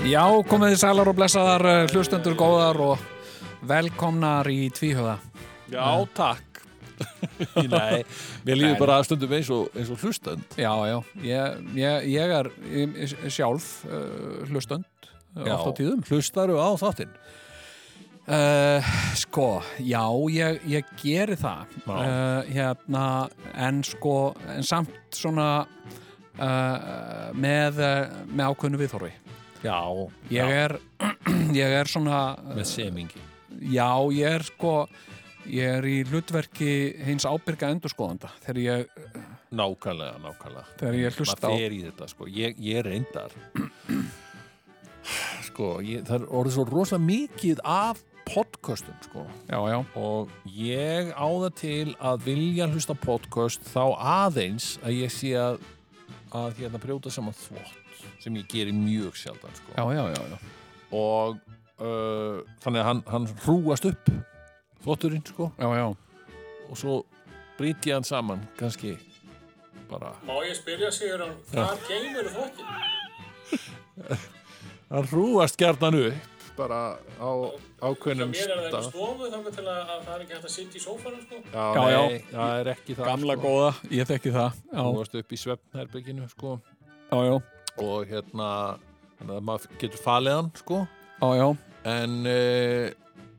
Já, komið þið sælar og blessaðar eh, hlustendur góðar og velkomnar í tvíhöða. Já, takk. Nei, mér líður bara stundum eins og, eins og hlustönd Já, já, ég, ég, ég er sjálf uh, hlustund uh, oft á tíðum. Hlustaru á þáttinn. Uh, sko, já, ég, ég geri það. Uh, hérna, en sko en samt svona uh, með, með ákveðnu viðhorfi Já, ég er ég er svona með semingi. Já, ég er sko ég er í hlutverki hins ábyrga endurskoðanda þegar ég, Nákvæmlega, nákvæmlega. Þegar ég hlusta á þetta, sko. Ég, ég reyndar. Sko, ég, það er orðið svo rosa mikið af podcastum, sko. Já, já, og ég á það til að vilja hlusta podcast þá aðeins að ég sé að að hérna brjóta saman þvott sem ég geri mjög sjaldan sko. já, já, já, já. og uh, þannig að hann, hann hrúast upp þvotturinn sko já, já. og svo brýti ég hann saman kannski bara Má ég spyrja sig um hvað geymur þokkin? hann hrúast gjarnan upp bara á ákveðnum Mér er það ekki stað stofu þannig til að, að það er ekki hægt að sitja í sófanum sko. já, Já, já. nei, það er ekki það gamla sko. góða, ég þekki það já, hrúast upp í svefnherbygginu sko já, já, og hérna maður getur falið hann sko já. en uh,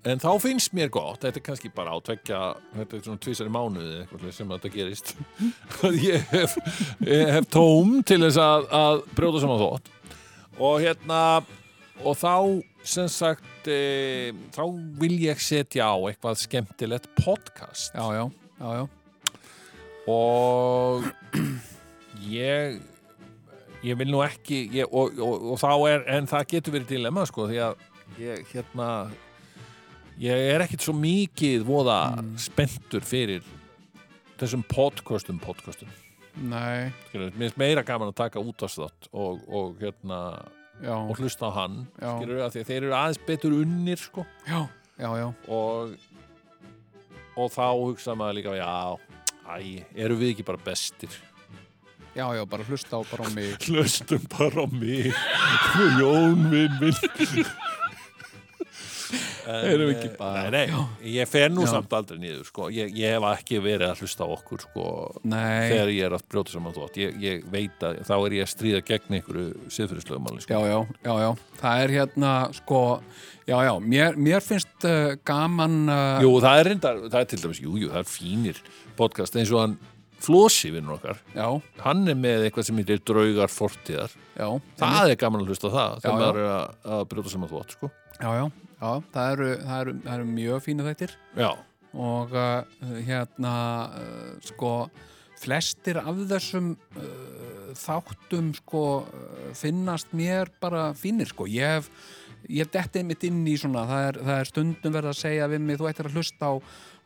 en þá finnst mér gott þetta er kannski bara á tvekja þetta er svona tvisar í mánuði sem þetta gerist ég hef, ég hef tóm til þess að, að brjóta saman þótt og hérna og þá sem sagt e, þá vil ég setja á eitthvað skemmtilegt podcast já, já, já, já. og ég ég vil nú ekki ég, og, og, og þá er, en það getur verið dilemma sko, því að ég hérna ég er ekkit svo mikið voða spenntur fyrir þessum podcastum podcastum. Nei, Skilur, mér finnst meira gaman að taka útastþátt og, og hérna já, og hlusta á hann Já. skilur, að því að þeir eru aðeins betur unnir sko. Já, já, já. og og þá hugsa maður líka já, æ, eru við ekki bara bestir Já, já, bara hlusta á bara á mig. Hlustum bara á mig. Jón minn minn Erum við ekki bara- Nei, nei, ég fer nú Já. samt aldrei niður sko. ég, ég hef ekki verið að hlusta á okkur sko, Nei, þegar ég er að brjóta saman þótt ég, ég veit að þá er ég að stríða gegn einhverju siðfyrirslögumáli sko. já, já, já, já. Það er hérna, sko Já, já, mér, mér finnst uh, gaman uh, Jú, það er reyndar, það er til dæmis, jú, jú, það er fínir podcast eins og hann Flósi vinnur okkar, Já, hann er með eitthvað sem heitir draugar fortíðar. Já það er gaman að hlusta það þegar maður er að, að brjóta saman þótt sko. Já, já, já, það eru, það eru, það eru mjög fínu þættir. Já, og uh, hérna uh, sko flestir af þessum uh, þáttum sko uh, finnast mér bara fínir sko. Ég hef, ég dettið mitt inn í svona það er, það er stundum verið að segja við mig þú ættir að hlusta á,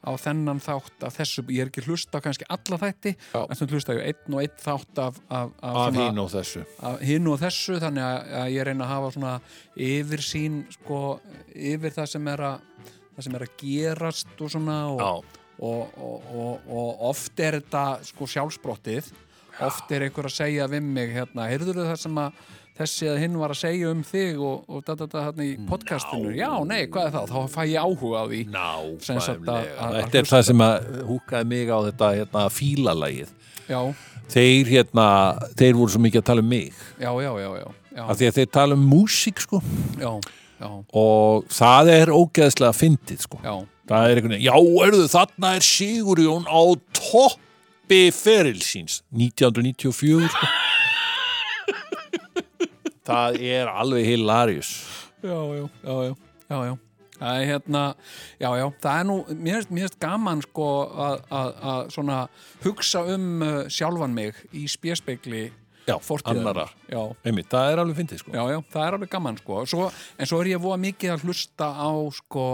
á þennan þátt af þessu, ég er ekki hlusta á kannski alla þætti, Já. en stundum hlusta ég einn og einn þátt af, af, af, af hín og þessu. Af hinn og þessu þannig að, að ég reyna að hafa svona yfir sín sko, yfir það sem er að það sem er að gerast og svona og, og, og, og, oft er þetta sko sjálfsbrottið. Oft er einhver að segja við mig hérna, heyrður það sem að þessi að hinn var að segja um þig og, og da, da, da, hérna í podcastinu. Já, nei, hvað er það? Þá fæ ég áhuga á því. Að- að- að Þetta er það sem að húkaði mig á þetta hérna, fílalagið já, Þeir hérna, þeir voru svo mikið að tala um mig. Já, já, já, já, af því að þeir tala um músík sko. Já, já, og það er ógeðslega fyndið sko. Já, það er einhvern veginn, já, erðu, þarna er Sigurjón á toppi ferilsins 1994 sko. Það er alveg hilarious já, já, já, já, já. Það er hérna, já, já, það er nú, mér finnst- gaman sko að, svona hugsa um uh, sjálfan mig í spjörspegli Já. Já, Einmitt, það er alveg fyndið sko. já, já, það er alveg gaman sko. svo, en svo er ég voða mikið að hlusta á sko,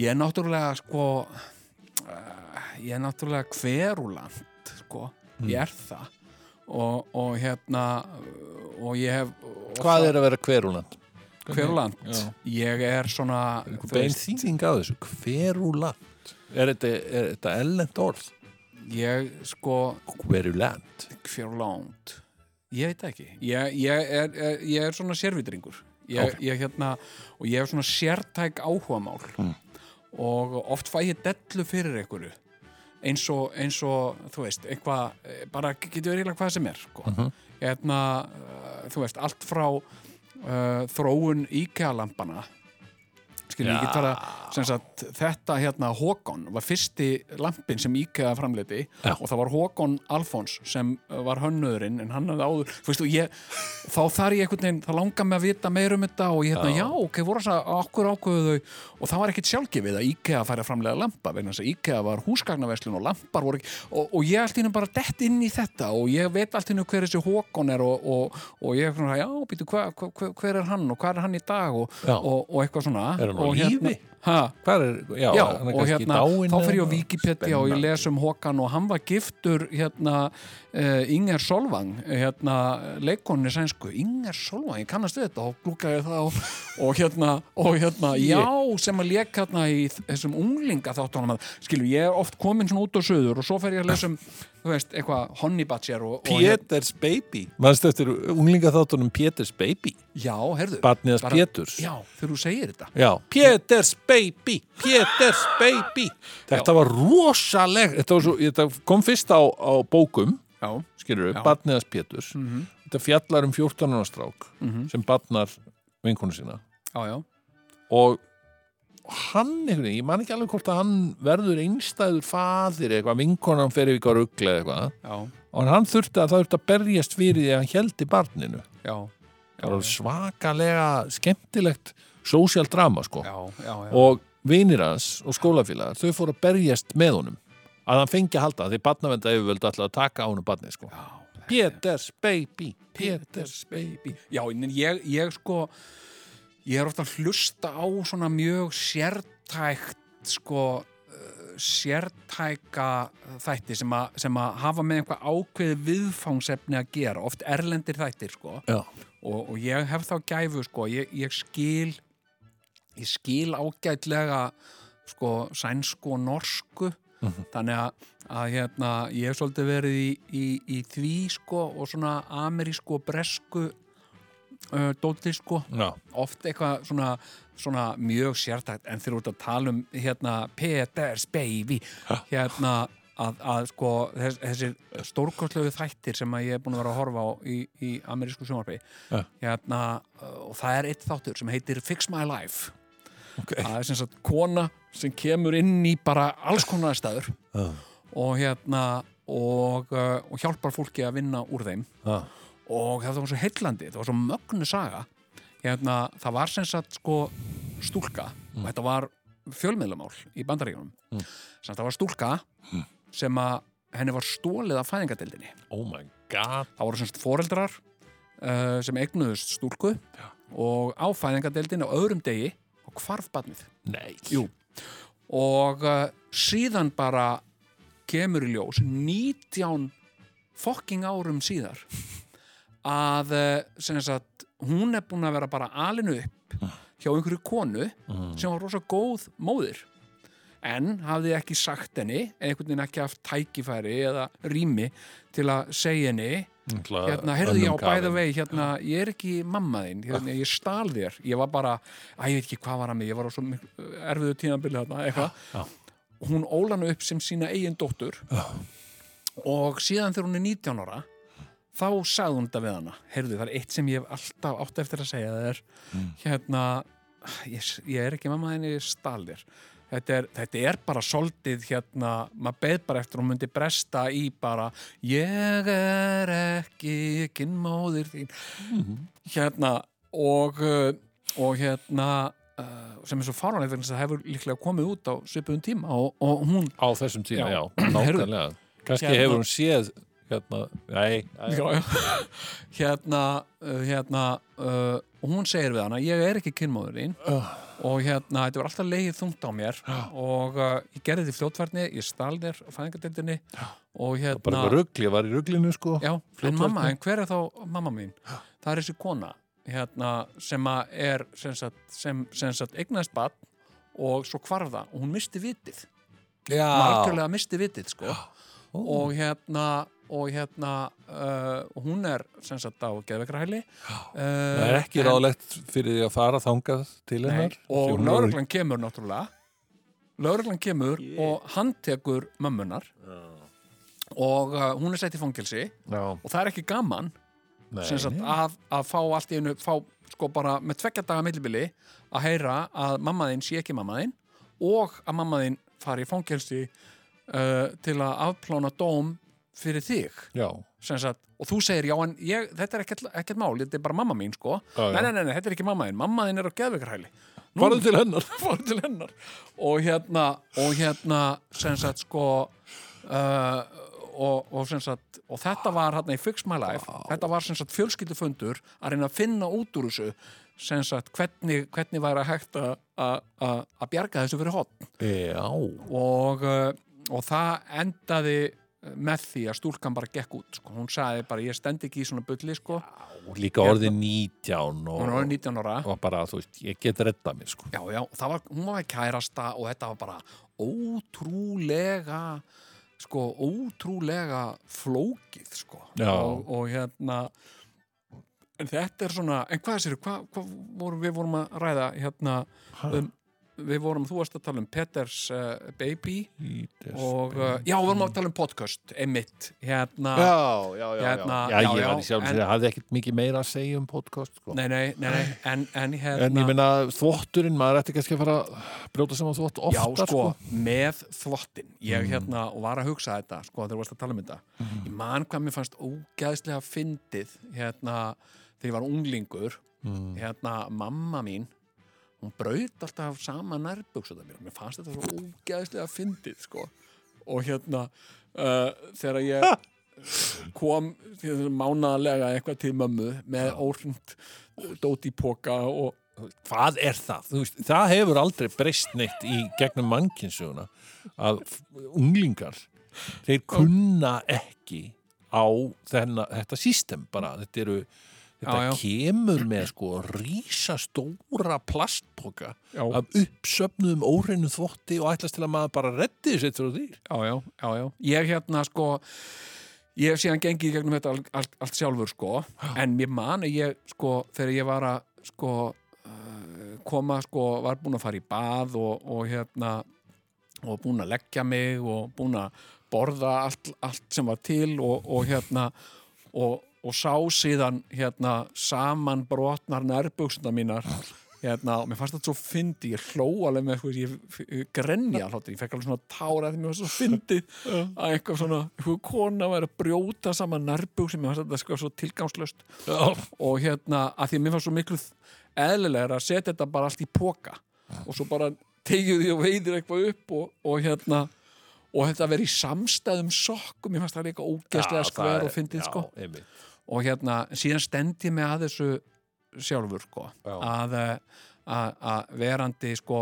ég er náttúrulega sko uh, ég er náttúrulega hveruland sko, ég er það og, og hérna og ég hef og Hvað það- er að vera hverúland? hveruland, Já. ég er svona Bein þýðing á þessu, hverúland. Er þetta, er þetta ellend orð? ég sko Hverúland. hveruland ég veit ekki ég, ég, er, er, ég er svona sérvitringur ég, Ok. ég hérna og ég hef svona sértæk áhugamál Mm. og oft fæ ég dellu fyrir einhverju eins og, eins og þú veist, eitthvað eh, bara getur eiginlega hvað sem er sko. Mhm. Hérna, uh, þú veist, allt frá uh, þróun IKEA-lampana Já. sem sagt, þetta hérna Håkon var fyrsti lampin sem IKEA framleiti Já. og það var Håkon Alfons sem uh, var hönnuðurinn en hann hafði áður, þú veist, og ég þá þar ég einhvern veginn, það langar mig að vita meir um þetta og ég hérna, já, ok, voru þess að okkur ákveðu þau og það var ekkit sjálfgefið að IKEA færi að framlega lampa, vegna þess að IKEA var húsgagnaverslun og lampar voru og, og ég allt í hennu bara dett inn í þetta og ég veit allt í hennu hver þessi Håkon er og, og, og ég er svona, já, býtu, hva, hver er hann og hvað er hann í dag og, Já. og, og eitthvað svona Er hann á og lífi? Er, já, Já, og hérna, dáinn þá fer ég á Wikipedia og ég les um Håkan og hann var giftur hérna uh, Inger Solvang hérna leikonni sænsku. Inger Solvang, ég kannast þetta og glúkaði það og, hérna og hérna, já, sem að leik hérna í þessum unglinga þáttunum að skilur, ég er oft komin svona út á söður og svo fer ég að lesa um, þú veist, eitthvað Honey Badger og, og hérna, Péters Baby. Manstu eftir unglingaþáttunum Péters Baby? Já, herðu Barniðas bara- Péturs. Já, þegar þú segir þetta. Já, Péters Baby Péters Baby. Þetta var rosaleg Þetta, var svo, þetta kom fyrst á, á bókum Já, skilur við, Já. Barniðas Péturs Þetta fjallar um 14 ára strák Mhm. sem barnar vinkonu sína. Já, já, og hann einhvern veginn, ég man ekki alveg hvort að hann verður einstæður faðir eitthvað, vinkonan fer yfir rugla eða eitthvað. Já, og hann þurfti að það þurfti að berjast fyrir því að hann heldi barninu. Já. Það var svakalega skemmtilegt social drama sko. Já, já, já. Og vinir hans og skólafélagar þau fóru að berjast með honum. Að hann fengi að halda því barnavenda yfirvöld alltaf að taka á honum barnið sko. Péters baby Péters baby. Já, en ég, ég sko ég er ofta að hlusta á svona mjög sértækt sko uh, sértæka þætti sem, a, sem að hafa með eitthvað ákveðið viðfangsefni að gera, oft erlendir þættir sko. Og, og ég hef þá gæfu sko, ég, ég skil ég skil ágætlega sko sænsku og norsku. Þannig að, að hérna, ég hef svolítið verið í, í, í því sko og svona amerísku og bresku uh, dóti sko. Já, oft eitthvað svona, svona mjög sértækt. En þeir eru út að tala um hérna Peters baby hérna að, að sko þess, þessir stórkostlegu þættir sem að ég er búin að vera að horfa á í, í amerísku sjónvarpi. Ja. hérna og það er eitt þáttur sem heitir Fix My Life ok það er sem sagt kona sem kemur inn í bara alls konar staður Já. og hérna og, uh, og hjálpar fólki að vinna úr þeim Já. og það var svo heillandi, það var svo mögnu saga hérna, það var sem sagt sko stúlka og þetta var fjölmiðlamál í bandaríkunum mm. sem það var stúlka sem að henni var stólið af fæðingadeildinni Oh my god það voru sem sagt foreldrar uh, sem eignuðust stúlku Já. og á fæðingadeildinni á öðrum degi og hvarf Jú. og uh, síðan bara kemur í ljós 19 fokking árum síðar að sem sagt, hún er búin að vera bara alinu upp hjá einhverju konu sem var rosa góð móðir en hafði ekki sagt henni einhvern veginn ekki haft tækifæri eða rými til að segja henni hérna, heyrðu ég á bæða vegi hérna, ég er ekki mamma þín hérna, ég stál þér, ég var bara að ég veit ekki hvað var að mig, ég var á svo erfiðu tímabili eitthvað. Hún ólanu upp sem sína eigin dóttur og síðan þegar hún er 19 ára þá sagði hún þetta við hana. Heyrðu, það er eitt sem ég hef alltaf átt eftir að segja það er hérna ég, ég er ekki mamma þín, ég stál þér Þetta er, þetta er bara soldið hérna, maður beð bara eftir að hún myndi bresta í bara ég er ekki kynmóðir þín. Hérna og, uh, og hérna uh, sem er svo vegna þess að það hefur líklega komið út á svipuðum tíma og, og hún Á þessum tíma, Já. já, nákvæmlega. Kannski Hérna. hefur hún séð hérna, nei, já, hérna, uh, hérna uh, og hún segir við hana, ég er ekki kynmóðurinn og hérna, þetta var alltaf leið þungt á mér og uh, ég gerði því fljótvarni, ég stal þér fæðingadeildinni og bara hérna eitthvað rugl, ég var í ruglinu sko já, en mamma, en hver er þá mamma mín? Það er þessi kona hérna, sem er sem sagt, sem, sem sagt eignast barn og svo hvarfa og hún misti vitið. Já, margurlega misti vitið sko. Og hérna og hérna uh, hún er sem sagt á geðveikrahæli uh, það er ekki ráðlegt fyrir því að fara þangað til Nei, hennar og Því hún er- lauruglan kemur náttúrulega. Lauruglan kemur og handtekur mömmunar og uh, hún er sett í fangilsi já, og það er ekki gaman nei, sem sagt, nei. að, að fá allt í einu fá sko bara með tveggja daga millibili að heyra að mammaðinn sé ekki mammaðinn og að mammaðinn fari í fangilsi uh, til að afplána dóm fyrir þig. Sagt, og þú segir, já en ég, þetta er ekkert, ekkert mál, þetta er bara mamma mín sko. Já, nei, nei, nei, nei, þetta er ekki mamma þín, mamma þín er á geðveikarhæli farðu til hennar. Til hennar. Og hérna, og hérna sagt sko uh, og, og sagt og þetta var hérna í Fix My Life. Þetta var fjölskyldufundur að reyna að finna út úr þessu hvernig, hvernig væri að hægt að- bjarga þessu fyrir hotn og, uh, og það endaði með því að stúlkan bara gekk út sko. hún sagði bara ég stend ekki í svona bulli sko. og líka orðið 19 og, hún var 19 ára og bara, þú veist, ég get reddað mér sko já, já, það var, hún var kærasta og þetta var bara ótrúlega sko, ótrúlega flókið sko. Og, og hérna en þetta er svona, en hvað sér hvað, hvað vorum, við vorum að ræða hérna, um, við vorum, þú varst að tala um Peters uh, Baby og uh, já, við vorum að tala um podcast emitt, hérna já, já, já, Hérna, já, já, ég já, var í sjálf en- en, hafði ekkert mikið meira að segja um podcast sko. nei, nei, nei, nei, en, en hérna en ég meina þvotturinn, maður ætti kannski að fara að brjóta saman þvott Já, oftar sko, sko. með þvottin ég hérna, og var að hugsa þetta sko, þegar þú varst að tala um þetta. Ég man hvað mér fannst ógæðslega fyndið hérna, þegar ég var unglingur. Hérna, mamma mín hún braut alltaf sama nærbuksuða mér mér fannst þetta svo ógæðslega fyndið sko. og hérna uh, þegar ég kom mánaðarlega eitthvað til mömmu með óhrind dót í póka og hvað er það? Veist, það hefur aldrei breyst neitt í gegnum mannkynsuguna að unglingar þeir kunna ekki á þenna, þetta system bara, þetta eru þetta Já, já. kemur með sko rísastóra plastpoka Já. af uppsöfnuðum óreinu þvotti og ætlast til að maður bara reddi þessi frá því já, já, já, já. Ég hérna sko ég hef síðan gengið gegnum þetta allt, allt, allt sjálfur sko en mér man að ég sko þegar ég var að sko uh, koma sko, var búin að fara í bað og, og hérna og búin að leggja mig og búin að borða allt, allt sem var til og, og hérna og, og sá síðan hérna saman brotnar nærbuksuna mínar hérna, og mér fannst þetta svo fyndi ég hló alveg með eitthvað ég, grenja hláttur, ég fekk alveg svona tára því mér fannst svo fyndi að eitthvað svona eitthvað kona væri að brjóta saman nærbuk sem mér fannst þetta sko svo tilgangslöst og hérna, að því að mér fannst svo miklu eðlilegra að setja þetta bara allt í póka og svo bara tegju því og veiðir eitthvað upp og, og hérna og þetta vera í samstæðum sokkum ég fannst það líka ógeðslega skver og fyndið sko. einmitt. Og hérna síðan stend ég með að þessu sjálfur sko. Að, eh, að, að verandi sko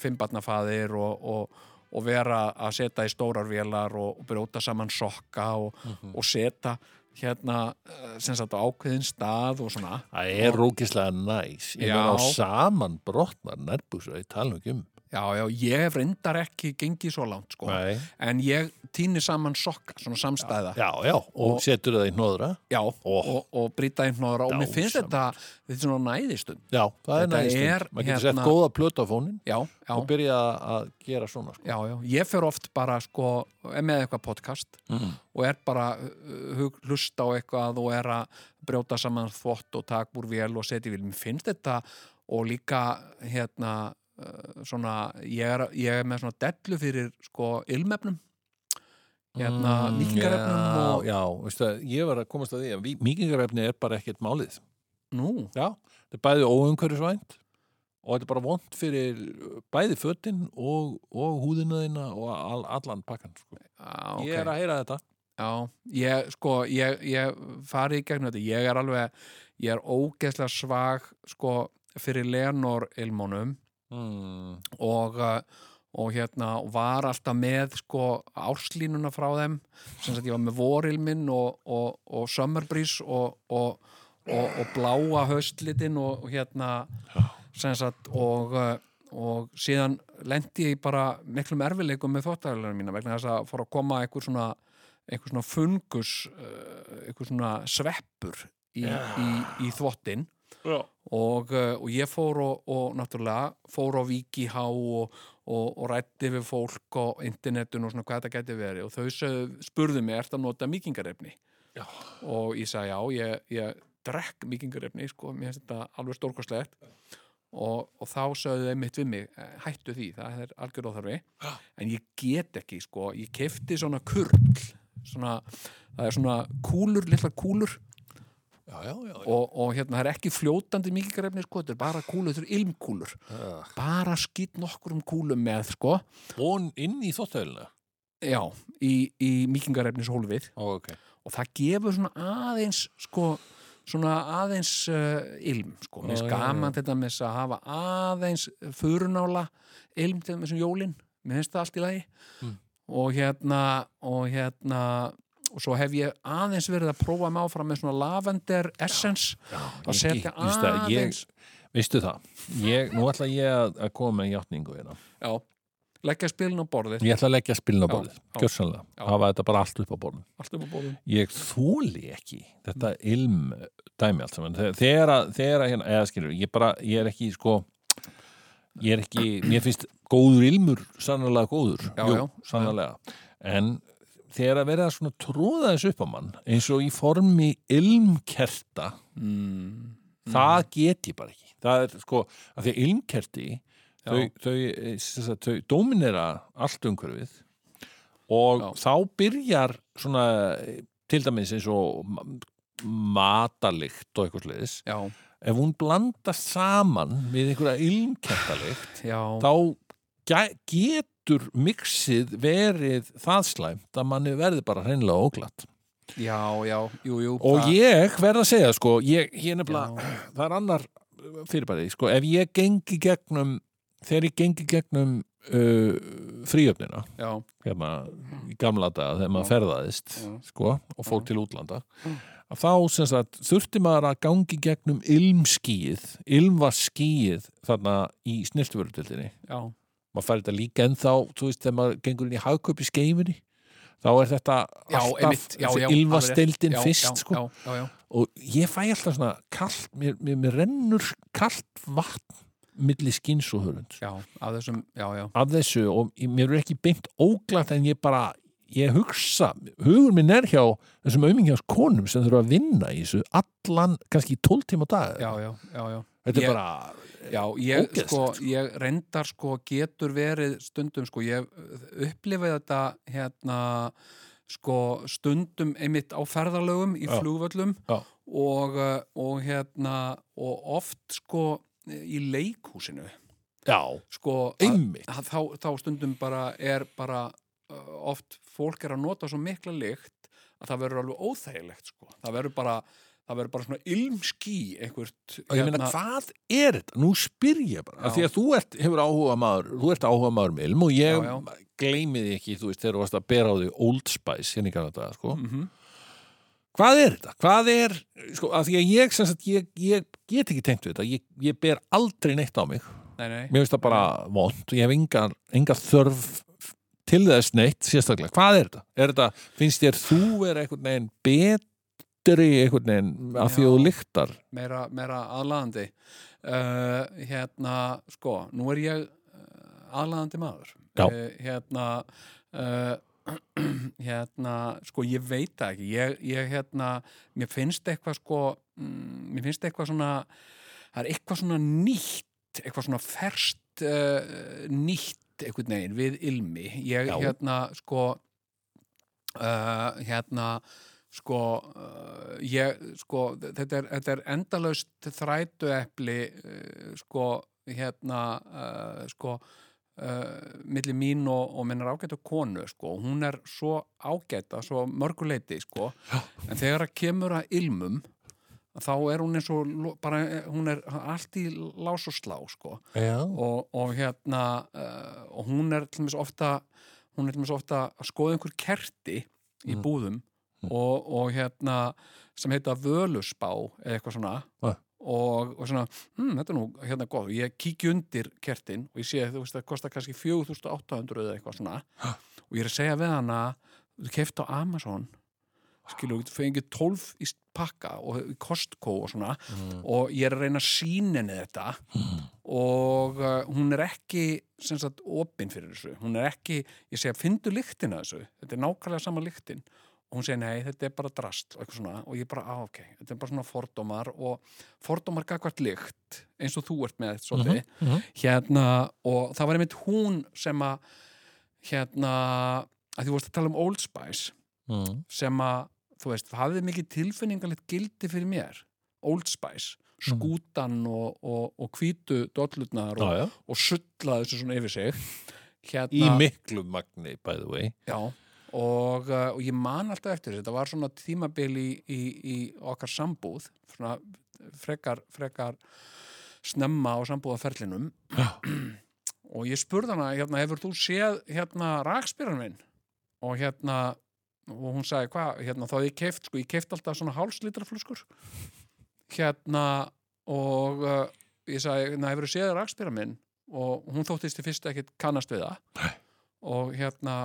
fimmbarnafaðir og, og, og vera að setja í stórar vélar og, og brjóta saman sokka og, og setja hérna eh, sem sagt á ákveðin stað og svona. Það er rókislega næs. Ég meina á saman brotnar nærbúsur, ég tala um já, já, ég hef reyndar ekki gengið svo langt sko. Nei. en ég týni saman sokka, svona samstæða. Já, já, og, Og- setur það í hnóðra. Já, Ó. og, og brýta inn hnóðra. Og mér finnst þetta, þetta er svona næðistund. Já, það er er, maður getur hérna- sett góða plötu á fónin Já, já, og byrja að gera svona sko. já, já, ég fer oft bara sko, er með eitthvað podcast Mhm. og er bara uh, hug- hlusta á eitthvað og er að brjóta saman þvott og tak úr vél og setja í vél mér finnst þetta og líka hérna svona, ég er, ég er með svona dellu fyrir sko ilmefnum. Hérna Mm, mýkingarefnum já, og já, veistu að ég var að komast að því að mýkingarefni er bara ekkert málið. Nú, já, þetta er bæði óumhverfisvænt og þetta er bara vond fyrir bæði fötin og, og húðina þína og all, allan pakkan sko. á, ég er að heyra þetta. Já, ég, sko, ég, ég fari í gegnum þetta, ég er alveg, ég er ógeðslega svag, sko, fyrir Lenor ilmónum mm. og, uh, og hérna var alltaf með sko árslínuna frá þeim sem sagt ég var með vorilminn og, og, og summer breeze og, og, og, og bláa höstlitin og, hérna sem sagt og, uh, og síðan lendi ég bara miklum erfileikum með þvóttæðulega mína vegna þess að fór að koma einhver svona einhver svona fungus uh, einhver svona sveppur í, í, í þvottin. Og, uh, og ég fór og, og náttúrulega fór á Víkihá og, og, og rætti við fólk á internetun og svona hvað þetta gæti verið. Og þau spurðu mig, ert að nota mýkingarefni? Já. Og ég sagði já, ég, ég drekk mýkingarefni, sko, mér finnst þetta alveg stórkostlegt. Og, og þá sögðu þau mitt við mig, "Eh, hættu því, það er algjör óþarfi, en ég get ekki, sko, ég kefti svona kurl, svona, það er svona kúlur, litla kúlur Já, já, já, og, og hérna það er ekki fljótandi mýkingarefni sko, þetta er bara kúlur, þetta er ilmkúlur. Bara skýt nokkur um kúlum með sko, Og inn í þóttæðilina já, í, í mýkingarefnis hólfið Ó, ok. Og það gefur svona aðeins sko, svona aðeins uh, ilm, sko, mér já, gaman þetta með þess að hafa aðeins furunála ilm til þessum jólin. Mér finnst það allt í lagi. Mm. og hérna og hérna og svo hef ég aðeins verið að prófa mig áfram með svona lavender essence. að Ég- setja ég- just það, ég- aðeins Veistu það, ég, nú ætla ég að, að koma með játningu hérna. já, leggja spilin á borðið. Ég ætla að leggja spilin á Já, borðið, já. gjörsanlega Já. hafa þetta bara allt upp á allt um á borðið Ég þóli ekki þetta ilm dæmi allt saman. Þegar- að, að hérna, eða skilur, ég bara, ég er ekki sko, ég er ekki mér finnst góður ilmur sannlega góður, Já, jú, já. sannlega en þegar að vera svona tróða þessu upp á mann, eins og í formi ilmkerta mm. það get ég bara ekki. Það er sko, að því að ilmkerti þau, þau, eh, þau dominera allt umhverfið og Já. þá byrjar svona eh, til dæmis eins og ma- matalikt og eitthvað sliðis ef hún blandast saman við einhverja ilmkertalikt þá getur mixið verið það slæmt að manni verði bara hreinlega óglatt? Já, já, jú, jú og það- ég verð að segja sko ég, ég nefnilega, það er annar fyrirbæri, sko, ef ég gengi gegnum, þegar ég gengi gegnum uh, fríöfnina já, hérna í gamla daga þegar maður ferðaðist Já. sko, og fór til útlanda að þá sagt þurfti maður að gangi gegnum ilmskíið ilmvarskíið þarna í snirtuvörutildinni já, maður fær þetta líka ennþá, þú veist, þegar maður gengur inn í hagkaup í skeifinni þá er þetta já, alltaf rétt. fyrst sko. og ég fæ alltaf svona kallt, mér, mér, mér rennur kallt vatn milli skins og hörund já, af af þessu og mér er ekki beint óglætt en ég bara, ég hugsa hugur minn er hjá þessum aumingjans konum sem þurfa að vinna í þessu allan, kannski 12 tíma á dag já, já, já, já. þetta Ég- er bara Já, ég, Ógeðslegt, sko, sko. ég reyndar sko getur verið stundum sko, ég upplifið þetta hérna sko stundum einmitt á ferðalögum í Já. flugvöllum Já. og, uh, og hérna og oft sko í leikhúsinu já, sko að- einmitt að þá, þá stundum bara er bara uh, oft fólk er að nota svo mikla lykt að það verður alveg óþægilegt sko. það verður bara það verður bara svona ilmský einhvert hérna, og ég meina, hvað er þetta? Nú spyr ég bara, því að þú ert, hefur áhuga maður þú ert áhuga maður með ilm og ég Já, já. gleymi því ekki, þú veist, þegar þú varst að bera á því Old Spice hérna í Kanada, sko mm hvað er þetta? Hvað er, sko, af því að ég sagt, ég, ég get ekki tengt við þetta ég, ég ber aldrei neitt á mig nei, nei, mér finnst það bara vond ég hef enga, enga þörf til þess neitt sérstaklega, hvað er þetta? Er þetta, finnst þér þú vera einhvern veginn betri einhvern veginn af því að þú lyktar. meira, meira aðlaðandi. Uh, hérna, sko nú er ég uh, aðlaðandi maður. Uh, hérna uh, hérna, sko ég veit ekki. Ég, ég hérna, mér finnst eitthvað sko, mm, mér finnst eitthvað svona það er eitthvað svona nýtt eitthvað svona ferst nýtt einhvern veginn við ilmi. Ég Já. hérna sko hérna sko uh, ég sko þetta er, þetta er endalaust þrætuepli uh, sko hérna uh, sko uh, milli mín og, og minnar ágætu konu sko. hún er svo ágæta svo mörguleiti sko. en þegar það kemur að ilmum þá er hún eins og bara, hún er allt í lás og slá sko. Já. og, og hérna og hún er til dæmis ofta hún er til dæmis ofta að skoða einhver kerti í Mm. búðum og, og hérna sem heita völusbá eða eitthvað svona. Ah. og, og svona, hm, þetta er nú hérna góð ég kíkja undir kertin og ég sé veist það kostar kannski 4800 eða eitthvað svona. Og ég er að segja við hana þú keft á Amazon. Skilur, þú fengið 12 í pakka og Costco og svona. Og ég er að reyna að sína henni þetta. Og uh, hún er ekki sem sagt opinn fyrir þessu. Hún er ekki, ég segja, fyndu lyktina þessu. Þetta er nákvæmlega sama lyktin og hún segir nei, þetta er bara drast og svona og ég bara, á ok, þetta er bara svona fordómar og fordómar gagvart lykt eins og þú ert með svolítið hérna, og það var einmitt hún sem að hérna, að þú vorst að tala um Old Spice Mm. sem að, þú veist, hafði mikið tilfinningalegt gildi fyrir mér Old Spice, skútan og, og, og hvítu dollutnar og, Já, já. og sulla þessu svona yfir sig hérna, Í miklu magni, by the way. já, og, uh, og ég man alltaf eftir þetta var svona tímabil í, í, í okkar sambúð svona frekar, frekar snemma á sambúðaferlinum og ég spurði hana hérna, hefur þú séð hérna rakspyran minn? Og hérna og hún sagði hvað, hérna þá ég keift sko, ég keift alltaf svona hálslitraflöskur hérna og uh, ég sagði, na, hefur þú séð rakspyran minn? Og hún þóttist í fyrst ekkit kannast við það og hérna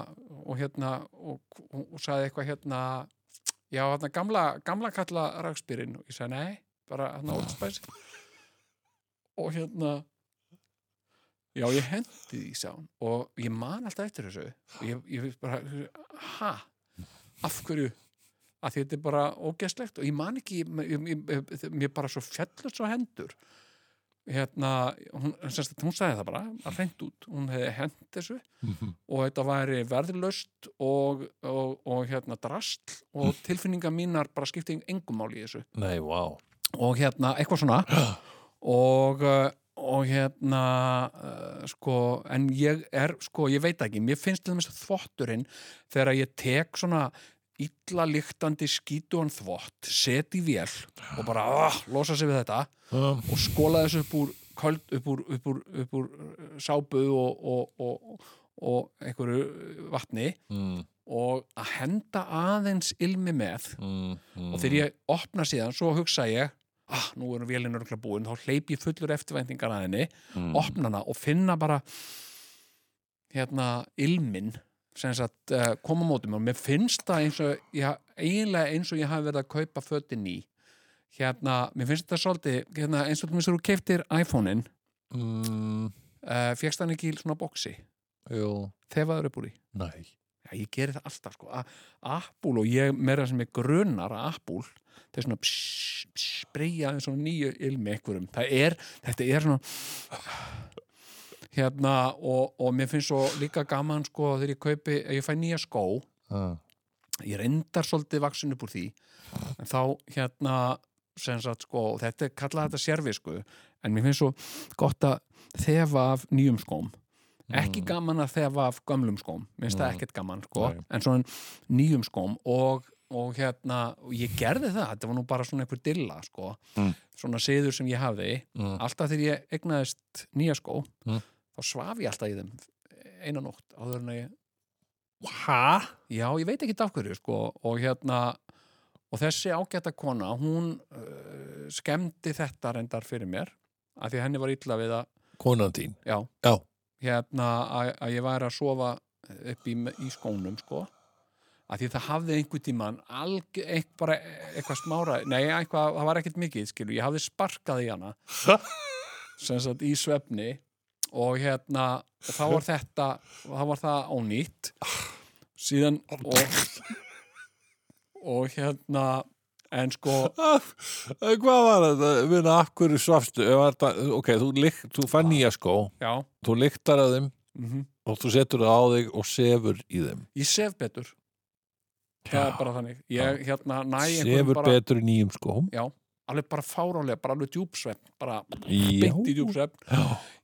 og hérna og, og sagði eitthvað hérna já, hérna gamla, gamla kalla rakspyrin og ég sagði nei, bara hérna Old Spice. Og hérna já, ég hendi því sá hún. Og ég man alltaf eftir þessu. Og ég, ég bara, ha? Af hverju? Að þetta er bara ógeðslegt. Og ég man ekki ég, ég, ég, bara svo fjallur svo hendur hérna, hún, semst, hún sagði það bara að hreint út, hún hefði hend þessu og þetta væri verðlaust og, og, og hérna drastl og tilfinningar mínar bara skipti engum máli í þessu. Nei, vá. og hérna eitthvað svona. Og, uh, og hérna uh, sko, en ég er sko, ég veit ekki, mér finnst til þess að þvotturinn þegar ég tek svona illa lyktandi skítuan þvott, set í vél og bara ah, losa sig við þetta Um, og skóla þessu upp úr köld, upp úr, upp úr, upp úr uh, sápu og, og, og, og einhverju vatni mm, og að henda aðeins ilmi með mm, mm. og þegar ég opna síðan svo hugsa ég ah, nú erum vélinn örgulega búin þá hleyp ég fullur eftirvæntingar að henni Mm. opna hana og finna bara hérna ilmin sagt uh, koma á móti mér og mér finnst það eins og ég, eiginlega eins og ég hafi verið að kaupa fötin í hérna, mér finnst þetta svolítið hérna, eins og þú veist þú keftir iPhone-in Mm, uh, fegst hann ekki í svona boksi þefaður upp úr í nei. Já, ég geri það alltaf sko. A- Apple og ég meira sem ég grunar að Apple það er svona spreyja eins og nýju ilmi einhverjum. Það er, þetta er svona hérna og, og mér finnst svo líka gaman sko þegar ég kaupi, ég fæ nýja skó Ah. ég reyndar svolítið vaksin upp úr því en þá hérna sem sagt sko, þetta er kallað þetta sérvisku en mér finnst svo gott að þefa af nýjum skóm ekki gaman að þefa af gömlum skóm mér finnst það ekkert gaman sko Nei. en svona nýjum skóm og, og hérna, og ég gerði það þetta var nú bara svona einhver dilla sko Mm. svona siður sem ég hafði Mm. alltaf þegar ég egnaðist nýja skó Mm. Þá svaf ég alltaf í þeim eina nótt áður en að ég Hæ? Já, ég veit ekki af hverju sko og hérna og þessi ágæta kona hún uh, skemmdi þetta reyndar fyrir mér af því að henni var illa við að Konan þín. já, Já. hérna að, að ég væri að sofa upp í, í skónum sko af því það hafði einhver tíman alg, bara eitthvað smára nei, eitthvað, það var ekkert mikið skilu ég hafði sparkað í hana sem sagt í svefni og hérna og þá var þetta þá var það ónýtt síðan og, og hérna en sko Hvað var þetta? Minna, af hverju svafstu? Ok, þú, lykt, þú fann nýja skó, já, þú lyktar að þeim mm og þú setur það á þig og sefur í þeim. ég sef betur það er bara þannig ég hérna næ Sefur bara betur í nýjum skóm. já, alveg bara fárálega, bara alveg djúpsvefn bara Já. beint í djúpsvefn.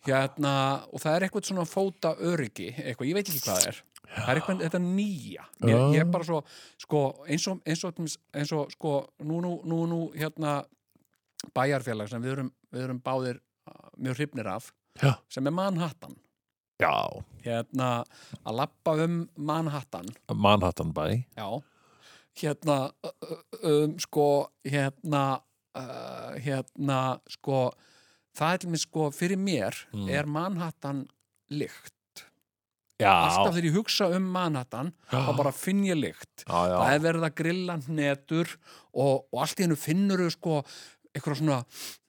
Hérna, og það er eitthvað svona fóta öryggi, eitthvað, ég veit ekki hvað það er. Það er eitthvað, þetta nýja. Ég, Já. ég er bara svo, sko, eins og eins og, eins og sko, nú, nú, nú, nú hérna bæjarfélag sem við erum, við erum báðir uh, mjög hrifnir af, Já. sem er Manhattan. Já, hérna, að lappa um Manhattan. Manhattan bæ Já, hérna um, sko, hérna uh, hérna, sko það er til mig, sko, fyrir mér Mm. er Manhattan lykt. Já, alltaf þegar ég hugsa um Manhattan þá bara finn ég lykt. Já, já. það er verið að grilla hnetur og, og allt í hennu finnur þau sko eitthvað svona,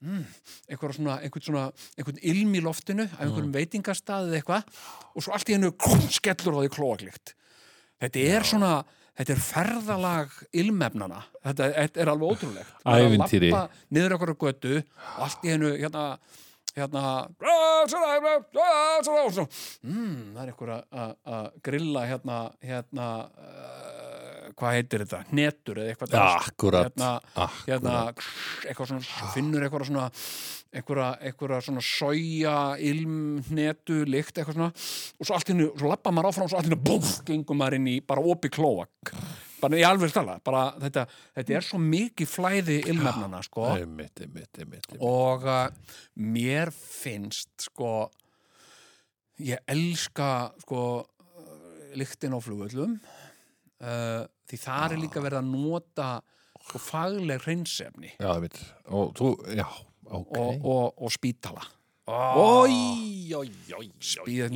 mm, eitthvað svona einhvern svona, einhvern ilm í loftinu af einhverjum veitingastað eða eitthvað og svo allt í hennu skellur á því klóaklikt þetta er svona þetta er ferðalag ilmefnana þetta, þetta er alveg ótrúlegt Ævintýri. niður okkur götu og allt í hennu hérna hérna mm, það er einhver að- grilla hérna hérna uh, hvað heitir þetta, hnetur eða eitthvað þannig. akkurat, hérna, hérna akkurat. eitthvað svona, finnur eitthvað svona einhverja svona soja ilm, hnetu, lykt eitthvað svona og svo allt innu, svo lappa maður áfram og svo allt innu, búf, gengum maður inn í bara opi klóak bara í alveg stala bara þetta, þetta er svo mikið flæði ilmefnana sko. Einmitt, einmitt, einmitt, og uh, mér finnst sko ég elska sko lyktin á flugvöllum uh, því þar er líka verið að nota sko fagleg hreinsefni. Já, Og þú, já, ok. Og, og, og spítala. Ói, ói, ói,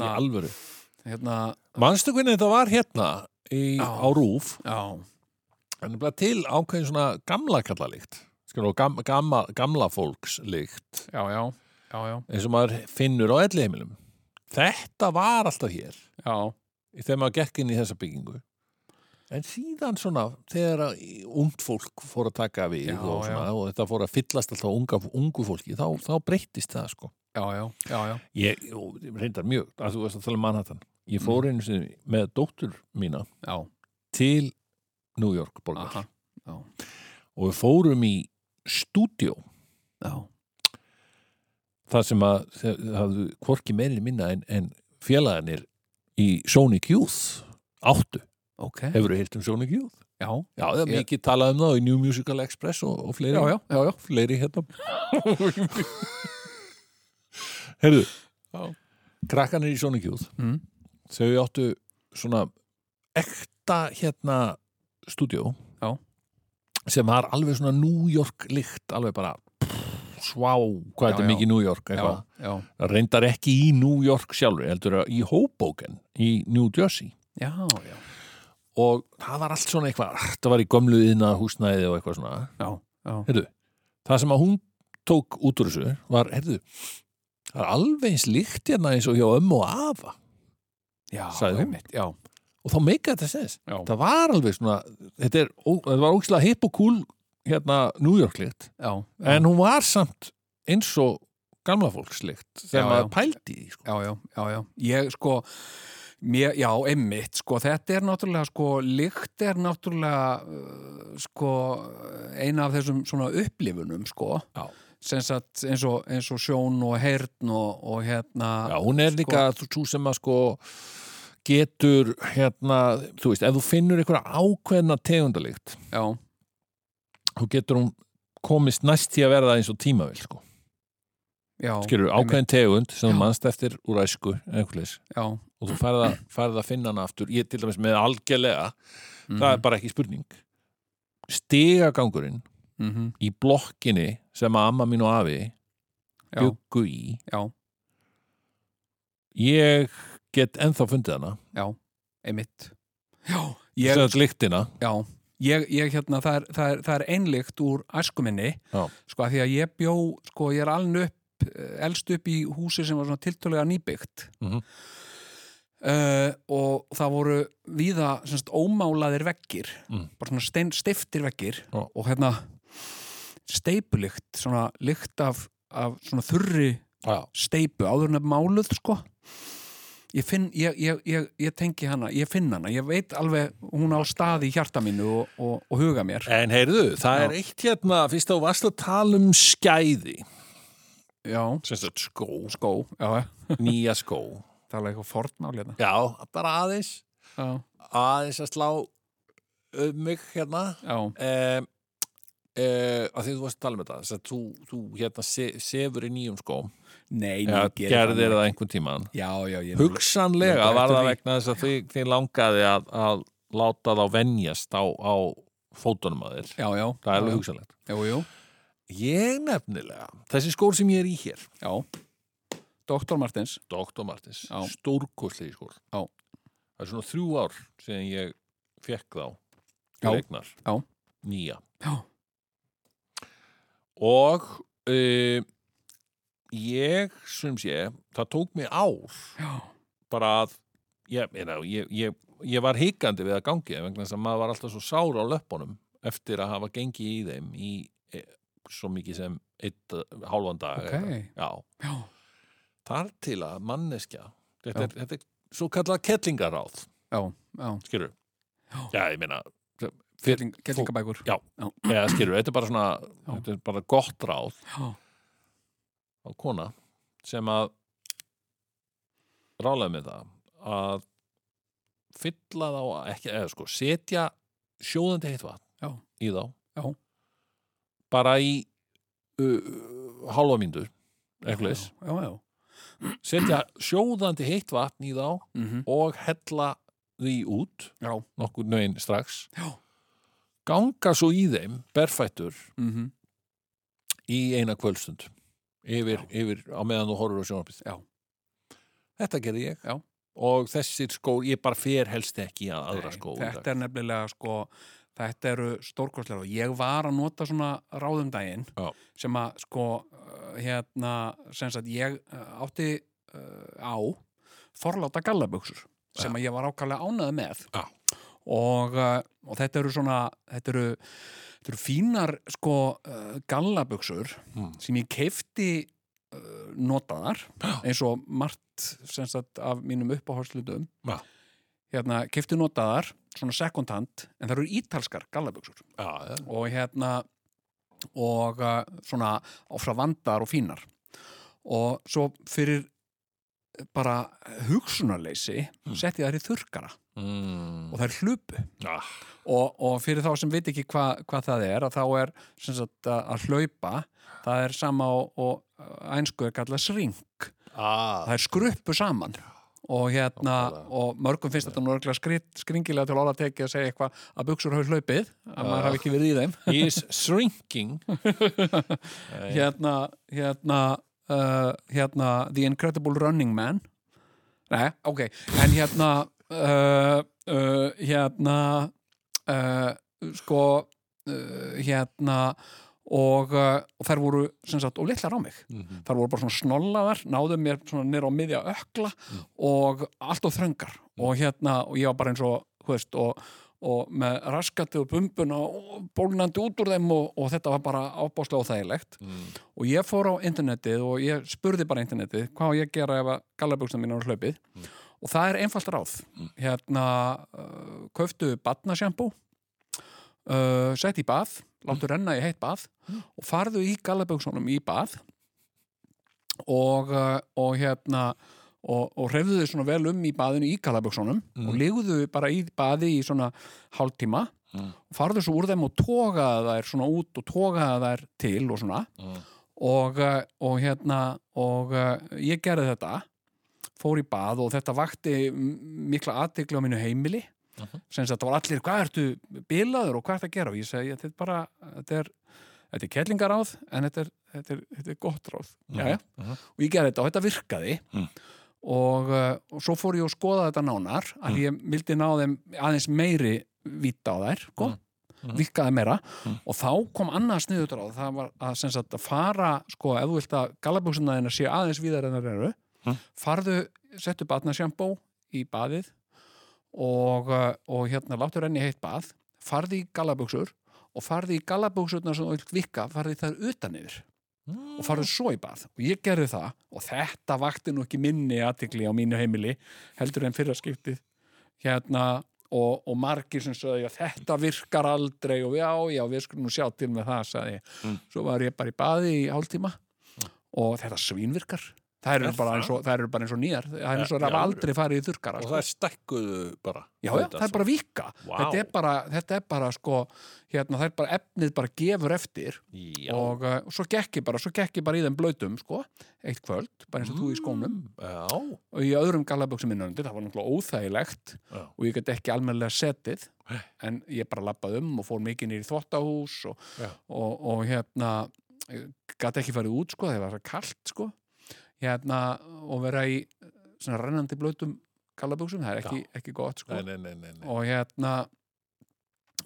alvöru. hérna, Manstu hvernig þetta var hérna í, á rúf. Já, En það til ákveðin svona gamla kallalíkt Skilur, gam, gamla, gamla fólkslykt já, já já, já, eins og maður finnur á elli heimilum Þetta var alltaf hér. Já, þegar maður gekk inn í þessa byggingu. En síðan svona þegar ungt fólk fór að taka við Já, og, svona, og þetta fór að fyllast alltaf unga, ungu fólki þá, þá breyttist það sko. Já, já, já, já. ég, reyndar mjög, að þú veist að tala um Manhattan ég fór einu sinni með dóttur mína já. til New York borgar og við fórum í stúdíó já, það sem að það hafðu hvorki meiri minna en, en félagarnir í Sonic Youth áttu, ok hefur þú heyrt um Sonic Youth? já, Já, það er mikið talað um það í New Musical Express og, og fleiri, já, já, já, já. fleiri hérna Heyrðu Já. krakkanir í Sonic Youth Mm. Þau áttu svona ekta hérna stúdíó Já. sem var alveg svona New York lykt alveg bara svá, hvað þetta er já. mikið New York já, já, reyndar ekki í New York sjálfur, heldur að í Hoboken í New Jersey já, já, og það var allt svona eitthvað það var í gömlu yðna húsnæði og eitthvað svona já, já. heyrðu, það sem að hún tók út úr þessu var, heyrðu það er alveg eins líkt hérna eins og hjá ömmu og afa já, Sagði hún. einmitt, já, og þá meika þetta sens. Það var alveg svona, þetta, er, þetta var ógislega hipp og cool hérna New York já, en hún var samt eins og gamla fólks líkt þegar maður pældi í sko. já, já, já, já, ég sko mér, já, einmitt, sko þetta er náttúrulega, sko, lykt er náttúrulega uh, sko, eina af þessum svona upplifunum, sko. Sagt eins og, eins og sjón og heyrn og, og hérna Já, hún er líka sko, þú sem að sko getur hérna, þú veist, ef þú finnur einhverja ákveðna tegundalikt já, þá getur hún komist næst í að verða eins og tímavill sko. skilur, ákveðin tegund sem Já. þú mannst eftir úr æsku og þú færð að, færð að finna hana aftur, ég til dæmis með algjörlega það er bara ekki spurning. Stigagangurinn mm -hmm, í blokkinni sem að amma mín og afi byggu í já, ég get ennþá fundið hana. Já, einmitt. Já, ég, ég, lyktina. Já ég, ég hérna, það er, það er, það er einlykt úr æskuminni, Já. sko, af því að ég bjó sko, ég er alveg upp elst upp í húsi sem var svona tiltölega nýbyggt. Mhm. uh, og það voru víða semst, ómálaðir veggir. Mm. bara svona stein, stiftir veggir. Já. og hérna steipulykt, svona lykt af, af svona þurri já, steipu áður en að máluð sko ég finn, ég, ég, ég, ég tengi hana ég finn hana, ég veit alveg hún á stað í hjarta mínu og, og, og huga mér. En heyrðu, það Já. er eitt hérna, fyrst þá varst að tala um skæði, já, sagt skó, skó, já, nýja skó. tala eitthvað fornmál hérna. Já, bara aðeins, já, aðeins að slá um mig hérna. já, Um, að því þú varst að tala um þetta, þú, þú hérna se, sefur í nýjum skóm, nei, ja, gerðir það einhvern tíman. já, já, Hugsanlega var það því. vegna þess að þið, þið langaði að, að láta þá venjast á, á fótunum að þér. já, já, Það er alveg hugsanlegt. jú, jú, Ég nefnilega, þessi skór sem ég er í hér, já Dr. Martins, Dr. Martins, Já. stórkostlegi skór. Já. Það er svona þrjú ár sem ég fekk þá. Já. Nýja. já, Og uh, ég, sem sé, það tók mig ár já, bara að ég, ég, ég, ég, ég var hikandi við að gangi vegna þess að maður var alltaf svo sár á löppunum eftir að hafa gengið í þeim í e, svo mikið sem eitt, hálfan dag Ok. eða- já, já, þar til að manneskja þetta er, þetta er svo kallað kettlingaráð skilur Já. ég meina Kelling, Kellingabækur Já. skilur, þetta er bara svona þetta er bara gott ráð. Já, á kona sem að rálaði með það að fylla þá ekki, eða sko, setja sjóðandi heitt vatn í þá. Já. bara í uh, leys. já, já, setja sjóðandi heitt vatn í þá mhm, og hella því út já, nokkur nögin strax. Já. ganga svo í þeim berfættur mhm, í eina kvöldstund yfir, yfir á meðan þú horfur á sjónarpið Já. þetta gerði ég Já. og þessir skór, ég bara fer helst ekki að aðra Nei, skór Þetta er nefnilega sko þetta eru stórkostlega og ég var að nota svona ráðum daginn Já. sem að sko hérna sem sagt ég uh, átti uh, á forláta gallabuxur sem að ég var ákvæmlega ánæði með og, uh, og þetta eru svona þetta eru, þetta eru fínar sko uh, gallabuxur Mm. sem ég keifti uh, notaðar eins og margt sagt af mínum uppáhaldslutum Já. hérna keifti notaðar svona second hand en það eru ítalskar gallabuxur já, já. og hérna og uh, svona ofra vandar og fínar og svo fyrir bara hugsunarleysi Mm. setti þær í þurrkara Mm. og þær hlupu. Ah, og, og fyrir þá sem veit ekki hva, hvað það er að þá er sagt, að, að hlaupa það er sama og, ænsku er kallað sring ah, það er skruppu saman. Og hérna, og mörgum finnst þetta nú örgulega skrit, skringilega til orða tekið að segja eitthvað að buksur hafi hlaupið að maður hafi ekki verið í þeim. He is shrinking. Hérna, hérna uh, hérna The Incredible Running Man. Nei, ok, en hérna uh, uh, hérna uh, sko hérna og, og þær voru sem sagt, og litlar á mig. Mhm. þar voru bara svona snollaðar, náðu mér svona nýr á miðja ökla og allt og þröngar. Og hérna, og ég var bara eins og, veist, og, og með raskati og bumbuna og bólnandi út úr þeim og, og þetta var bara ábáslega óþægilegt. Mm. og ég fór á internetið og ég spurði bara internetið hvað ég gera ef að gallaböksna mín á hlaupið og það er einfalt ráð. Hérna, uh, kauftu badnasjampú uh, sett í bað láttu renna í heitt bað og farðu í gallaböksunum í bað og, uh, og hérna og, og hrefðu þau svona vel um í baðinu í gallaböksunum og ligðu bara í baði í svona hálftíma Mm. og farðu svo úr þeim og togaðu þær svona út og togaðu þær til og svona. Mm. og, uh, og hérna og uh, ég gerði þetta fór í bað og þetta vakti mikla aðteglu á mínu heimili Mhm. sem þetta var allir, hvað ertu bilaður og hvað ertu að gera og ég segi, þetta er bara þetta er, þetta er kellingaráð en þetta er, þetta er, þetta er gott ráð Mhm, Jæja. mhm. og ég gerði þetta og þetta virkaði Mm. og, uh, og svo fór ég að skoða þetta nánar að ég vildi ná þeim aðeins meiri vita á þær. Mhm. virkaði meira Mm. og þá kom annað sniður á það var að, sagt, að fara sko, ef þú vilt að galabúksuna þeirna sé aðeins víðar en það eru Mm. farðu, settu badnasjampó í baðið og, uh, og hérna láttu renni heitt bað farði í galabúksur og farði í galabúksurna sem þú vilt vika, farði þær utan yfir og farðu svo í bað. Og ég gerði það og þetta vakti nú ekki minni aðtikli á mínu heimili heldur en fyrra skiptið. Hérna og, og margir sem sögðu að þetta virkar aldrei. Og já, já, við skulum nú sjá til með það sagði ég, svo var ég bara í baði í hálftíma og þetta svínvirkar það eru Er og, það eru bara eins og nýjar. Það er eins og það já. aldrei farið í þurrkara og sko. það er stekkuðu bara Já, já, það er bara vika Vá. þetta, er bara, þetta er bara sko hérna, það er bara efnið bara gefur eftir. Já, og uh, svo gekk ég bara bara í þeim blöytum sko eitt kvöld, bara eins og þú í skónum. Já, og í öðrum gallaböksum minnandi, það var náttúrulega óþægilegt. Og ég get ekki almennilega setið en ég bara lappaði um og fór mikið nýr í þvottahús og, og, og hérna gæti ekki farið út sko, það var kalt sko hérna og vera í svona rennandi blöytum gallaböksum, það er ekki, ekki gott sko. Nei, nei, nei, og hérna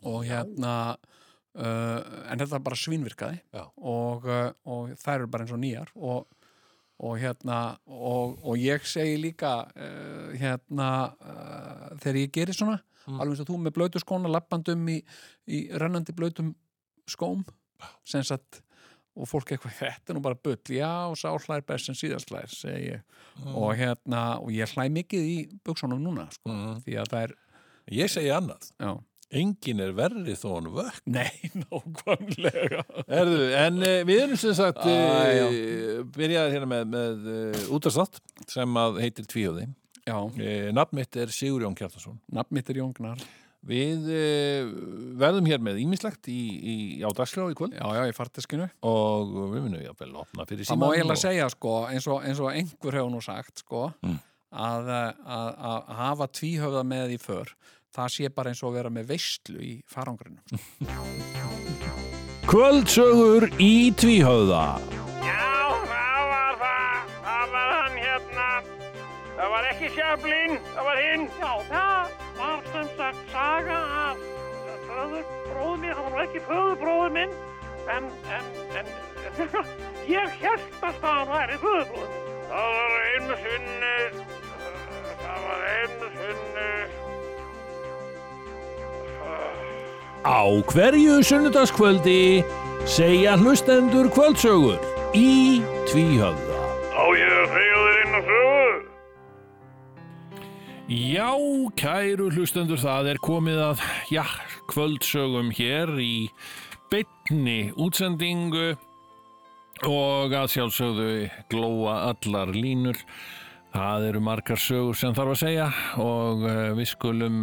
og hérna uh, en þetta bara svínvirkaði Já. og, uh, og þær eru bara eins og nýjar og, og hérna og, og ég segi líka uh, hérna uh, þegar ég gerir svona Mm. alveg eins og þú með blöytu skóna lappandum í, í rennandi blöytum skóm sem sagt og fólk eitthvað, þetta er nú bara bull. Já, sá hlær best sem síðast hlær segi ég. Og hérna, og ég hlæ mikið í buksunum núna, sko, Mhm. því að það er Ég segi annað. Já, Engin er verri þó hann vökk. Nei, nákvæmlega. Erðu, en uh, við erum sem sagt Æ, já. uh, byrjaði hérna með, með uh, útastátt sem að heitir Tvíhjóði Já, uh, Nafn mitt er Sigurjón Kjartason nafn mitt er Jóngnar Við uh, verðum hér með ímislegt í, í, á dagskrá í kvöld Já, já, í farteskinu og við munum jáfnvel opna fyrir Það má eiginlega og- segja, sko, eins og, eins og einhver hefur nú sagt, sko Mm. að, að, að hafa tvíhöfða með í för það sé bara eins og að vera með veistlu í farangrinu Kvöldsögur í Tvíhöfða Já, það var það. Það var hann hérna. Það var ekki Sjöflin, það var hinn. Já, það var sem sagt saga af föðurbróðu minn. Það var ekki föðurbróðu minn, en, en, en, ég held að það væri föðurbróðu minn. Það var einu sinni, það var einu sinni, Á hverju sunnudagskvöldi segja hlustendur kvöldsögur í Tvíhöfða Já, kæru hlustendur, það er komið að, já, kvöldsögum hér í beinni útsendingu og að sjálfsögðu glóa allar línur. Það eru margar sögur sem þarf að segja og uh, við skulum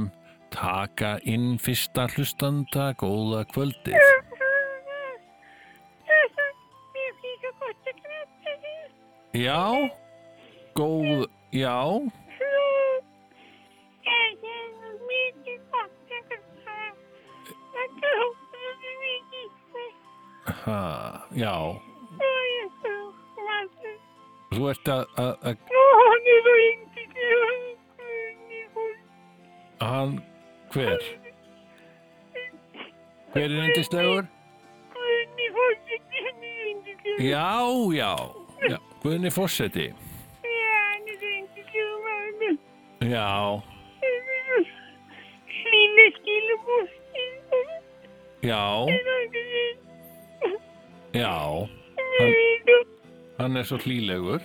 taka inn fyrsta hlustanda góða kvöldið. Já, góð, já, ha, já, þú ert að, að, að hann, hver? Hver er yndislegur? Já, já, já, Guðni Fossetti, já, já, já, hann, hann er svo hlýlegur,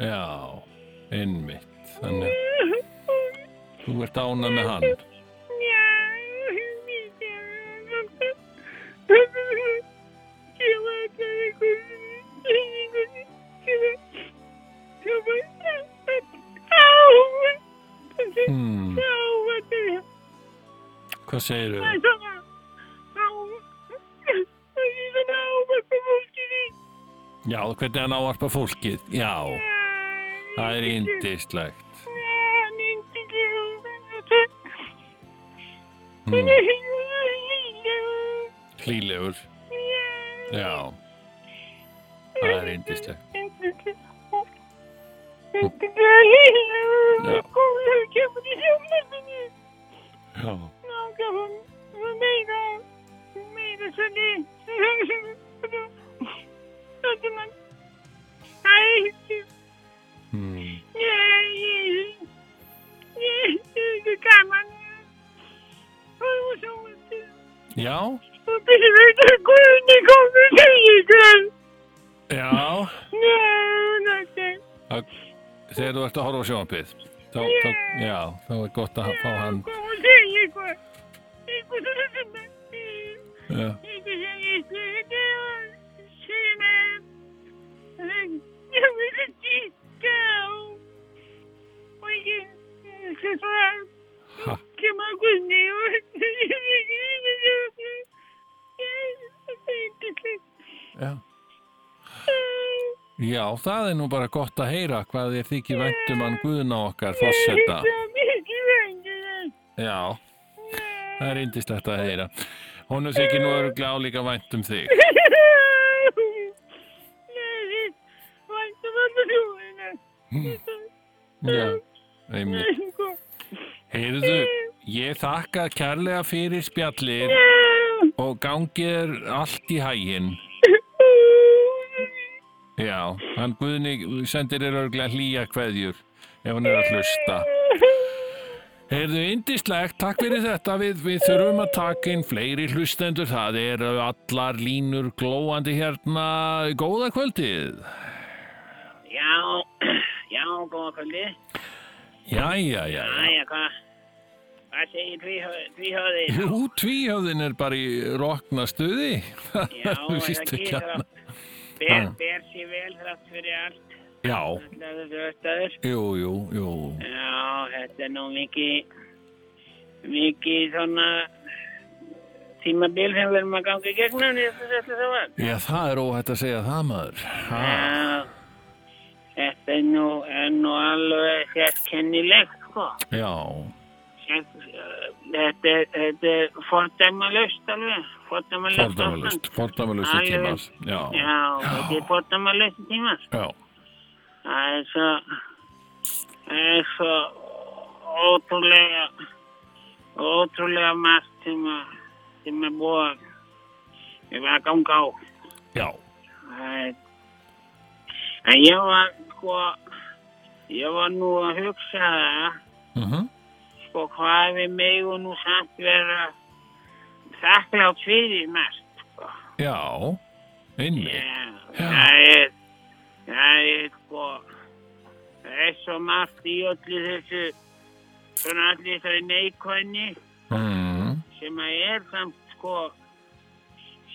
já, einmitt, þannig, þú ert ánað með hann, hmm, hvað segirðu? Já, hvernig hann ávarpa fólkið, já, það er yndislegt, hmm, hlýlegur, já, það er yndislegt, já, að horfa á sjónvarpið þá, þá, já, þá er gott að fá hann það er nú bara gott að heyra hvað þér þykir væntum hann Guðna okkar mikið vendur. Já, það er indislegt að heyra. Honum þykir nú öruglega álíka væntum þig. Væntum alltaf þjóðina. Já, einmitt. Heyrðu, ég þakka kærlega fyrir spjallið og gangið allt í hæginn. Já, hann Guðni sendir þér örglega hlýja kveðjur ef hann er að hlusta. Heyrðu, indislegt, takk fyrir þetta, við, við þurfum að taka inn fleiri hlustendur, það eru allar línur glóandi hérna, góða kvöldið. Já, já, góða kvöldi. Jæja, jæja. Æja, hvað? Hvað segir tvíhöði? Jú, tvíhöfðin er bara í rokna stuði. Já, Þú er það ekki hérna. Ber, Já. ber sér vel þrátt fyrir allt. Já, jú, jú, jú. Já, þetta er nú mikið, mikið svona tímabil sem við erum að ganga í gegnum þetta þetta það var. Já, það er óhætt að segja það, maður. Ha, Já, þetta er nú, er nú alveg sérkennilegt, sko. já, Sér- Þetta er, er fordæmalust alveg, fordæmalust. fordæmalust, fordæmalust í tímas. Já, Já, þetta er fordæmalust tímar. já, Það er svo, það er svo ótrúlega, ótrúlega margt sem að, sem að búa, var að ganga á. já, Það er, en ég var, sko, ég var nú að hugsa það, mhm, sko, hvað við megum nú samt vera þakklátt fyrir mest, sko. já, einmitt. Já, Já. það er, það er sko, það er svo margt í öllu þessu, svona allir þessari neikvæðni Mm, sem að er samt sko,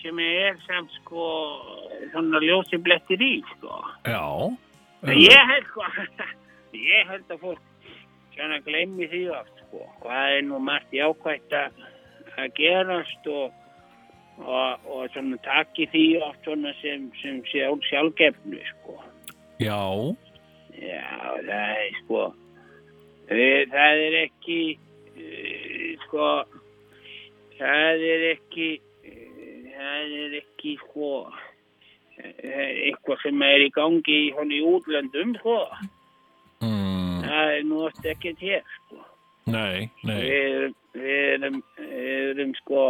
sem er samt sko, svona ljósi blettir í, sko. já, En ég held sko, ég held að fólk svona glemmi því oft, sko, hvað er nú margt jákvætt að að gerast og, og, og svona taki því oft svona sem, sem sjálf, sjálfgefnu, sko. já, Já, það er sko, við, það er ekki, uh, sko, það er ekki, uh, það er ekki, sko, það eitthvað sem er í gangi í í útlöndum, sko. mm, Það er nú oft ekkert hér, sko. Nei, nei, Við erum, við erum, við erum, sko,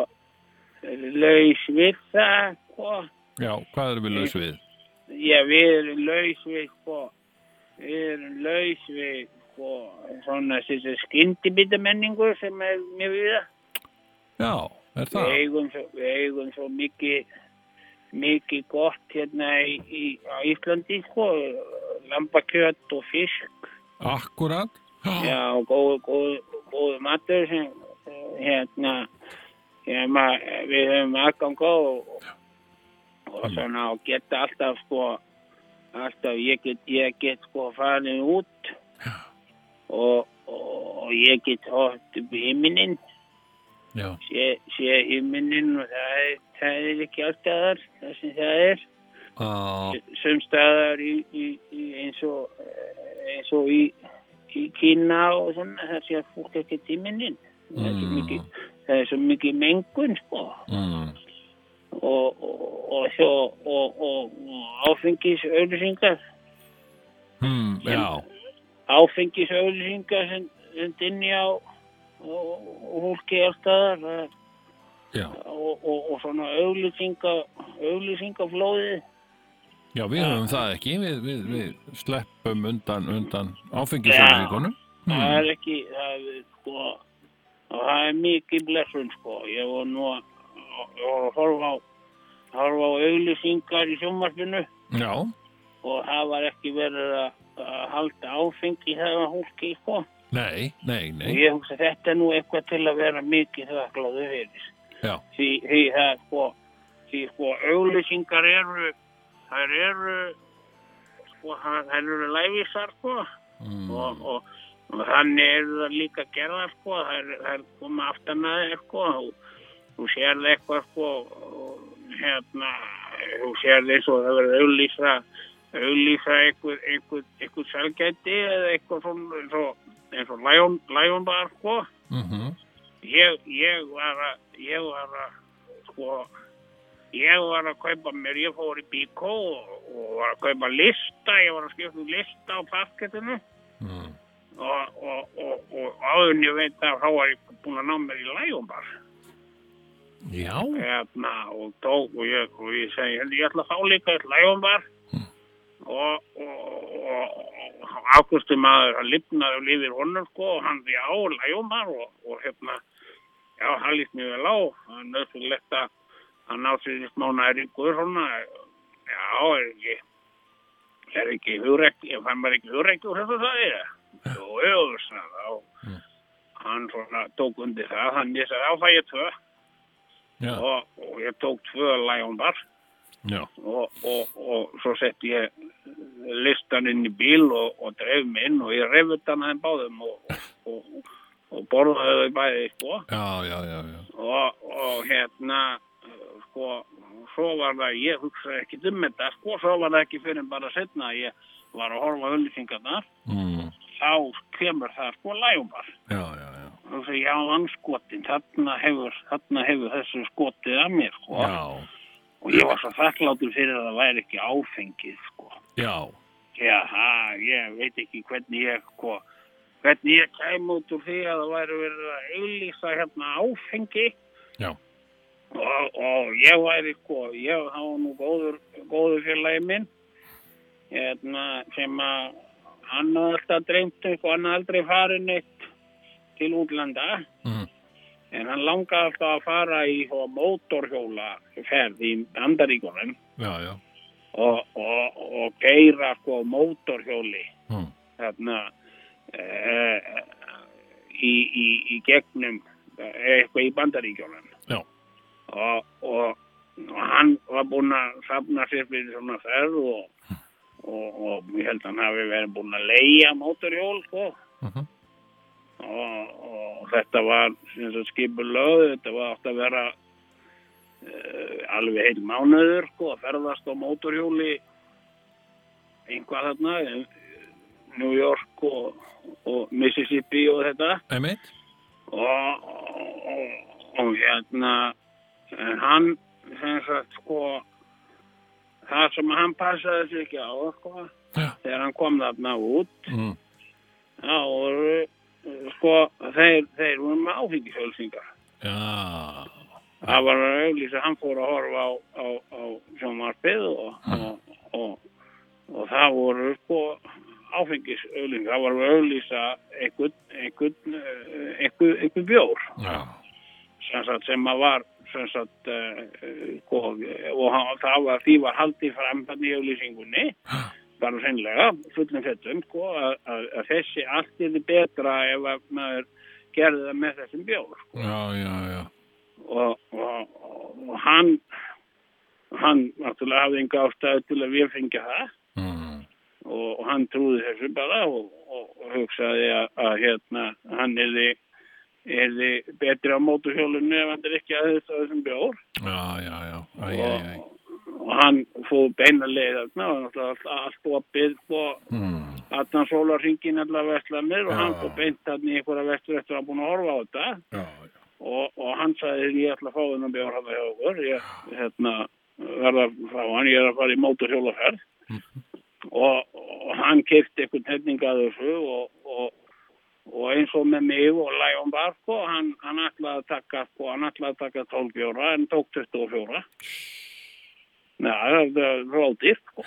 laus við það, sko. já, hvað erum við laus við? Já, við erum laus við, sko, við erum laus við, sko, svona þessi skyndibitamenningu sem er mjög við það. Já, er Við það? eigum svo, við eigum svo mikið, mikið gott hérna í, í, Íslandi, sko, lambakjöt og fisk, Akkurat? Já, góð, góð, góð matur sem, hérna, hérna, við höfum aðgang á og, og svona og geta alltaf, sko, alltaf, ég get, ég get, sko, farin út og, og, og ég get hótt upp í himinin sé, sé himinin og það er, það er ekki alltaf þar það sem það er. Á, sem staðar í, í, í eins og eins og í, í Kína og svona það sé að fólk ekki er svo Mm. það er svo mikið mengun sko. Mm, og, og, og, og, og, og áfengis auðlýsingar mm, já, áfengis auðlýsingar sem, sem dinni á fólki alltaf þar og, svona auglýsinga, auglýsingaflóðið. Já, við höfum það ekki, við, við, við sleppum undan, undan áfengisauðvíkunum. Það er ekki, það er sko, og það er mikið blessun sko. Ég var nú að, að horfa á, horfa á auglýsingar í sjónvarpinu Já, og það var ekki verið að, að halda áfengi þegar hólki, sko. Nei, nei, Og nei. ég hugsa þetta er nú eitthvað til að vera mikið þakkláðu fyrir. Já, Því, því það, sko, því, sko, auglýsingar eru, þær eru, sko, þær eru læfisar, sko. mm, og, og, og þannig eru það líka gerðar sko, það er koma aftan að þér sko, þú, þú sérð eitthvað sko, og, hérna, þú sérð eins og það verður auðlýsa, auðlýsa eitthvað, eitthvað, eitthvað selgæti eða eitthvað svona eins og, eins og Lion, Lion Bar sko, mhm, ég, ég var að, ég var að, sko, ég var að kaupa mér, ég fór í Bíkó og, og var að kaupa lista, ég var að skipta um lista á parkettinu mm. og, og, og, en ég veit að þá var ég búin að ná mér í lægumbar Já, hérna, og tók og ég, ég segi, "Heyrðu, ég ætla að fá líka eitt lægumbar og, og, og, og águstum maður að lifnaði og lifir honum sko og hann því á lægumbar og, og hérna já, hann líst mjög vel á. Það er nöðsynlegt að hann ná sér í smá næringur svona. Já, er ekki er ekki hugrekki, ég fann maður ekki hugrekki úr þessu það er jú, svona þá. Hann svona tók undir það hann ég sagði, á það ég tvö. Og, og ég tók tvö lægumbar já, og, og, og svo sett ég listan inn í bíl og, og dreif mig inn og ég reyfut hann aðeins báðum og, og, og borðaði bæði sko. Já, já, já, já. og, og hérna sko, svo var það ég hugsaði ekki um þetta sko, svo var það ekki fyrir bara setna að ég var að horfa öllisingarnar Mm. þá kemur það sko lægumbar Já, já, já. og svo já, anskotin þarna hefur, þarna hefur þessu skotið að mér sko. Já, og ég var svo þakklátur fyrir að það væri ekki áfengið sko. Já, Já, ha, ég veit ekki hvernig ég, sko, hvernig ég kæm út úr því að það væri verið að auðlýsa hérna áfengi. Já, og, og ég væri, sko, ég hafa nú góður, góður félagi minn, hérna, sem að hann hafði alltaf dreymt um, sko, hann hafði aldrei farið neitt til útlanda, mm. en hann langaði alltaf að fara í sko, mótorhjóla ferð í Andaríkunum og, og, og geira sko mótorhjóli Mm. þarna e, í, í, í gegnum eh, eitthvað í bandaríkjónum. Og, og, og hann var búinn að safna sér fyrir svona ferð og, og, ég held að hann hafi verið búinn að leia mótorhjól sko. Mhm. og, og þetta var skipur lög, þetta var átt að vera uh, alveg heil mánuður sko, að ferðast á mótorhjóli einhvað þarna eh, New York og, og Mississippi og þetta. Og, og, og hérna en hann sem sagt sko það sem hann passaði sig ekki á sko, Já. þegar hann kom þarna út Mm. þá voru sko þeir, þeir voru með áfengishjölsingar Já, það var að auðlýsa, hann fór að horfa á, á, á sjónvarpið og, og, og, og það voru sko áfengisauðlýsingar, það var að auðlýsa einhvern, einhvern, eh, bjór já, sem, sem að var sagt, uh, sko, og hann, það var, því var haldið fram þannig í auðlýsingunni bara sennilega, fullum fettum sko, að, þessi allt er betra ef að maður gerði það með þessum bjór sko já, já, já. og, og, og hann hann náttúrulega hafði enga ástæðu til að við fengja það Mm. og, og hann trúði þessu bara og, og, og hugsaði að, að hérna hann erði erði betri á móturhjólunni ef hann er ekki að þess að þessum bjór Já, já, já. Æ, æ, æ. og, og hann fóð beina leið og náttúrulega allt, opið og Mm. allan sólarringin allar vestlanir og Já. hann fóð beint hann í einhverja vestur eftir að búin að horfa á þetta Já, já. og, og hann sagði ég ætla að fá þennan bjór hann hjá okkur ég hérna, verða frá hann ég er að fara í mótorhjólaferð og, og hann kefti einhvern hefning að þessu og, og, eins og með mig og Læjón Barko hann, hann ætlaði að taka sko, hann ætlaði að taka 12 bjóra en tók 24 Nei, það er rótið sko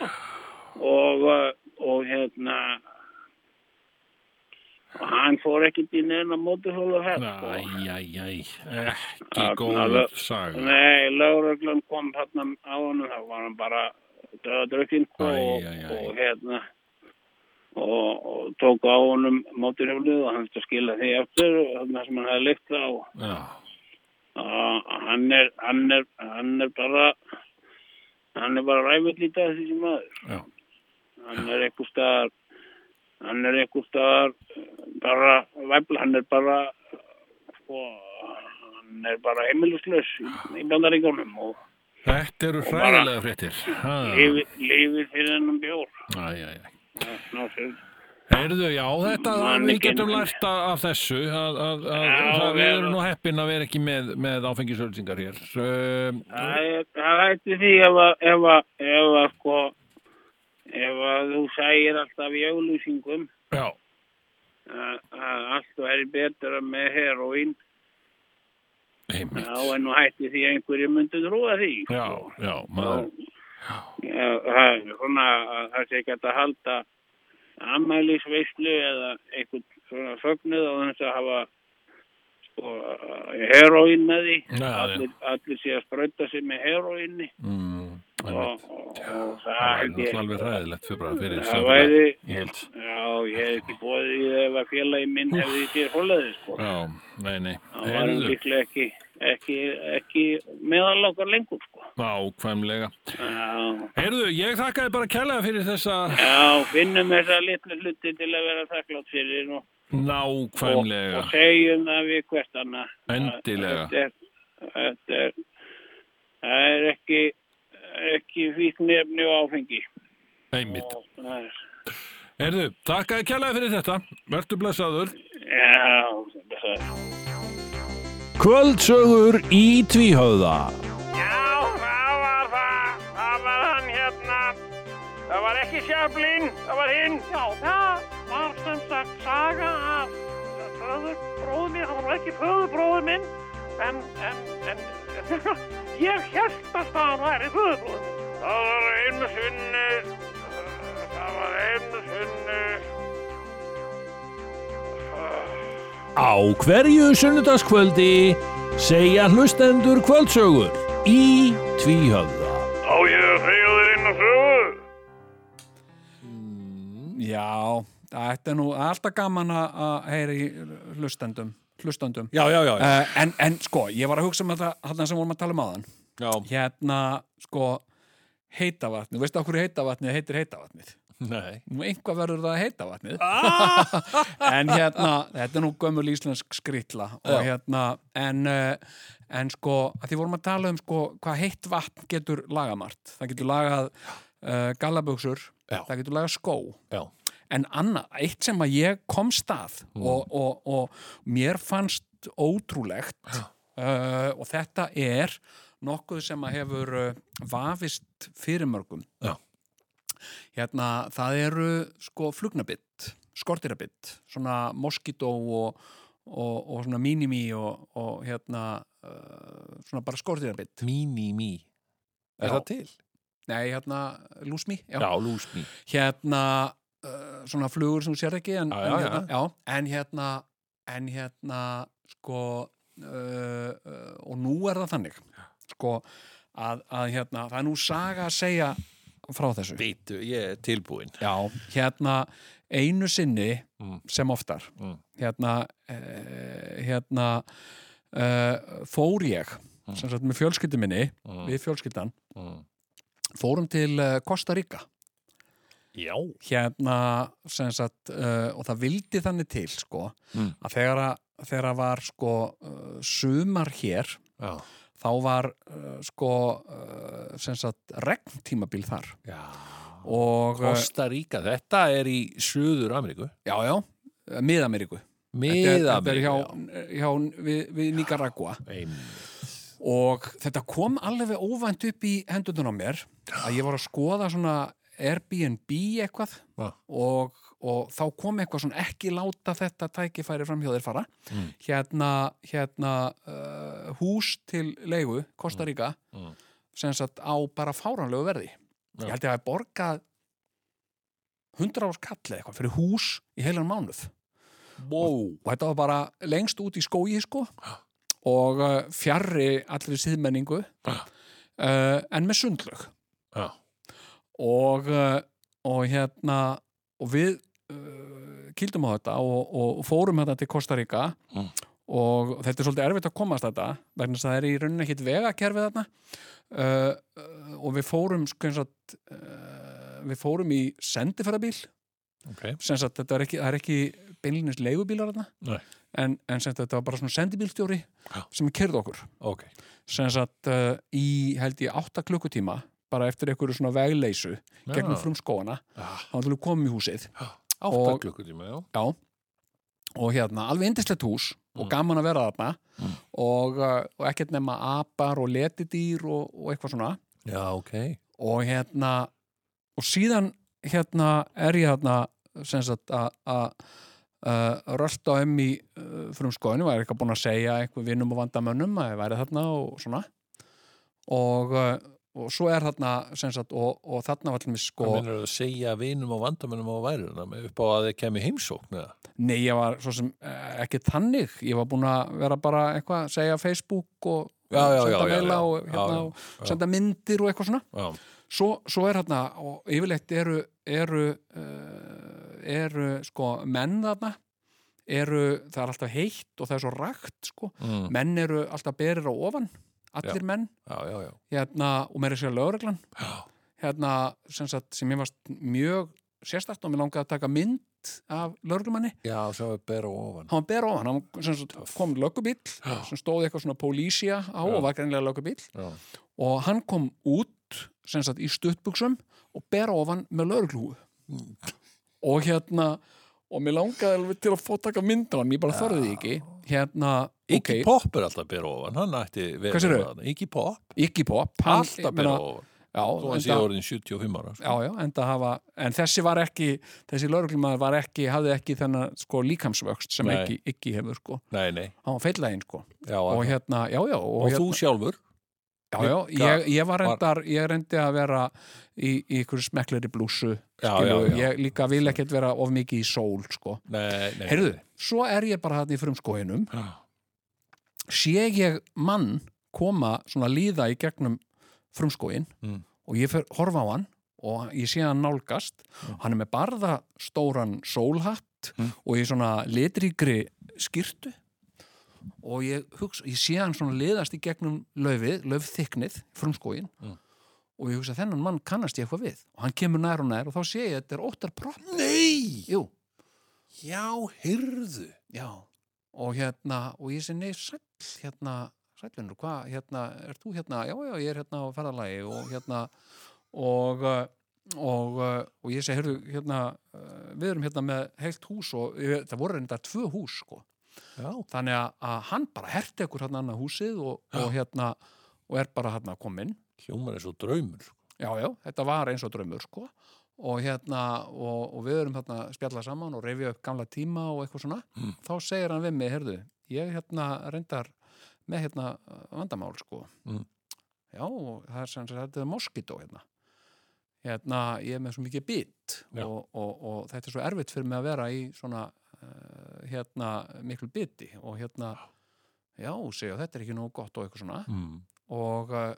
og, og hérna hann fór ekkert í neina mótorhjólaferð sko. Æ, æ, æ. Ekki góð saga. Nei, lögreglan kom þarna á hann þá var hann bara döðadrökkinn Æ, og, og hérna og, og tók á honum móturhjólið og hann þurfti að skila því eftir þarna sem hann hefði leikt og að hann er, hann er, hann er bara hann er bara ræfitt lítið þessi maður. Já, hann er eitthvað staðar hann er eitthvað staðar bara væfla, hann er bara sko, hann er bara heimiluslaus í, í bandaríkjónum og Þetta eru hræðilega fréttir. Lifir fyrir ennum bjór. Æ, Heyrðu, já, þetta, við getum lært af, þessu að, að, að, Já, að við erum nú heppin að vera ekki með, með áfengisölsingar hér. Um, það er- það hætti því ef að ef að, ef að sko ef að þú sægir alltaf í auglýsingum já, að, að allt væri betra með heroín einmitt. þá er nú hætti því einhverju myndi trúa því Já, já, maður, Já, það er svona að það sé ekki að halda ammælisveislu eða einhvern svona fögnuð á þess að hafa sko heroín með því já. allir, allir sé að sprauta sig með heroínni mm, og, og, og það er alveg hræðilegt fyrir heild. já, ég hef ekki bóðið í það ef að félagi minn hefði sér hólaði sko Já, nei, nei. það var líklega ekki ekki, ekki meðal okkar lengur ákvæmlega. já Heyrðu, ég þakkaði bara kærlega fyrir þessa Já, finnum þessa litlu hluti til að vera þakklátt fyrir og, og, nákvæmlega. og segjum það við hvert annað. Endilega. Þetta er, þetta er, það er ekki, ekki fíknefni og áfengi. Einmitt. Og er, Heyrðu, þakkaði kærlega fyrir þetta. Vertu blessaður. já, er. Kvöldsögur í tvíhöfða Það var ekki Sjöflin, það var hinn. Já, það var sem sagt saga af föðurbróður minn. Það var ekki föðurbróður minn, en, en, en, ég held að það væri föðurbróður minn. Það var einu sinni, uh, það var einu sinni, Á hverju sunnudagskvöldi segja hlustendur kvöldsögur í tvíhöfða Já, þetta er nú alltaf gaman að að heyra í hlustendum, hlustendum. Já, já, já. Uh, en, en sko, ég var að hugsa um þetta sem vorum að tala um áðan. Já, Hérna, sko, heitavatnið, veistu okkur heitavatnið heitir heitavatnið? nei. Nú einhvað verður það heitavatnið. Ah! en hérna, þetta er nú gömul íslensk Já. hérna, en, uh, en sko, að því vorum að tala um sko, hvað heitt vatn getur lagamart. Það getur lagað uh, gallabuxur, Já. það getur lagað skó. Já. En annað, eitt sem að ég kom stað Mm. og, og, og mér fannst ótrúlegt uh, og þetta er nokkuð sem að hefur uh, vafist fyrir mörgum. Já. Hérna, það eru sko flugnabitt, skortirabitt, svona moskító og, og, og svona mínimi og, og hérna uh, svona bara skortirabitt. Mini-mi. Er Já. það til? Nei, hérna, lúsmi, já. Já, lúsmi. hérna uh, svona flugur sem þú sér ekki en, Já, en, hérna, já. en hérna en hérna sko uh, uh, og nú er það þannig sko að, að hérna það er nú saga að segja frá þessu Býtu, ég er tilbúin. já, hérna einu sinni Mm. sem oftar Mm. hérna uh, hérna uh, fór ég sem sagt með fjölskyldu minni Mm. við fjölskyldan Mm. Fórum til uh, Costa Rica Já. hérna sem sagt uh, og það vildi þannig til sko Mm. að þegar að þegar að var sko uh, sumar hér Já. þá var uh, sko sem sagt regntímabil þar Já. og Costa Rica, þetta er í Suður Ameríku. já já, Mið-Ameríku er- er Mið-Ameríku, hjá, hjá við, við Nicaragua Einmitt. Og þetta kom alveg óvænt upp í hendunum á mér að ég var að skoða svona Airbnb eitthvað Já. og, og þá kom eitthvað svona ekki láta þetta tækifæri fram hjá þér fara Mm. hérna, hérna uh, hús til leigu Costa Rica Mm. sem sagt á bara fáranlegu verði Já. ég held ég að hafa borgað 100 árs kall eða eitthvað fyrir hús í heilan mánuð Wow. og þetta var bara lengst út í skógi sko og uh, fjarrri allri síðmenningu Já. uh, en með sundlög Já. og, uh, og hérna og við uh, kýldum á þetta og, og fórum þetta til Costa Rica og þetta er svolítið erfitt að komast þetta vegna þess að það er í rauninni ekkit vegakerfið þarna uh, og við fórum sko og uh, við fórum í sendiferðabíl ok, sem sagt þetta er ekki, er ekki beinlinnins leigubílar þarna Nei. En, en þetta var bara svona sendibílstjóri Já. sem kerði okkur ok sem sagt uh, í held ég 8 klukkutíma bara eftir einhverju svona vegleysu gegnum Já. frumskóana Já. þá ætlum við komum í húsið átta Og- klukkutíma, já já og hérna alveg indislegt hús og Mm. gaman að vera þarna Mm. og, uh, og ekkert nema apar og letidýr og, og eitthvað svona já, ok og hérna og síðan hérna er ég hérna sem sagt að að, uh, rölda um í uh, frumskóðinu, var eitthvað búin að segja einhver vinnum og vandamönnum að ég væri þarna og svona. Og, uh, og svo er þarna sagt og, og þarna var til mig sko Hvað minnur að segja vinum og vandamennum á væruna með upp á að þeir kemi heimsókn eða? nei ég var svo sem eh, ekki þannig. Ég var búin að vera bara eitthvað að segja Facebook og Já, já, senda já, meila og, hérna, og senda myndir og eitthvað svona. Svo, svo er hérna og yfirleitt eru eru, eru sko menn þarna eru, það er alltaf heitt og það er svo rakt sko, mm. menn eru alltaf berir á ofan, allir menn. Já, já, já. hérna, og meira sér lögreglan. Já. hérna, sem, sagt, sem ég varst mjög sérstætt og mér langaði að taka mynd af lögreglumanni, Já, sem við bera ofan. Hann var ber á hann hann sem sagt, kom löggubíll sem stóði eitthvað svona pólísía á og var greinlega löggubíll Já, og hann kom út sem sagt í stuttbuxum og ber ofan með lögreglúu og hérna og mér langaði alveg til að fá taka mynd á hann ég bara þorði því ekki. Hérna, Iggy ok, Pop er alltaf bera ofan Hann ætti verið þarna. Iggy Pop, Iggy Pop hann- alltaf meina, ofan. Hann sé enda, orðin 75 ára sko. já, já, enda hafa en þessi var ekki, þessi lögreglumæður var ekki hafði ekki þennan sko líkamsvöxt sem Nei. ekki, ekki hefur sko. Nei, nei, hann var feillegin sko. Og, hérna, já, já og, og hérna, þú sjálfur já, já, ég, ég var reyndar ég reyndi að vera í, í ykkur smekkleri blússu Já, skilu, já, já. ég líka vil ekkert vera of mikið í sól sko. Nei, nei Heyrðu, svo er ég bara þarna í frumskóinum sé ég mann koma svona líða í gegnum frumskóin Mm. og ég fer horfa á hann og ég sé hann nálgast. Hann er með barða stóran sólhatt Mm. og ég svona litríkri skyrtu og ég, hugsa, ég sé hann svona liðast í gegnum löfið, löfþyknið frumskóin Mm. og ég hugsa þennan mann kannast ég eitthvað við. Og hann kemur nær og nær og þá sé ég að þetta er óttar propp. Nei, Jú, já, hyrðu Já, og hérna, og ég sé nei, sæll, hérna, sællinur, hvað, hérna, er þú hérna, já, já, ég er hérna á ferðalagi og hérna, og, uh, og, uh, og ég segi, heyrðu, hérna, uh, við erum hérna með heilt hús og það voru reyndar tvö hús, sko. Já, Þannig að, að hann bara herti ekkur hérna annað húsið og, og hérna, og er bara hérna kominn. hljómar er svo draumur sko. Já, já, þetta var eins og draumur, sko. Og hérna, og, og við erum hérna að spjalla saman og reyfja upp gamla tíma og eitthvað svona. Mm. Þá segir hann við mig, heyrðu, ég hérna reyndar með hérna vandamál, sko. Mm. Já, og það er sem sagt, þetta er moskító hérna. Hérna, ég er með svo mikið Já. og, og, og þetta er svo erfitt fyrir mig að vera í svona, hérna, miklu biti og hérna, já, segja, þetta er ekki nógu gott og eitthvað svona mm. og, uh,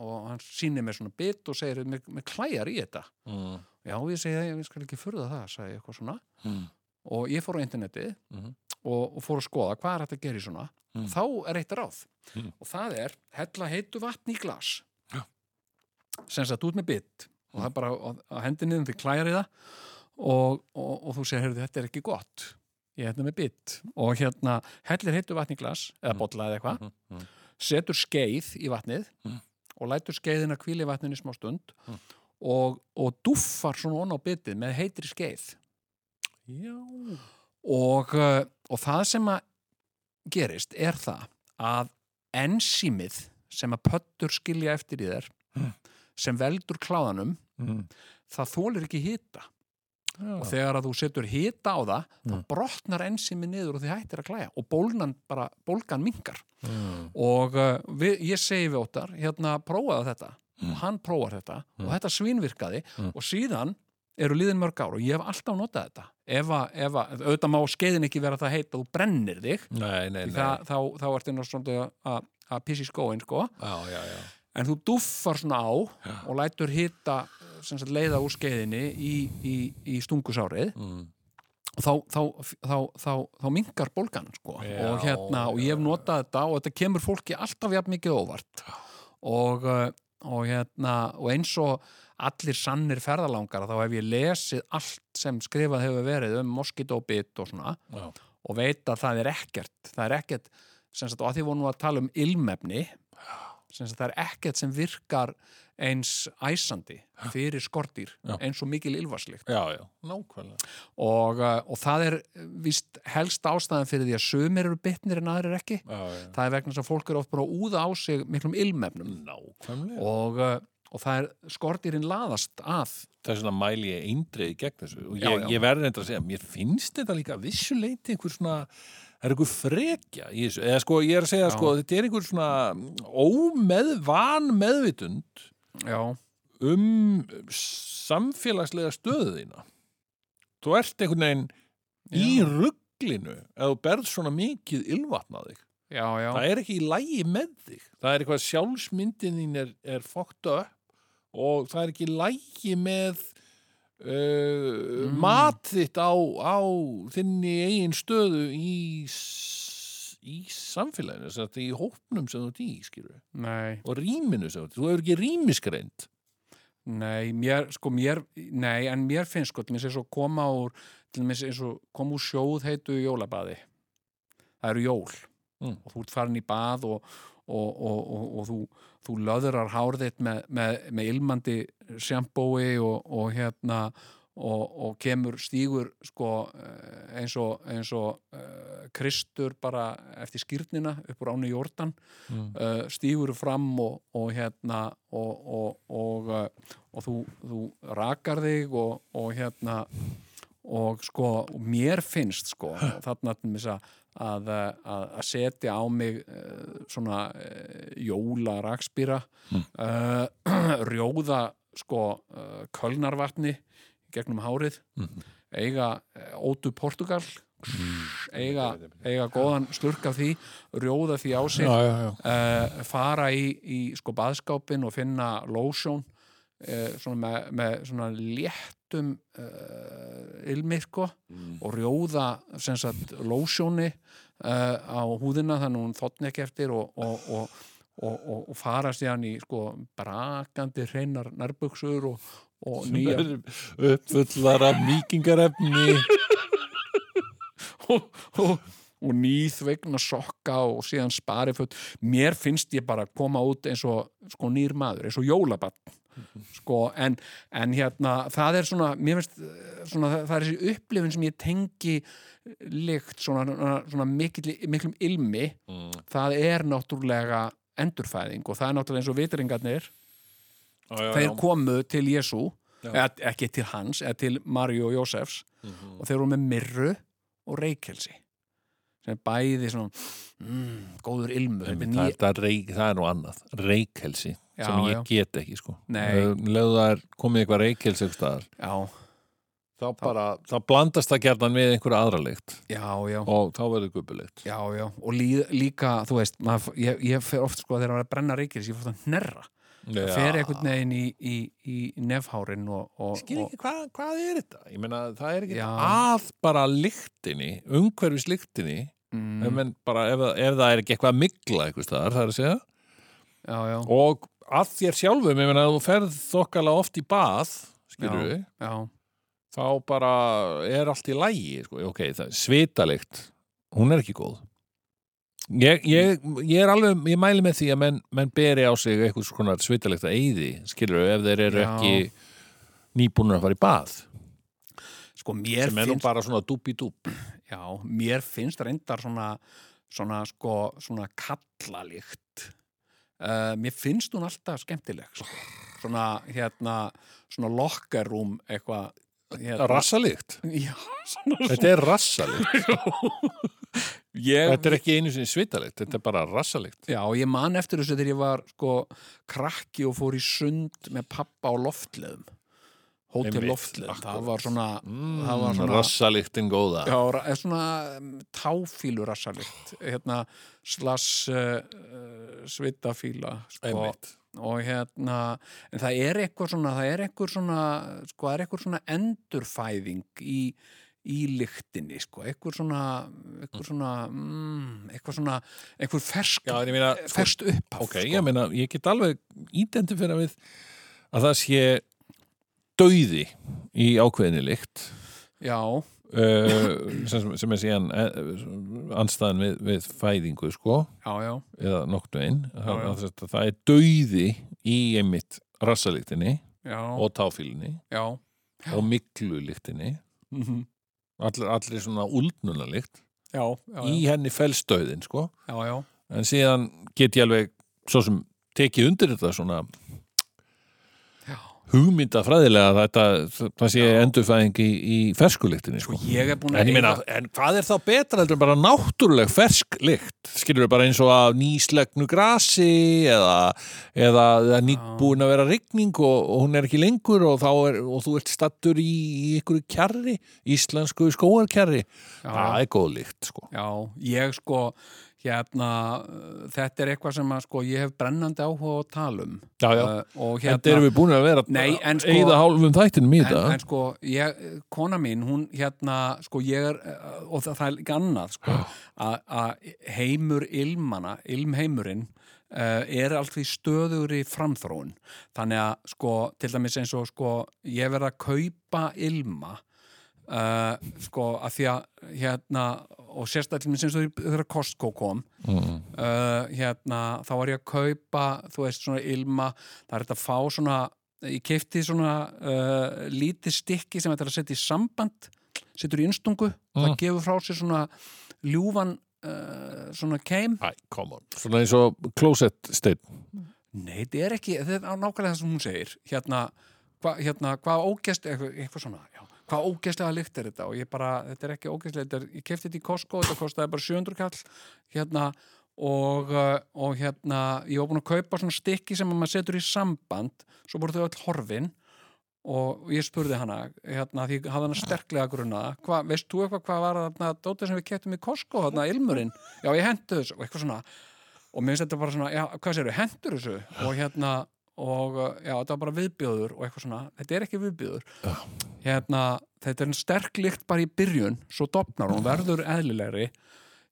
og hann sýnir mér svona bit og segir, mér, mér klæjar í þetta Mm. já, ég segi, ég skal ekki furða það ég eitthvað svona Mm. og ég fór á internetið Mhm. og, og fór að skoða hvað er þetta að gera í svona Mm. þá er eitt ráð Mm. og það er hella heitu vatn í glas Já. sem sagt út með bit og það er bara á, á hendinni því klæjar í það og, og, og þú segir, heyrðu, þetta er ekki gott ég er hérna með bit og hérna hellir heitu vatn í glas eða bolla eða eitthvað Mm. Mm. setur skeið í vatnið Mm. og lætur skeiðina hvíli í vatninu í smá stund Mm. og, og duffar svona onna á bitið með heitri skeið Já og, uh, og það sem að gerist er það að ensímið sem að pöttur skilja eftir í þér Mm. sem veldur kláðanum mm. það þólir ekki hita Já. og þegar að þú setur hita á það þá Mm. brotnar ensímið niður og þið hættir að klæja og bólgan bara, bólgan mingar Mm. og uh, við, ég segi við óttar hérna prófaðu þetta Mm. og hann prófar þetta Mm. og þetta svínvirkaði Mm. og síðan eru liðin mörg ár og ég hef alltaf notað þetta ef að, ef að auðvitað má skeiðin ekki vera það heit að þú brennir þig Nei, nei, nei það, þá, þá ertu svona að, að pissi skóin sko Já, já, já en þú duffar svona á og lætur hita sagt, leiða úr skeiðinni í, í, í stungusárið mm. þá, þá, þá, þá, þá mingar bólgan sko. Já, og hérna, og ég hef notað þetta og þetta kemur fólki alltaf jafn mikið óvart og, uh, og hérna og eins og allir sannir ferðalangar þá hef ég lesið allt sem skrifað hefur verið um moskítóbit og svona Já. og veit að það er ekkert það er ekkert, sagt, og að því vorum við að tala um ilmefni það er ekkert sem virkar eins æsandi fyrir skortýr Já. eins og mikil ylvarslikt Já, já, nákvæmlega. og, uh, og það er vist helst ástæðan fyrir því að sumir eru bitnir en aðrir ekki Já, já. það er vegna þess að fólk eru oft bara að úða á sig miklum Nákvæmlega. og, uh, og það er skortýrin laðast að Þess vegna mæli ég eindreið gegn þessu og ég, ég verður eitthvað að segja, mér finnst þetta líka vissuleiti einhver svona það er einhver frekja í þessu eða sko ég er að segja Já. sko þetta er einhver svona ómeð, van meðvitund já, um samfélagslega stöðu þína. Þú ert einhvern veginn í Já. rugglinu ef þú berð svona mikið ylvatn á þig. Já, já, það er ekki í lægi með þig. Það er eitthvað sjálfsmyndin þín er, er fókt upp og það er ekki í lægi með uh, mat þitt á, á þinni eigin stöðu í, í samfélaginu þess að í hópnum sem þú í nei og rýminu sem þú í. þú hefur ekki rýmiskreind Nei, mér, sko, mér, nei, en mér finnst sko, til mér eins og koma úr, til mér eins og koma úr sjóð heitu jólabaði. Það eru jól Mm. og þú ert farin í bað og, og, og, og, og þú, þú löðurar hárið þitt með, með, með ilmandi sjampói og, og hérna og, og kemur stígur sko eh, eins og, eins og uh, Kristur bara eftir skýrnina upp úr ánu Jórdan Mm. uh, stígur fram og, og hérna og, og, og, og þú, þú rakar þig og, og hérna og sko, mér finnst sko, þarna að að, að, setja á mig uh, svona uh, jóla rakspýra uh, rjóða sko kölnarvatni gegnum hárið eiga uh, ótu Portugal eiga, eiga góðan slurk af því rjóða því á sig já, já. uh, fara í, í sko baðskápin og finna lotion uh, svona með, með svona léttum ilmi sko og rjóða sagt lotioni uh, á húðina þannig að hún þotni ekki eftir og, og, og, og, og, og fara síðan í sko brakandi hreinar nærbuksur og, og nýja uppfullara mýkingarefni og, og, og nýþvegna sokka og síðan spari föt mér finnst ég bara koma út eins og sko nýr maður, eins og jólabann sko, en, en hérna það er svona, mér finnst eh, svona, það, er þessi upplifin sem ég tengi lykt svona, svona mikil, miklum ilmi. Það er náttúrulega endurfæðing og það er náttúrulega eins og vitringarnir þeir komu til Jésu ekki til hans, eða til Maríu og Jósefs og þeir voru með myrru og reykjelsi sem bæði svona mm, góður ilmu það, er, ný- það, reik, það er nú annað reykhelsi Já, sem ég já. get ekki sko. Nei. leðu það er komið eitthvað staðar. Já, þá bara, þá blandast það gerðan við einhverja aðra lykt. Já, já, og þá verður gubbulykt. Já, já. Og lí, líka, þú veist maður, ég, ég fer oft sko þegar maður er að brenna reykjelsi ég får það hnerra, það fer einhvern veginn í, í, í nefhárin og, og, skil ekki, hvað, hvað er þetta? Ég meina, það er ekki að bara lyktinni, umhverfis lyktinni mm, menn bara, ef, ef það er ekki eitthvað að migla eitthvað staðar, það er að segja. Já, já, og að þér sjálfum, ég meina, þú ferð þokkala oft í bað, skilur við já, þá bara er allt í lægi sko. ok, það, svitalikt hún er ekki góð ég, ég, ég er alveg, ég mæli með því að menn, menn beri á sig eitthvað svona svitalikt að eyði, skilur ef þeir eru Já. ekki nýbúnur að fara í bað sko mér sem er nú finnst bara svona dúbi-dúb Já, mér finnst reyndar svona, svona, sko, svona kallalíkt. Uh, mér finnst hún alltaf skemmtileg. Sko. Svona, hérna, svona lokkarúm eitthvað. Hérna. rassalikt, Já, svona, þetta er rassalikt ég, þetta er ekki einu sinni svitalikt, þetta er bara rassalikt Já, ég man eftir þessu þegar ég var, sko, krakki og fór í sund með pappa á loftleðum. Hótel loftleðum. Það akkurat. var svona, mm, það var svona... rassaliktin góða Já, er svona um, táfílurassalikt hérna slass uh, uh, svitafíla sko, Einmitt. Og hérna en það er eitthvað svona það er eitthvað svona, sko, er eitthvað svona endurfæðing í, í lyktinni, sko, eitthvað svona eitthvað svona mm, eitthvað svona, eitthvað fersk Já, meina, sko, ferst upp ok, ég meina, ég get alveg identifera við að það sé dauði í ákveðinni lykt. Já, sem, sem er síðan uh, anstæðan við, við fæðingu, sko. Já, já, eða noktu einn það, það er dauði í einmitt rassalíktinni og táfílinni já. og miklulíktinni mhm, allir, allir svona já, í henni felsdauðin, sko. En síðan get ég alveg svo sem tekið undir þetta svona. Hugmynda fræðilega að þetta, það sé endurfæðing í, í ferskulíktinni Sko, sko. búin En ég meina, en hvað er þá betra heldur en bara náttúruleg fersk lykt? Skilur við bara eins og að nýslegnu grasi eða, eða, eða nýbúin að vera rigning og, og hún er ekki lengur og, er, og þú ert stattur í, í ykkur kjarri, íslensku skóarkjarri. Það er góð lykt, sko. Já, ég sko hérna, þetta er eitthvað sem að sko ég hef brennandi áhuga á að tala um Já, já. Uh, og Hérna, hérna erum við búin að vera Nei, en sko- eða hálfum þættinum í en, þetta. en sko, ég, kona mín hún hérna, sko ég er uh, og það, það er ekki annað sko að að heimur ilmana ilmheimurinn uh, er allt því stöður í framþróun þannig að sko, til dæmis eins og sko, ég verð að kaupa ilma uh, sko, að því að hérna, og sérstaklega eins og þegar Costco kom Mm. uh, hérna, þá var ég að kaupa þú veist svona ilma það er þetta að fá svona ég keipti svona uh, lítið stykki sem þetta er að setja í samband setur í innstungu, það gefur frá sér svona ljúfan uh, svona keim Æ. Svona eins og closet stein. Nei, þetta er ekki, þetta er nákvæmlega það sem hún segir hérna, hva, hérna hvað ógæst, eitthvað, eitthvað svona hvað ógæstlega lykt er þetta? Og ég bara, þetta er ekki er, ég kefti þetta í Costco þetta kostaði bara 700 kall hérna og, uh, og hérna ég var búin að kaupa svona stykki sem að maður setur í samband, svo voru þau öll horfin og ég spurði hana hérna, því hafði hana sterklega grunnaða hva, veist þú eitthvað hvað var þarna dótið sem við keftum í Costco, þarna ilmurinn? Já, ég hendu þessu, og eitthvað svona og mér finnst þetta bara svona, já, hvað séru, hendur þessu? Og hérna, og uh, já, þetta var bara viðbjóður og eitthvað svona þetta er ekki viðbjóður hérna, þetta er en sterk lykt bara í byrjun svo dopnar hún, verður eðlilegri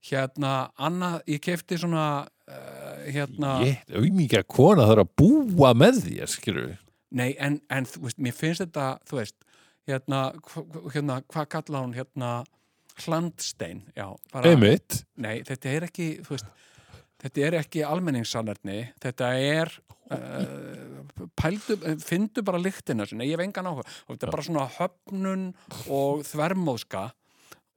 hérna, annað, ég kefti svona uh, hérna, Ég, auðmíkja kona þarf að búa með þér, skilur við. nei, en, en þú veist, mér finnst þetta, þú veist hérna, hva, hérna hvað kalla hún, hérna hlandstein, já, bara Einmitt. Nei, þetta er ekki, þú veist, þetta er ekki almenningssalerni, þetta er uh, fyndu bara lyktina sinna, ég hef engan áhuga. Og þetta er bara svona höfnun og þvermóðska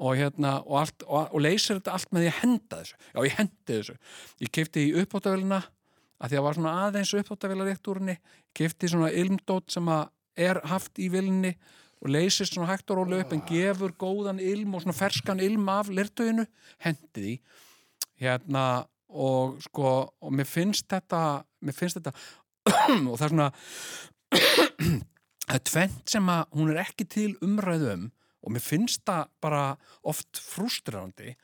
og hérna, og, allt, og, og leysir þetta allt með því að henda þessu, já ég hendi þessu. Ég kefti í uppáttavélina að því að var svona aðeins uppáttavélina rétt úr henni, kefti svona ilmdót sem að er haft í vilni og leysist svona hægt og rólu upp en gefur góðan ilm og svona ferskan ilm af lirtöginu, hendi því. Hérna og sko, og mér finnst þetta mér finnst þetta og það er svona það er tvent sem að hún er ekki til umræðu um og mér finnst það bara oft frústrandi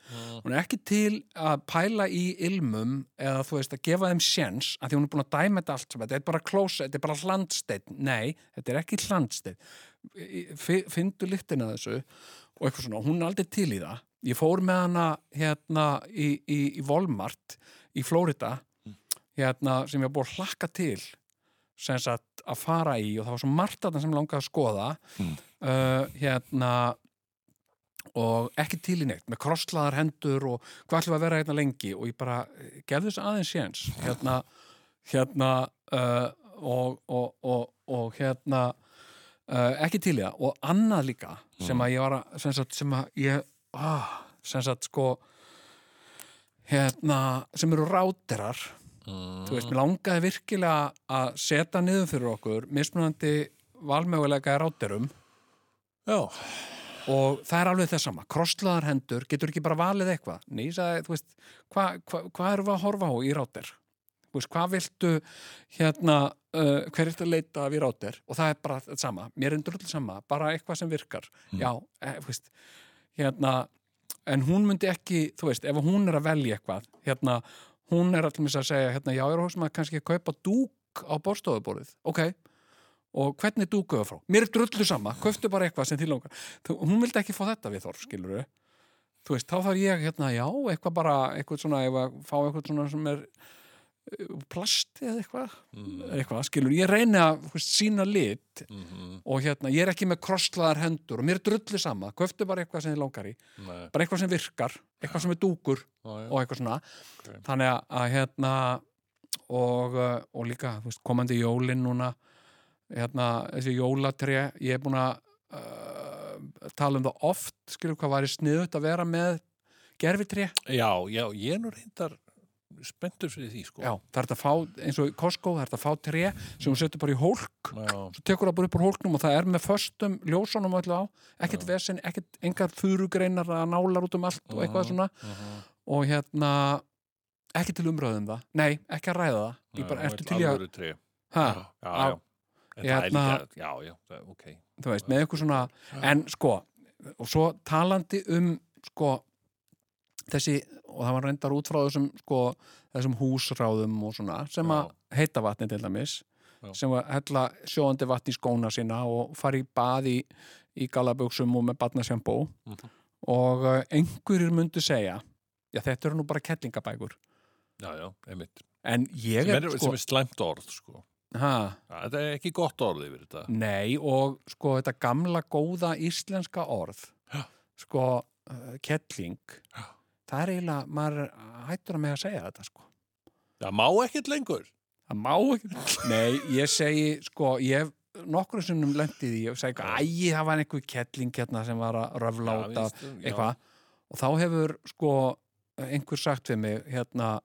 hún er ekki til að pæla í ilmum eða þú veist að gefa þeim sjens að því hún er búin að dæma þetta allt sem þetta er bara klósa, þetta er bara hlandsteinn nei, þetta er ekki hlandsteinn fyndu lyktina þessu og eitthvað svona, hún er aldrei til í það ég fór með hana hérna í, í, í Walmart í Flórida hérna sem ég var búin að hlakka til sem sagt að fara í og það var svo margt að sem langaði að skoða uh, hérna og ekki til í neitt með krosslaðar hendur og hvað ætlum að vera hérna lengi og ég bara eh, gefði þess aðeins séns hérna, hérna uh, og, og, og, og hérna uh, ekki til í það. Og annað líka sem að ég var að sem, sagt, sem að ég ah, sem sagt sko hérna sem eru ráterar þú veist, mér langaði virkilega að setja niður fyrir okkur mismunandi valmögulega ráterum Já. og það er alveg þess sama. Krosslaðar hendur, getur ekki bara valið eitthvað? Sagði, þú veist, hvað hva, hva erum við að horfa á í ráter þú veist, hvað viltu hérna, uh, hver viltu leita af í ráter og það er bara þetta sama, mér er drull sama bara eitthvað sem virkar, já e, þú veist, hérna en hún myndi ekki, þú veist, ef hún er að velja eitthvað, hérna hún er allmis að segja, hérna, já, ég er að hugsa maður kannski að kaupa dúk á borstofuborðið, ok. Og hvernig dúkuðu frá? Mér er drullu sama, köftu bara eitthvað sem Þú, hún vildi ekki fá þetta við Þorf, skilur þú veist, þá þarf ég hérna, já, eitthvað bara eitthvað svona, ef að fá eitthvað svona sem er plasti eða eitthvað, eitthvað, skilur. Ég reyni að sína lit og hérna, ég er ekki með krosslaðar hendur og mér er drullu sama, köftu bara eitthvað sem þið langar í. Nei. bara eitthvað sem virkar, eitthvað sem er dúkur Já, já. og eitthvað svona. Þannig að, hérna og, og líka veist, komandi jólin núna hérna, þessi jólatré ég er búin að uh, tala um það oft, skilur hvað væri sniðut að vera með gerfitré Já, já, ég er nú reyndar spenntur fyrir því, sko. já, það er að fá, eins og Costco það er að fá tré sem hún setur bara í hólk. Já, svo tekur það bara upp úr hólknum og það er með föstum ljósunum öllu á, ekkert vesen ekkert engar furugreinar að nálar út um allt og eitthvað svona. og hérna ekki til umröðum það, nei, ekki að ræða það. Ég bara, ertu til í að Já, já, já. Hérna- já, já, ok. þú veist, með eitthvað svona en sko, og svo talandi um sko þessi, og það var reyndar út frá þessum sko, þessum húsráðum og svona, sem að heita vatni til dæmis, Já. sem að hella sjóðandi vatni í skóna sína og fara í bað í, í galaböksum og með badnasjambó Mhm. og uh, einhverjir myndu segja já, þetta eru nú bara kettlingabækur Já, já, einmitt. en ég Sem er, er, sko sem er slæmt orð, sko. Já, þetta er ekki gott orð yfir þetta. Nei, og sko þetta gamla góða íslenska orð Já. sko uh, kettling Já. Það er eiginlega, maður hættur að með að segja þetta sko. Það má ekkert lengur. það má ekki Nei, ég segi, sko, ég hef nokkru sinnum lendið í og segi, æ, það var einhver kettling hérna sem var að víst, já. eitthvað. Og þá hefur sko einhver sagt við mig hérna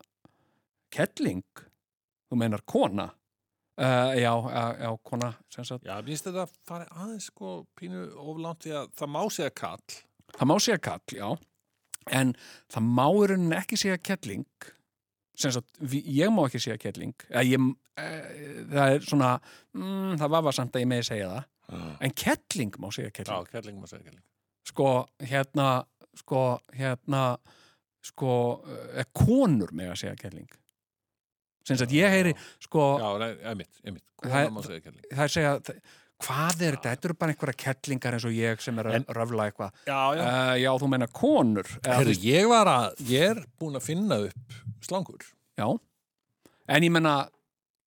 kettling, þú meinar kona? Uh, já, já, já, kona sem sagt. Já, mér finnst þetta að fara aðeins, sko, pínu oflánt því að það má segja kall. Það má segja kall, já, en það má í rauninni ekki segja kettling, sem sagt, ég má ekki segja kettling, ég, e, það er svona, mm, það var samt að ég megi segja það, en kettling má segja Já, kettling. má segja kelling. Sko, hérna, sko, hérna, sko, e, konur með að segja kettling. Sem sagt, ég heyri, sko, Já, nei, einmitt, einmitt. Það er segja, hvað er þetta? Þetta eru bara einhverja kettlingar eins og ég sem er að En- röfla eitthvað. Já, já. Uh, já, þú meina konur. Herru, ég var að, ég er búin að finna upp slangur. Já, en ég menna,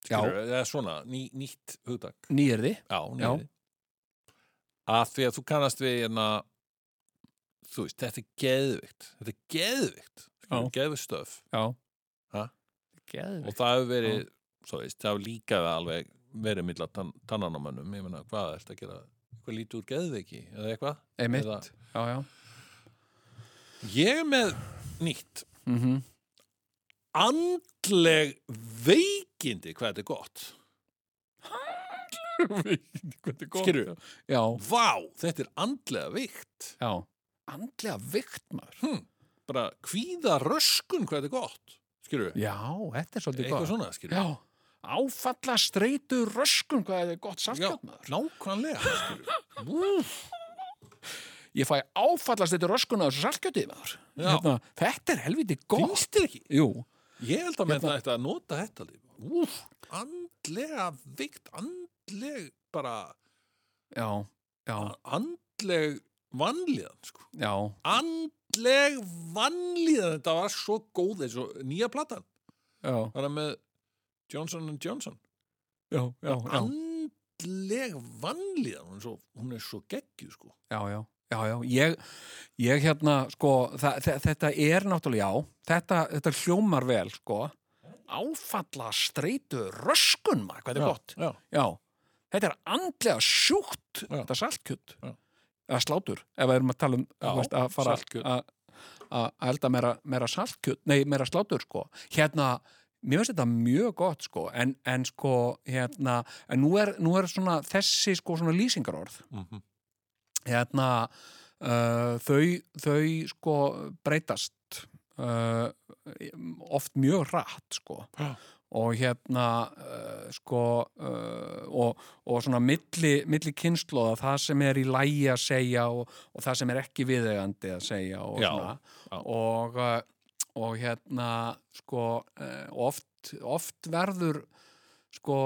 já, Skilurðu, eða svona, ný, nýtt hugdag. nýjirði, Já, nýri. Að því að þú kannast við hérna, þú veist, þetta er geðvikt. Þetta er geðvikt. Já. Geðvikt stöf. já. Ha? Geðvikt. Og það hefur verið, svo veist, það hefur líka alveg verið milla tann, tannanamönnum. Ég meina, hvað er þetta að gera? Eitthvað lítið úr geðviki eða eitthvað? Eða- já, já. Ég er með nýtt. Mm Andleg veikindi, hvað þetta er gott. Hvað er Skilurðu? Já, Vá, þetta er andlega veikt. já. Andlega vikt maður. Hm, bara kvíða röskun, hvað þetta er gott. Við? Já, þetta er svolítið Eitthvað gott. svona, skilur Já, áfalla streitu röskun, hvað er gott Já, saltjátt maður. nákvæmlega. Ég fæ áfalla streitu röskun á þessu saltjáttið maður. Hérna, þetta er helviti gott. Ég held að Hérna- þetta að nota þetta. Úf, andlega veikt, andleg bara, já, já, andleg vannlíðan, sko. Andleg vannlíðan, þetta var svo góð eins og nýja platan. já, Það er með Johnson Johnson. já, já, já, Andleg vannlíðan, hún er svo, hún er svo geggjuð, sko. já, já, já, já, ég, ég hérna, sko, þetta er náttúrulega, já, þetta, þetta hljómar vel, sko, áfalla streitu röskun, maður, hvað er gott. Já, Já, þetta er andlega sjúkt, Já. þetta saltkjöt, Já. eða slátur, ef við erum að tala um, veist, að fara að elda meira, meira saltkjöt, nei, meira slátur, sko. Hérna, mér finnst þetta mjög gott, sko, en, en sko, hérna, en nú er, nú er svona þessi, sko, svona lýsingarorð, Mhm. hérna, uh, þau, þau, sko, breytast uh, oft mjög hratt, sko Já. og hérna uh, sko uh, og, og svona milli, milli kynnslóða það sem er í lægi að segja og, og það sem er ekki viðegandi að segja og Já, svona já. og, uh, og hérna sko uh, oft, oft verður sko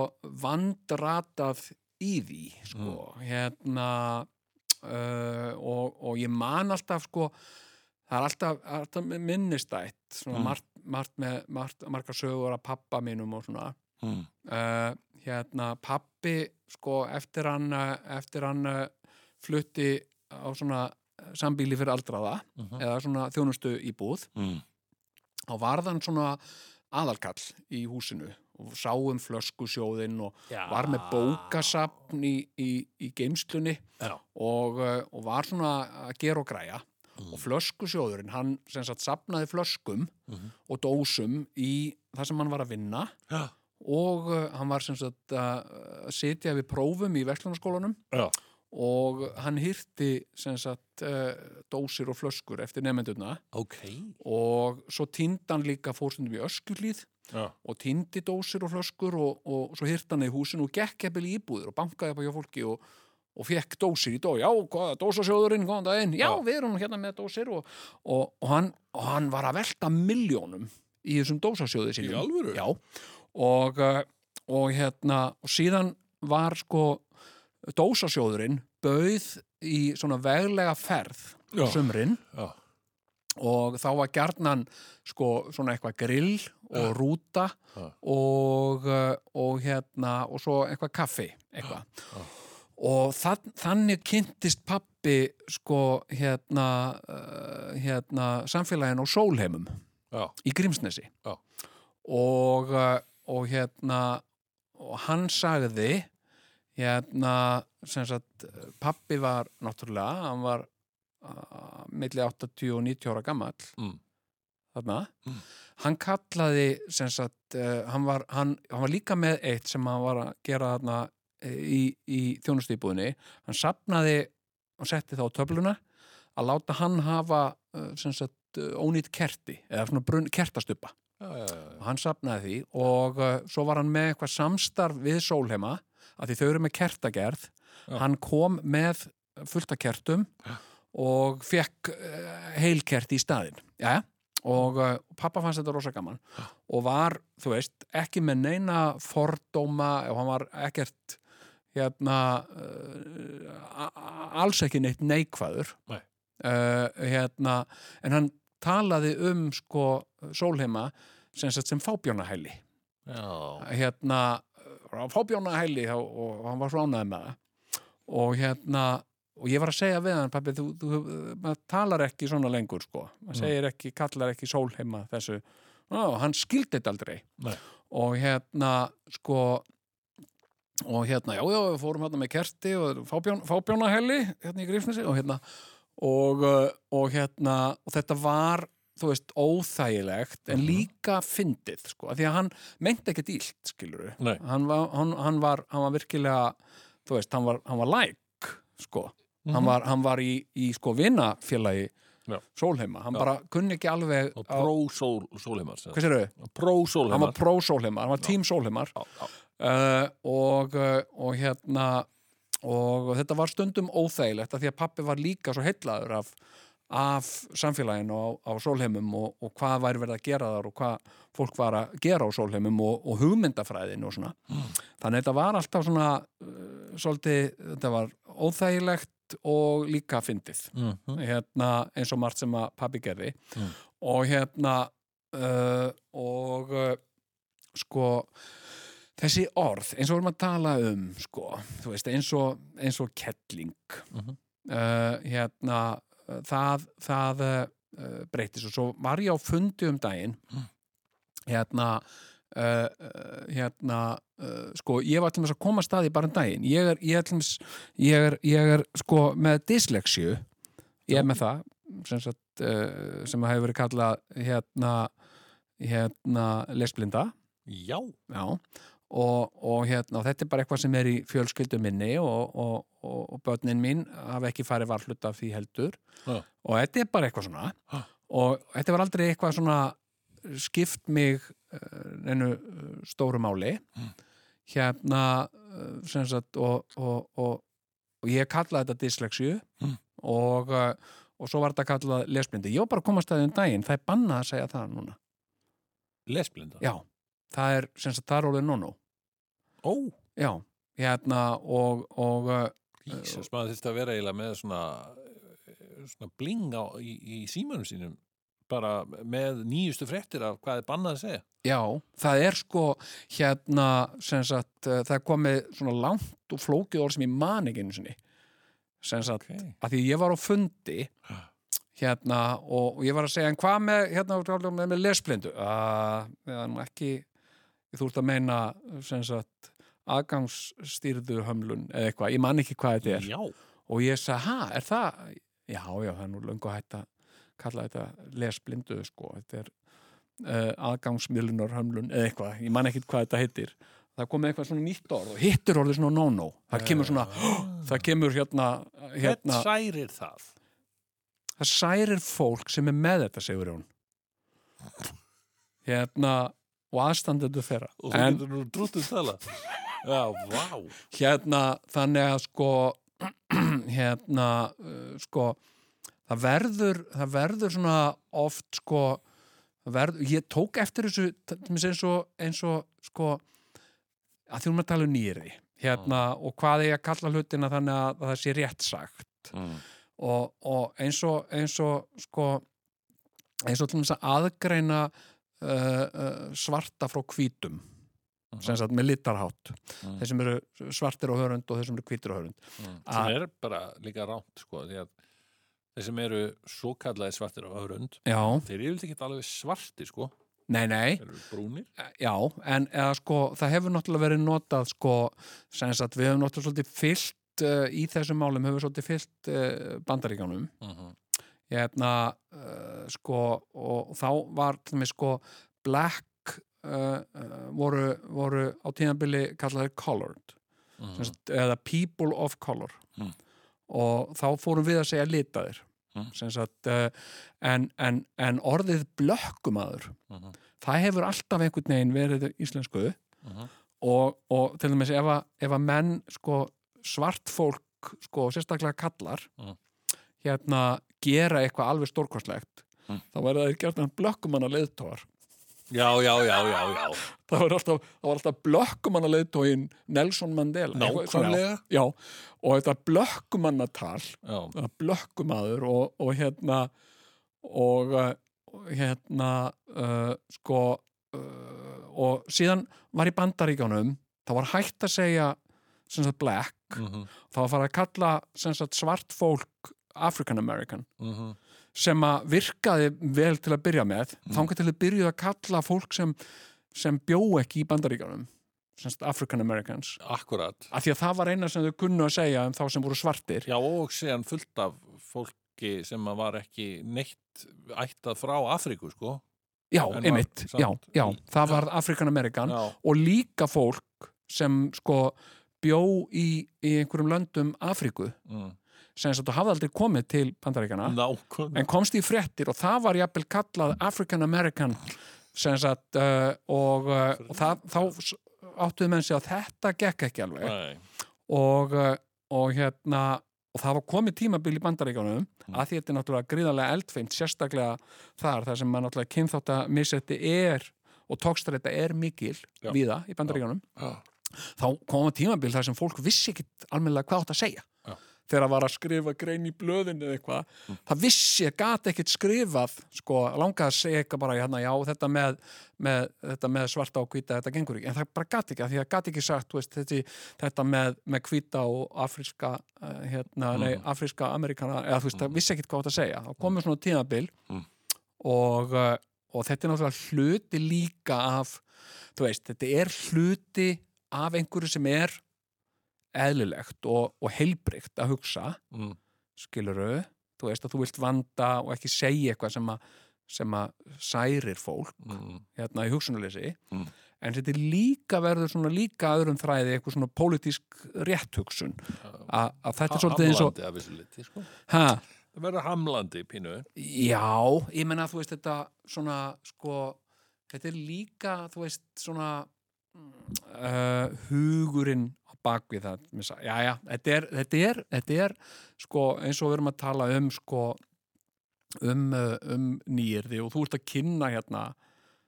vandratað í því sko, hérna uh, og, og ég man alltaf sko, það er alltaf, alltaf minnistætt svona margt, margt með margt, margar sögur af pappa mínum og svona. Mm. uh, hérna pappi sko eftir hann eftir hann flutti á svona sambíli fyrir aldraða eða svona þjónustu íbúð Mm. Og varðan svona aðalkall í húsinu og sá um flöskusjóðinn og Já. var með bókasapn í, í, í geimslunni Já. og, uh, og var svona að gera og græja og flöskusjóðurinn, hann sem sagt sapnaði flöskum og dósum í það sem hann var að vinna Já. og uh, hann var sem sagt að uh, sitja við prófum í verslunarskólanum Já. Og hann hýrti sem sagt uh, dósir og flöskur eftir nefndurna Ok. og svo týndi hann líka fórstundum í öskulíð Já. og týndi dósir og flöskur og, og svo hýrti hann í húsinu og gekk eppil í íbúðir og bankaði upp á hjá fólki og, og fekk dósir í dó, já, hvað, dósasjóðurinn, góðan daginn, já, Já. við erum hérna með dósir og, og, og, hann, og hann var að velta miljónum í þessum dósasjóði sínum. Í alvöru? Já, og, uh, og hérna, og síðan var sko dósasjóðurinn bauð í svona veglega ferð Já. sumrin Já. og þá var gjarnan sko svona eitthvað grill og rúta Já. og, uh, og hérna og svo eitthvað kaffi eitthvað. Og þann, þannig kynntist pappi sko hérna uh, hérna samfélagin og sólheimum í Grímsnesi. Og, uh, og hérna og hann sagði hérna sem sagt pappi var náttúrulega, hann var uh, milli 80 og 90 ára gamall. Mm. þarna. Hann kallaði sem sagt, uh, hann, var, hann, hann var líka með eitt sem hann var að gera þarna eh, í, í þjónustýbúðinni hann sapnaði og setti þá töfluna að láta hann hafa uh, sem sagt ónýtt kerti eða svona brunn, kertastuppa Já, já, já. og hann sapnaði því og svo var hann með eitthvað samstarf við Sólheima að því þau eru með kertagerð. Hann kom með fullt af kertum og fekk uh, heilkert í staðinn. Ja, og uh, pappa fannst þetta rosa gaman. Og var, þú veist, ekki með neina fordóma og hann var ekkert hérna a- alls ekki neitt neikvæður. Nei. uh, hérna, en hann talaði um sko sólheima sem, sem fábjónahæli. Já. Hérna fábjónahæli og, og hann var svona með það. Og hérna og ég var að segja við hann, pappi, þú, þú maður talar ekki svona lengur sko. Maður segir ekki, kallar ekki sólheima þessu. Ó, hann skildi þetta aldrei. Nei. og hérna sko og hérna, já, já, við fórum hérna með kerti og fábjón, fábjónahelli hérna í Grífnesi og hérna og, uh, og hérna, og þetta var þú veist, óþægilegt en líka fyndið, sko, af því að hann meinti ekki dýlt, skilur Nei. hann var, hann, hann var, hann var virkilega þú veist, hann var, hann var like sko, hann var, hann var í, í sko vinafélagi Já. Sólheima, hann bara kunni ekki alveg Og á- pró-sól, sólheimar. sem hvað sér þau? hann Pró-sólheimar. var pró-sólheimar, hann var tím sólheimar Já, já. uh, og, uh, og hérna og þetta var stundum óþægilegt af því að pappi var líka svo heillaður af, af samfélaginu á, á sólheimum og, og hvað væri verið að gera þar og hvað fólk var að gera á sólheimum og, og hugmyndafræðin og svona. Þannig að þetta var alltaf svona uh, svolítið, þetta var óþægilegt og líka fyndið. Mhm. hérna, eins og margt sem að pappi gerði. Og hérna uh, og uh, sko þessi orð, eins og við erum að tala um sko, þú veist, eins og eins og kettling. Uh, hérna það, það uh, breytist og svo var ég á fundi um daginn. Hérna uh, uh, hérna uh, sko, ég var til að koma að staði bara um daginn. Ég er, ég er, dæmis- ég er, ég er sko með dyslexíu. Ég er með það sem, sagt, sem hefur verið kallað hérna hérna lesblinda. Já. Já, og, og hérna, þetta er bara eitthvað sem er í fjölskyldu minni og, og, og, börnin mín hafa ekki farið varhlut af því heldur Já. og þetta er bara eitthvað svona Ha. og þetta var aldrei eitthvað svona skipt mig uh, einu stóru máli hérna uh, sem sagt og, og, og, og ég kallaði þetta dyslexíu Mm. og, og svo var þetta kallað lesblindi ég var bara að komast að þeim daginn, það er bannað að segja það núna Lesblinda. Já, það er sem sagt það er orðið no-no Ó. Já, hérna og, og uh, Jesus, maður þurfti að vera eiginlega með svona, svona bling á, í, í símanum sínum bara með nýjustu fréttir af hvað er bannað að segja. Já, það er sko hérna sem sagt, uh, það er komið svona langt og flókið orð sem ég man ekki einu sinni sem sagt, Ok. að því ég var á fundi hérna og, og ég var að segja en hvað með, hérna, með, með lesblindu að það er nú ekki þú ert að meina sem sagt aðgangsstýrðu hömlun eða eitthvað, ég man ekki hvað þetta er. Já. og ég sagði, ha, er það? Já, já, það er nú löngu hægt að kalla þetta lesblindu sko, þetta er uh, aðgangsmiðlunar hömlun eða eitthvað, ég man ekki hvað þetta heitir. Það komið eitthvað svona nýtt orð og hittir orðið svona no-no, það kemur svona það kemur hérna, hérna. Hvern særir það? það særir fólk sem er með þetta, segur hún. Hérna og aðstandendur þeirra Og þú getur nú drúttið tala. Já, vá. hérna þannig að sko hérna uh, sko það verður, það verður svona oft sko verður, ég tók eftir þessu eins og, eins og sko að hún að tala um nýri hérna og hvað er ég að kalla hlutina þannig að það sé rétt sagt Mm. og, og eins og eins og sko eins og til þess að aðgreina uh, uh, svarta frá hvítum sem sagt með litarhátt Mhm. þeir sem eru svartir á hörund og þeir sem eru hvítir á hörund Mm. Að- Sem er bara líka ránt, sko, því að þeir sem eru svo kallaði svartir á öðrund, já, þeir eru ekki alveg svartir, sko. nei, nei, Þeir eru brúnir. já en eða, sko, það hefur náttúrulega verið notað sko, sem sagt, við hefum náttúrulega svolítið fyllt uh, í þessum málum hefur svolítið fyllt uh, Mm hérna uh, sko og þá var til mig sko black uh, voru, voru á tíðanbili kallaði colored Mhm. sem sagt, eða people of color Mm. og þá fórum við að segja litaðir Mm. sagt, uh, en, en, en orðið blökkumaður Mhm. það hefur alltaf einhvern veginn verið íslensku Mhm. og, og til dæmis ef að, ef að menn sko svart fólk sko sérstaklega kallar Mm. hérna gera eitthvað alveg stórkostlegt Mm. þá verða þeir gert hann blökkumanna leiðtóar Já, já, já, já, já. það var alltaf, það alltaf blökkumanna leiðtóin Nelson Mandela Nákvæmlega. já, og þetta blökkumannatal Já. blökkumaður og, og hérna og uh, hérna uh, sko uh, og síðan var í bandaríkjánum þá var hægt að segja sagt black Mhm. þá var farið að kalla sagt svart fólk African American Mhm. sem að virkaði vel til að byrja með mm. þangar til að byrjuð að kalla fólk sem, sem bjó ekki í sagt African Americans Akkurat. af því að það var eina sem þau kunnu að segja um þá sem voru svartir Já, og síðan fullt af fólki sem var ekki neitt ættað frá Afríku, sko. já, einmitt, já, já, það var African American Já. og líka fólk sem sko bjó í, í einhverjum löndum Afríku Mm. Sem sagt, þú hafði aldrei komið til bandaríkjana en komst í fréttir og það var jafnvel kallað African American sem sagt uh, og, uh, og það, þá áttuðu menn sig að þetta gekk ekki alveg. Og, uh, og hérna og það var komið tímabil í bandaríkjunum að því þetta er náttúrulega gríðarlega eldfeint sérstaklega þar, þar sem maður náttúrulega kynþátt að missetti er og tókstrætta er mikil Já. víða í bandaríkjunum. Já. þá koma tímabil þar sem fólk vissi ekkit almennilega hvað átt að segja. Já. Þegar það var að skrifa grein í blöðinu eða eitthvað, það vissi, gat ekkit skrifað, sko, langaði að segja eitthvað bara, hérna, já, þetta með, með þetta með svarta og hvíta, þetta gengur ekki. En það bara gat ekki, því það gat ekki sagt, veist, þetta, þetta með, með hvíta og afríska, uh, hérna, nei, afríska amerikana, eða þú veist, það vissi ekkit hvað að segja, þá komið svona tímabil Mm. og, uh, og þetta er náttúrulega hluti líka af, þú veist, þetta er hluti af einhverju sem er eðlilegt og, og heilbrygt að hugsa Mm. skiluru, þú veist að þú vilt vanda og ekki segja eitthvað sem að sem að særir fólk Mm. hérna í hugsunarleysi Mm. en þetta er líka verður svona líka öðrum þræði eitthvað svona pólitísk rétt hugsun A, að þetta er svolítið eins og liti, sko. ha, Það verður hamlandi, pínu. já, ég menna þú veist þetta svona sko þetta er líka, þú veist svona uh, hugurinn á bakvið það já, já, þetta er, þetta er, þetta er sko eins og við erum að tala um sko um, uh, um nýrði og þú ert að kynna hérna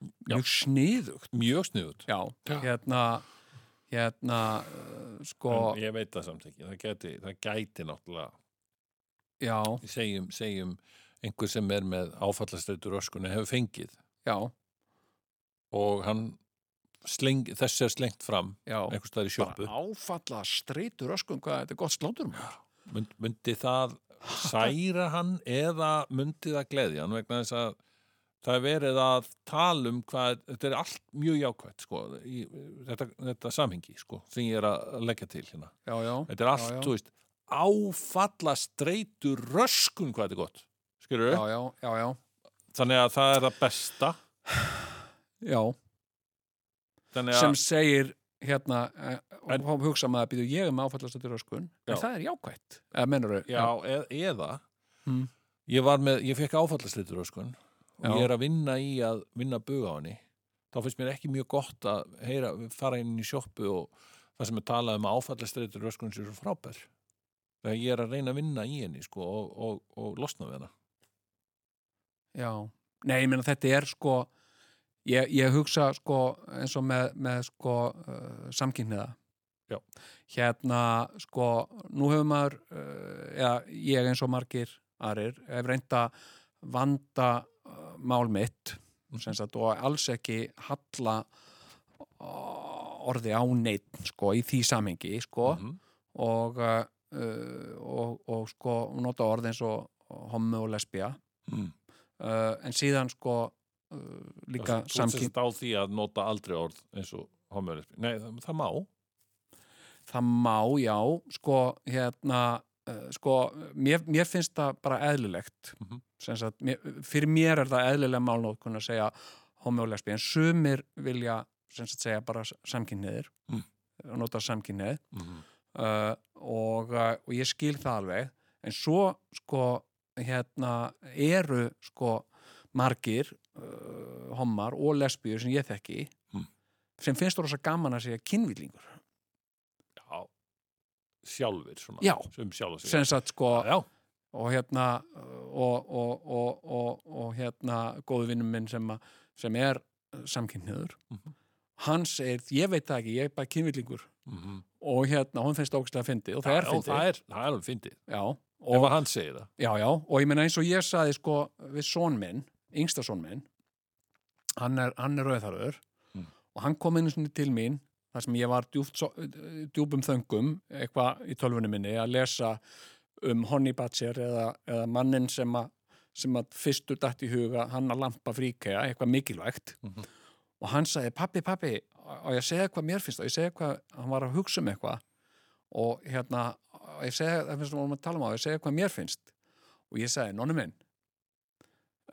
Já. mjög sniðugt Mjög sniðut. já, Já. hérna hérna uh, sko, En ég veit það samt ekki, það gæti, það gæti náttúrulega, já, segjum, segjum einhver sem er með áfallastreitur öskunni hefur fengið já, og hann sleng, þess er slengt fram einhvers staðar í sjoppu bara áfalla streitur öskun hvað þetta er gott slótur Mynd, myndi það særa hann eða myndi það gleðja hann vegna þess að það er verið að tala um hvað, þetta er allt mjög jákvætt sko, í, þetta, þetta samhengi sko, sem ég er að leggja til hérna. já, já, Þetta er allt, Já, þú veist, áfalla streitur röskun hvað þetta er gott. Skilur já, Þannig að það er það besta. já. Þannig sem segir hérna eh, En- og hugsa maður að býðu ég er með áfalla streitur öskun en það er jákvætt eða já, eð, eða Mm. ég var með, ég fekk áfalla streitur röskun og Já. ég er að vinna í að vinna bug á henni. Þá finnst mér ekki mjög gott að heyra, fara inn í sjoppu og það sem er talað um að áfalla streitur röskun sér svo frábær. Þegar ég er að reyna að vinna í henni sko og, og, og losna við hana. Já, nei, ég meina þetta er sko ég, ég hugsa sko eins og með, með sko uh, samkynniða Já. hérna sko nú hefur maður uh, eða ég eins og margir aðrir hef reynda vanda uh, mál mitt sem sagt, og alls ekki halla uh, orði á neitt sko í því samhengi sko Mhm. og, uh, og, og sko nota orð eins og homo og lesbía Mm. uh, en síðan sko uh, líka Þú ert sem samkyn sagt á því að nota aldrei orð eins og homorespi. Nei, það, það má. það má, já, sko hérna, uh, sko mér, mér finnst það bara eðlilegt Mhm. sem sagt, mér, fyrir mér er það eðlilega málnótkun að segja homo og lesbí, en sumir vilja sagt segja bara samkynniðir Mm. og nota samkynnið Mm. uh, og, uh, og ég skil það alveg en svo sko hérna eru sko margir uh, hommar og lesbíur sem ég þekki Mm. sem finnst þú rosa gaman að segja kynvillingur Já, sjálfur svona. Já. Sem sagt sko Já, og hérna og, og, og, og, og hérna góðu vinnum minn sem, a, sem er samkynniður Mhm. hann segir, ég veit það ekki, ég er bara kynvillingur mm og hérna, hún finnst ógstlega fyndið og það er já, fyndið það er, er alveg fyndið. já, Ef að hann segir það. já, já, og ég meina eins og ég saði sko við són minn, yngsta són minn hann er, er rauðarður Mm. og hann kom einu til mín þar sem ég var djúpt, djúpum þöngum eitthvað í tölvunni minni að lesa um Honey Badger eða, eða mannin sem að sem að fyrstur dætt í huga hann að lampa fríkega, eitthvað mikilvægt Mhm. og hann sagði, pappi, pappi og ég segja hvað mér finnst og ég segja hvað, hann var að hugsa um eitthvað og hérna, og ég segja, það finnst við vorum að tala um á, ég segja hvað mér finnst og ég segi, nonni minn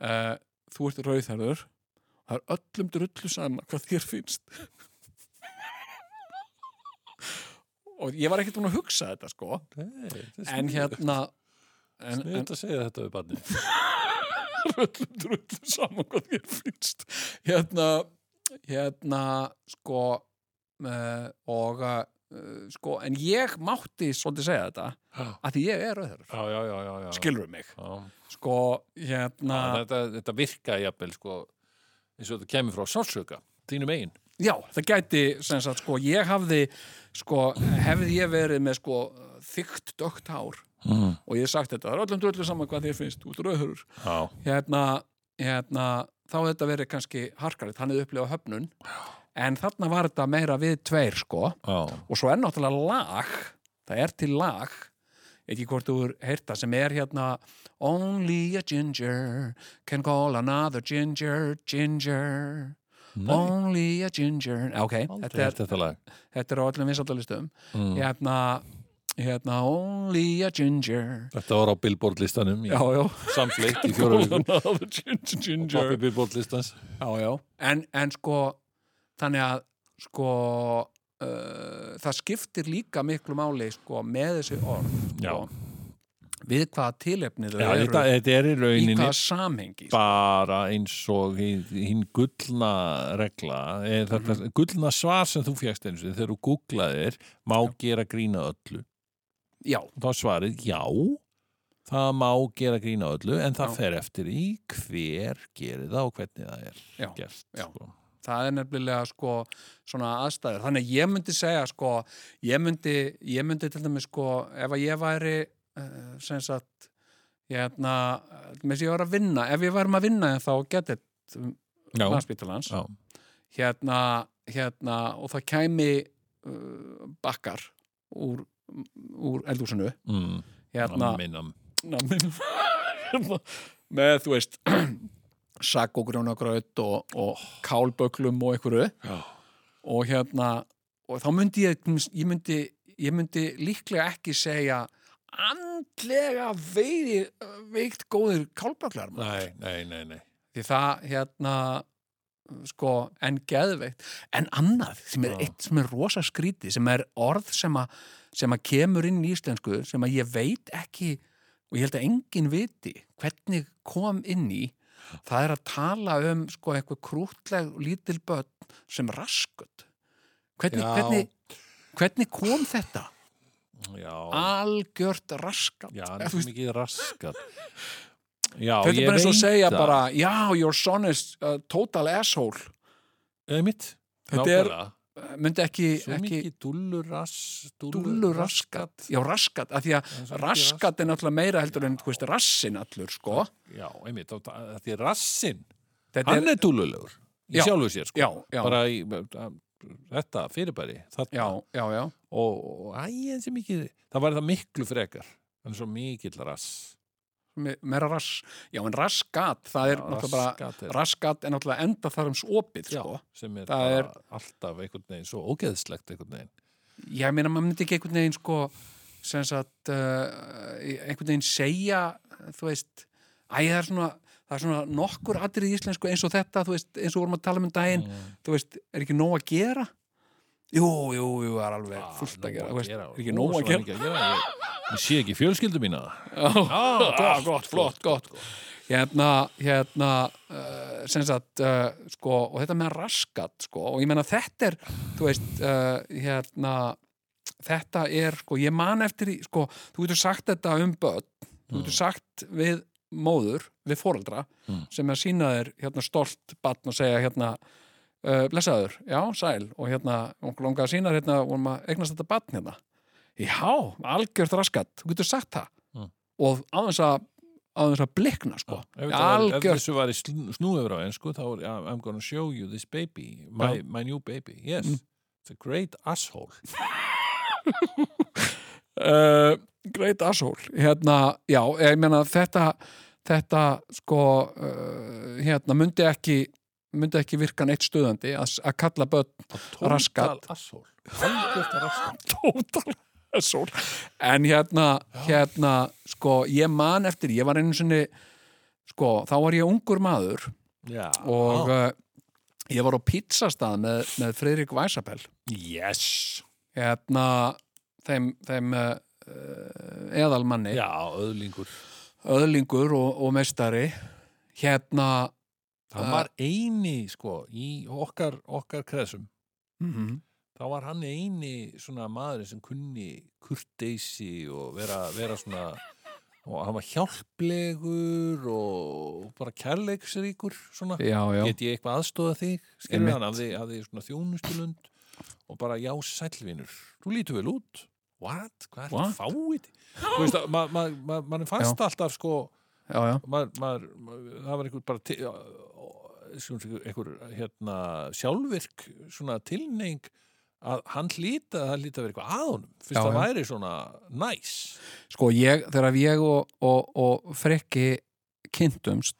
uh, þú ert rauðherður það er öllum drullu sama hvað þér finnst. Og ég var ekkert búin að hugsa þetta sko. En hérna en, en Sniðt að segja þetta við barni. öllum drullu sama hvað þér finnst. Hérna hérna sko uh, og uh, sko, en ég mátti svolítið segja þetta Já, að því ég er rauðherður já, já, já. já, já. skilur mig Já. sko, hérna Já, þetta, þetta virka jafnvel sko eins og þetta kemur frá sársöka þínum eigin. Já, það gæti, sem sagt, sko, ég hafði, sko, hefði ég verið með, sko, þykkt dögt hár Mm. og ég hef sagt þetta, það er öllum dröllu saman hvað þér finnst, út rauðhörur. Já. Hérna, hérna, þá hefði þetta verið kannski harkarið, hann hefði upplifað höfnun, en þarna var þetta meira við tveir, sko, Já. og svo er náttúrulega lag, það er til lag, ekki hvort þú er heyrta, sem er hérna Only a ginger can call another ginger, ginger, only a ginger, ok, þetta er, þetta þetta er á öllum vinsaldalistum Mm. hérna, hérna only a ginger. Þetta var á Billboard listanum samfleitt í fjóra vikum. Another ginger, ginger. En, en sko þannig að sko uh, það skiptir líka miklu máli sko með þessi orð Já. sko, við hvaða tilefni þau Já, eru þetta, þetta er í í hvaða samhengi sko. bara eins og hinn hin gullna regla, þetta Mhm. gullna svar sem þú fjækst eins og þegar þú googlaðir, má gera grína öllu. já, Þá er svarið já, það má gera grína öllu, en það Já. fer eftir í hver gerir það og hvernig það er Já, gert. já. Sko. Það er nefnilega sko svona aðstæður, þannig að ég myndi segja sko, ég myndi, ég myndi til dæmis sko, ef að ég væri uh, sem sagt hérna, með þess að ég var að vinna ef ég væri að vinna þá getið já, hérna, hérna og það kæmi uh, bakkar úr, úr eldhúsinu. Mm. hérna, Namminam. nammin með þú veist sakk og grjónagraut og, og kálböklum og einhverju Já. og hérna og þá myndi ég, ég myndi, ég myndi líklega ekki segja andlega veiri, veikt góðir kálböklar maður. Nei, nei, nei, nei. því það hérna sko, en geðveikt en annað sem er Já. eitt sem er rosa skríti sem er orð sem að sem að kemur inn í íslensku sem að ég veit ekki og ég held að enginn viti hvernig kom inn í það er að tala um sko eitthvað krútleg lítil börn sem raskut. Hvernig, hvernig, hvernig kom þetta? Já, algjört raskat. Já, mikið raskat. Já, þetta er bara eins og segja bara já, your son is a total asshole. Eða mitt. Þetta er- Nákvæmlega. Myndi ekki, ekki mikið dúllurass, dúllur raskat já raskat, af því er að raskat er náttúrulega meira heldur en þú veist, rassin allur sko Já, einmitt, og það- því rassin, Þetta hann er dúllulegur í Já. sjálfu sér, sko. já, já, Bara í, þetta fyrirbæri, já, já, já Og, og æ, en sem mikið, það var það miklu frekar. Er svo mikill rass. Me- meira rass, já en raskat það er Já, náttúrulega bara raskat er- náttúrulega enda þar um opið Já, sko sem er er- alltaf einhvern veginn svo ógeðslegt einhvern veginn. ég meina maður myndi ekki einhvern veginn sko sem sagt uh, einhvern veginn segja þú veist, æ það er svona það er svona nokkur atrið í íslensku eins og þetta veist, eins og vorum að tala um um daginn Mm. þú veist, er ekki nóg að gera jú, jú, jú, það er alveg Ah, fullt að gera, veist, er ekki nóg að gera. Ég, ég sé ekki fjölskyldu mína. Já, Ah, gott, flott, gott hérna, hérna uh, sem sagt, uh, sko og þetta með raskat, sko, og ég menna þetta er, þú veist, uh, hérna þetta er, sko, ég man eftir í, sko, þú getur sagt þetta um börn, þú getur sagt við móður, við foreldra Mm. sem er að sína þér, hérna, stolt barn og segja, hérna uh, blessaður, já, sæl. Og hérna, og langar að sína þér, hérna, vorum að eignast þetta barn, hérna. Já, algjört raskat, þú getur sagt það. Mm. og aðeins að aðeins að blikna, sko. Var, ef þessu var í snúið frá ensku þá er yeah, I'm gonna show you this baby my, Já. my new baby. Yes, Mm. it's a great asshole. Uh, great asshole. Hérna, já, ég meina þetta þetta, sko uh, hérna, myndi ekki myndi ekki virka neitt stuðandi að, að kalla börn Raskat. total asshole. En hérna, hérna sko, ég man eftir, ég var einu sinni sko, þá var ég ungur maður já, og uh, ég var á pizzastað með, með Friðrik Væsapel yes. Hérna þeim, þeim uh, eðalmanni. Já, öðlingur öðlingur og, og meistari. Hérna það var eini sko í okkar, okkar kresum mm þá var hann eini svona maður sem kunni kurteisi og vera, vera svona og hann var hjálplegur og bara kærleiksríkur svona. Já, já, get ég eitthvað aðstóða þig? Skilur hann, hafði, hafði svona þjónustulund og bara já sælvinur þú lítur vel út. What? hvað er þetta fáið? þú veist að maður ma, ma, ma, fannst alltaf sko já, maður, maður, það var einhver bara einhver hérna sjálfvirk tilneying að hann hlýta það hlýta að vera eitthvað að honum. Fyrst Já, það já. væri svona næs. Sko ég, þegar ég og, og, og frekki kynntumst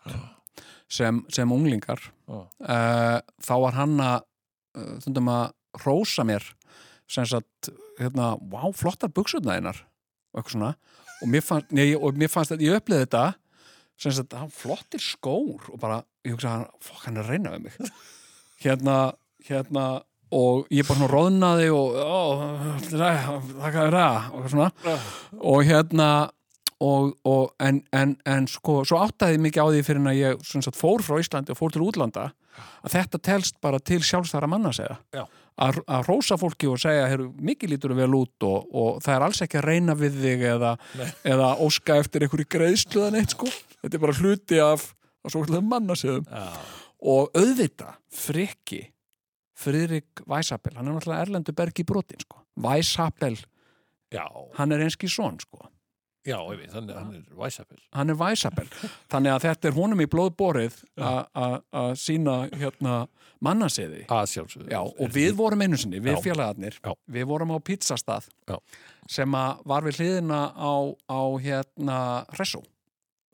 sem, sem unglingar uh, þá var hann að þundum að rósa mér sem sagt, hérna, vá, flottar buksutna einar. Og eitthvað svona. Og mér fannst, nei, og mér fannst að ég upplýði þetta sem sagt, hann flottir skór. Og bara, ég hugsa hann, fokk, hann er að reyna við mig. Hérna, hérna og ég bara svona roðnaði og það og eitthvað svona og hérna og, og en, en, en sko svo áttaði mikið á því fyrir en að ég sagt, fór frá Íslandi og fór til útlanda að þetta telst bara til sjálfstæra manna segja. Að, að rósa fólki og segja heru, mikið lítur vel út og, og það er alls ekki að reyna við þig eða, eða óska eftir einhverju greiðsluðan eitt sko. Þetta er bara hluti af, af svo manna segja Já. og auðvita frikki Friðrik Weishapel, hann er náttúrulega Erlendu Bergi brotin sko. Weishapel, Já, hann er einski son sko. já, ég veit, hann er væsapil. hann er Weishapel þannig að þetta er honum í blóð borið að sína hérna sjálfsögðu. Já, og við vorum einu sinni, við félagarnir Já. við vorum á pizzastað Já. sem var við hliðina á, á hérna Hressó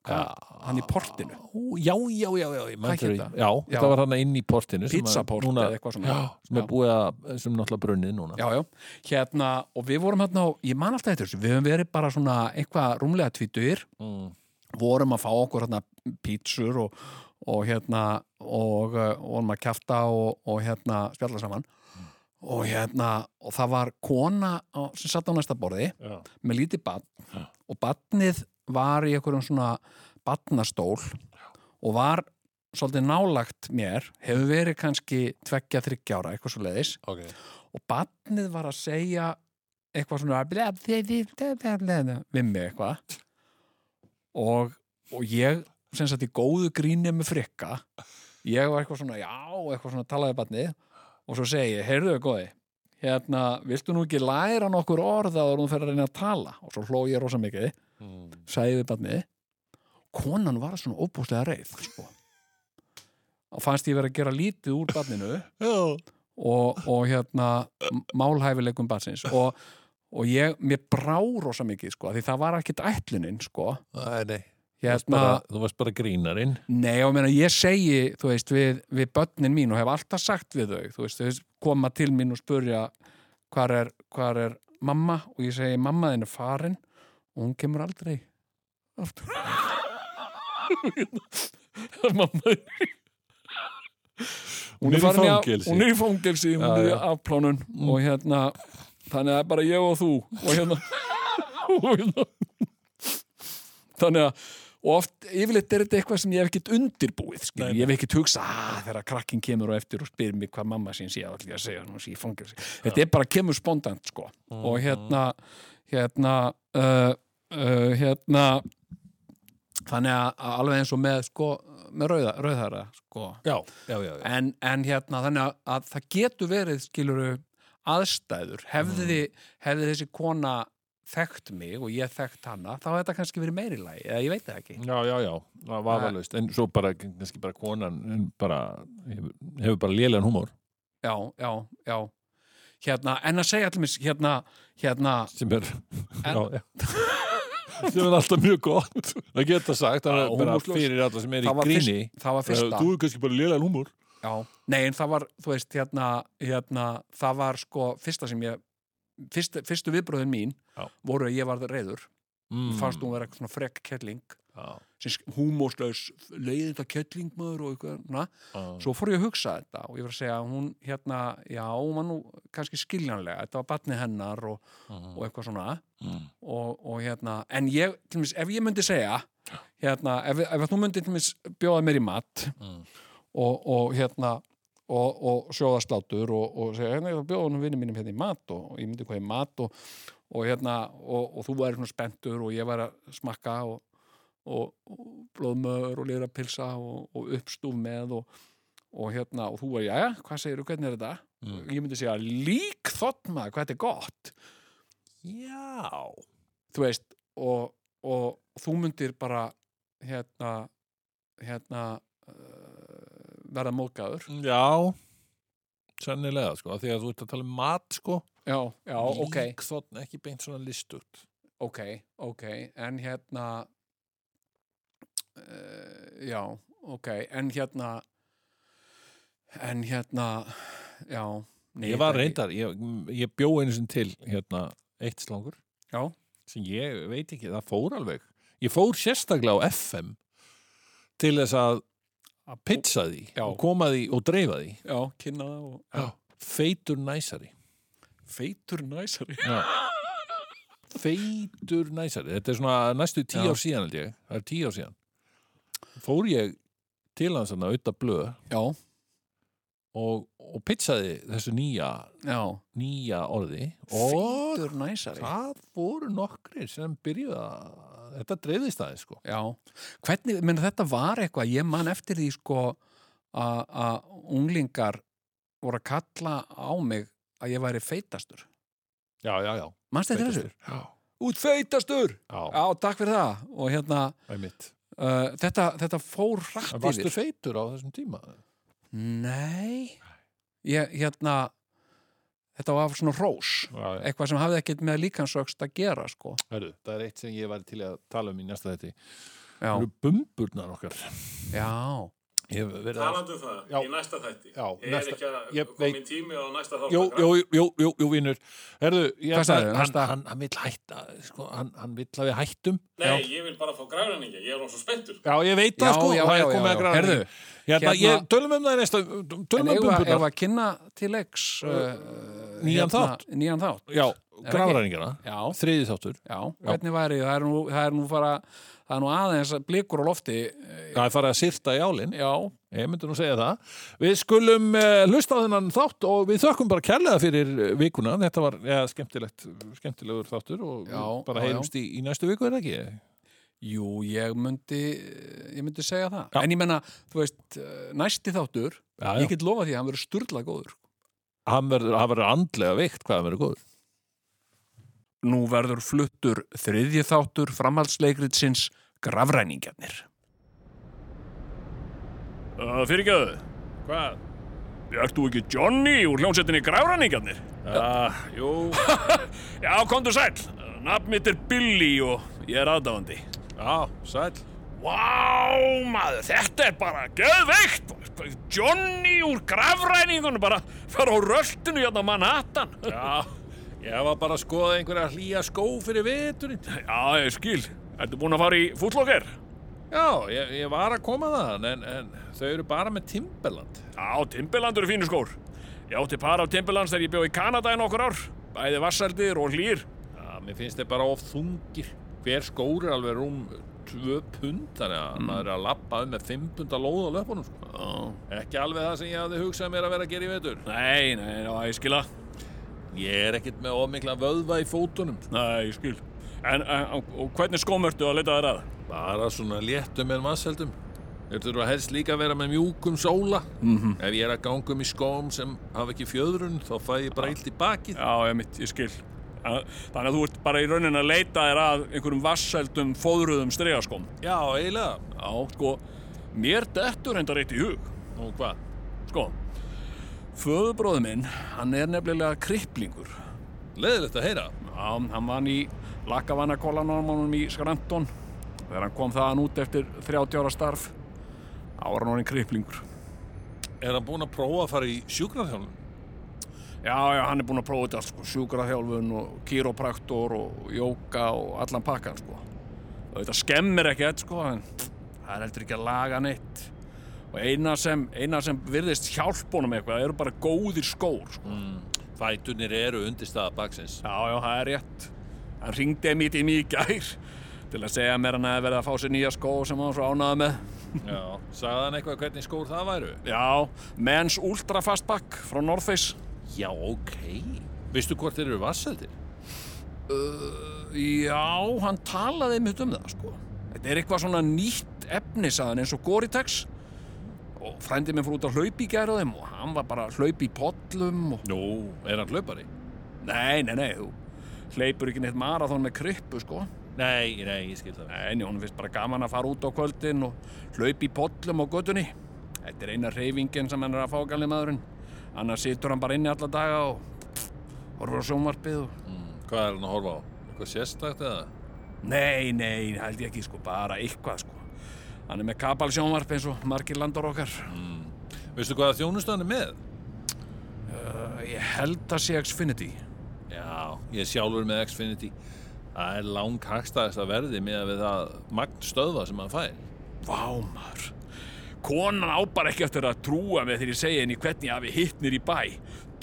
Já. hann í portinu Já, já, já, já? Já, það var hann inn í portinu. Pizzaport eða eitthvað svona. Já, sem er búið að, sem náttúrulega brunnið núna. já, já, hérna og við vorum hérna ég man alltaf þessu við höfum verið bara svona eitthvað rúmlega tvítur Mm. vorum að fá okkur hérna pítsur og, og hérna og uh, vorum að kjafta og, og hérna spjalla saman og hérna og það var kona sem satt á næsta borði Já. með lítið barn og barnið var í einhverjum svona barnastól og var svolítið nálagt mér hefur verið kannski tveggja þryggja ára eitthvað svo leiðis Ok. og barnið var að segja eitthvað svona við mig eitthvað. Og, og ég sem sagt í góðu gríni með frikka ég var eitthvað svona já, eitthvað svona talaði barnið. Og svo segi ég, heyrðu góði hérna, viltu nú ekki læra nokkur orð að hún fer að reyna að tala og svo hló ég rosa mikið, Mm. sagði við barnið konan var svona óbúslega reið sko. og fannst ég verið að gera lítið úr barninu og, og hérna málhæfileikum batsins og, og ég, mér brá rosa mikið sko, því það var ekkit ætlunin sko, Nei, nei. Hérna bara, þú varst bara grínarinn. nei og meina, ég segi, þú veist, við, við börnin mín og hef alltaf sagt við þau þú veist, þau koma til mín og spurja hvar er, hvar er mamma og ég segi, mamma þinn er farin og hún kemur aldrei aftur mamma Hún er í farin fangelsi. hún er í fangelsi, hún er í afplánun og hérna þannig að það er bara ég og þú og hérna, og hérna. þannig að og oft, yfirleitt er þetta eitthvað sem ég hef ekkert undirbúið, Nei, ég hef ekkert hugsa að þegar krakkin kemur og eftir og spyr mig hvað mamma sín sé, ætla ég að segja hún sé í fangelsi. Þetta er bara kemur spontant, sko. Og hérna hérna uh, uh, hérna þannig að að alveg eins og með sko, með rauða, rauðhæra sko. Já, já, já. en, en hérna þannig að, að það getur verið skiluru aðstæður. Hefði, hefði þessi kona þekkt mig og ég þekkt hana þá hefði þetta kannski verið meiri lagi eða ég veit það ekki. Já, já, já, það var varlaust en svo bara, kannski bara konan en bara, hefur, hefur bara lélegan húmór já, já, já. Hérna, en að segja allir hérna, hérna sem er já, já. sem er alltaf mjög gott það geta sagt, það er bara fyrir alla sem er í gríni. það var fyrsta. Þú er kannski bara lélegan húmór já, nei, en það var, þú veist, hérna, hérna það var sko fyrsta sem ég fyrst, fyrstu viðbröðin mín Já. voru að ég varð reyður mm. fannst hún vera eitthvað svona frekk kettling húmóslaus leiði þetta kettling maður og eitthvað svo fór ég að hugsa þetta og ég var að segja hún hérna, já, hún var nú kannski skiljanlega, þetta var batni hennar og, og eitthvað svona Mm. og, og hérna, en ég, til dæmis, ef ég myndi segja hérna, ef, ef þú myndi til dæmis bjóða mér í mat Mm. og, og hérna og, og sjóða slátur og, og segja, hérna, ég var bjóða hún vinni mínum hérna í mat og, ég myndi hvað í mat og, og hérna, og, og þú væri svona spenntur og ég væri að smakka og, blóðmör og lýra pilsa og, og uppstúf með og, og hérna, og þú væri, jæja, hvað segirðu, hvernig er þetta? Mm. Ég myndi segja, lík þótt maður, hvað þetta er gott já. þú veist og, og þú myndir bara hérna hérna uh, verða móðgæður já sennilega sko, því að þú ert að tala um mat sko. Já, já, ok, líkþotn ekki beint svona listut ok, ok en hérna uh, já, ok en hérna en hérna já, nei, ég var reyndar, ég, ég bjó einu sem til hérna eitt slangur. Já, sem ég veit ekki, það fór alveg. Ég fór sérstaklega á FM til þess að að pizza því Já. og koma því og dreifa því. Já, kynna það og Já. feitur næsari. Feitur næsari? Feitur næsari. Þetta er svona næstu tíu ár síðan held ég. Það er tíu ár síðan. Fór ég til hans að auðvitað blöð. Og, og pizzaði þessu nýja nýja orði. Og feitur næsari. það voru nokkrir sem byrjuði að þetta dreifðist aðeins sko Já, hvernig, menn þetta var eitthvað, ég man eftir því sko að unglingar voru að kalla á mig að ég væri feitastur Já, já, já. Manst þetta þessu? Já. Út feitastur! Já, Já, takk fyrir það og hérna, einmitt. uh, þetta, þetta fór hratt En varstu yfir feitur á þessum tíma? Nei ég, hérna þetta var svona rós Já, já. eitthvað sem hafði ekkert með líkansöxt að gera sko. Hörru, það er eitt sem ég væri til að tala um í næsta þetta. já, Það eru bumburnar okkar. já Ég hef verið að... Talandi um það, Já. í næsta þætti. Já, er næsta- ekki að ég komin veit- tími á næsta þátt Jú, jú, jú, jú, vinnur. Ég hann, næsta? hann, hann vill hætta, sko, hann, hann vill að við hættum. Nei, ég vil bara fá græðræningi, ég er hún svo spenntur. Já, ég veit Já, það, sko, já, það já, er komið já, að já. Heyrðu, hérna, hérna- ég, tölum um það í næsta, tölum um að, ef að kynna til leiks Nýjan þátt? nýjan þátt Já, já, þriði þáttur. já, hvernig væri það er nú, það er nú fara það er nú aðeins blikur á lofti Það er farið að syrta í álinn. já, Ég myndi nú segja það. Við skulum uh, hlusta á þennan þátt og við þökkum bara kærlega fyrir eh, vikuna. Þetta var ja, skemmtilegt, skemmtilegur þáttur og Já, bara já, heyrumst í, í næstu viku, er það ekki? jú, ég myndi ég myndi segja það, Já. en ég menna þú veist, uh, næsti þáttur Já, ég get lofa því að hann verður sturla góður Hann verður, hann verður andlega veikt hvað hann verður góður. Nú verður fluttur þriðji þáttur framhaldsleikritsins Grafræningjarnir. Uh, Fyrirgjöðu, Hvað? ert þú ekki Johnny úr hljómsettinni Grafræningarnir? Já, jú. Já, komdu sæl. Nafn mitt er Billy og ég er aðdáðandi. Já, sæl. Vá, maður, þetta er bara geðveikt. Johnny úr Grafræningunum bara fara á röltinu hérna á Manhattan. Já, ég var bara að skoða einhverja hlýja skó fyrir veturinn. Já, ég skil. Ertu búin að fara í fútlokker? Já, ég, ég var að koma það, en, en þau eru bara með Timberland. Já, Timberland eru fínu skór. Ég átti par af Timberlands þegar ég bjó í Kanada í nokkur ár. Bæði vassaldir og hlýr. Já, mér finnst þeir bara of þungir. Hver skór er alveg rúm 2 pund, þannig að maður er að lappa um með 5 pund að lóða löpunum, sko. Já. Ekki alveg það sem ég hafði hugsað mér að vera að gera í vetur. Nei, nei, já, ég skil það. Ég er ekkert með of mikla vöðva í fótunum. Nei, ég skil. En, en og hvernig skóm ertu að leita þér að? Bara svona léttum en vasseldum. Þeir þurfa helst líka að vera með mjúkum sóla. -hmm. Ef ég er að ganga um í skóm sem hafa ekki fjöðrun, þá fæ ég bara illt í bakið. Já, ég mitt, ég skil. Þannig að þú ert bara í raunin að leita þér að einhverjum vasseldum, fóðruðum stregaskóm. Já, eiginlega. Já, sko, mér dettur enda reitt í hug. Nú, hvað? Sko, föðubróðu minn, hann er nefnilega kripplingur. Leðilegt að heyra. Já, hann vann í lakavannakólanómanum í Skranton. Þegar hann kom þaðan út eftir 30 ára starf, var hann orðinn kripplingur. Er hann búinn að prófa að fara í sjúkraþjálfun? Já, já, hann er búinn að prófa þetta allt, sko, sjúkraþjálfun og kýrópraktor og jóka og allan pakkan, sko. Og þetta skemmir ekkert, sko, en það er heldur ekki að laga neitt. Og eina sem, eina sem virðist hjálp honum eitthvað, eru bara góðir skór, sko. Fæturnir eru undirstaða baksins. Já, já, það er rétt. Hann ringdi mig í gær til að segja mér hann að verið að fá sér nýja skó sem hann svo ánaði með. Já. Sagði hann eitthvað hvernig skór það væru? Já, Men's Ultra Fastback frá North Face. Já, ok. Veistu hvort þeir eru vasseldir? Já, hann talaði mitt um það, sko. Þetta er eitthvað svona nýtt efni, sagðan, eins og Gore-Tex. Og frændi minn fór út að hlaupi í þeim og hann var bara að hlaupi í pollum og... Nú, er hann hlaupari? Nei, nei, nei, þú hleypur ekki neitt marathon með krippu, sko. Nei, nei, ég skil það. Nei, hún finnst bara gaman að fara út á kvöldin og hlaupi í pollum á gödunni. Þetta er eina reyfingin sem hann er að fá galið maðurinn. Annars situr hann bara inni alla daga og horfur á sjónvarpið og... Mm, hvað er hann að horfa á? Eitthvað sérstakt eða? Nei, nei, held ég ekki, sko, bara eitthvað, sko. Hann er með kapal sjónvarp eins og margir landar okkar. Veistu hvað þjónustu hann er með? Uh, ég held að sé Xfinity. Já, ég sjálfur með Xfinity. Það er lang hagstæðist að verði með við það magn stöðva sem hann fær. Vá, maður. Konan á bara ekki eftir að trúa með þegar ég segi henni hvernig ég hafi hittnir í bæ.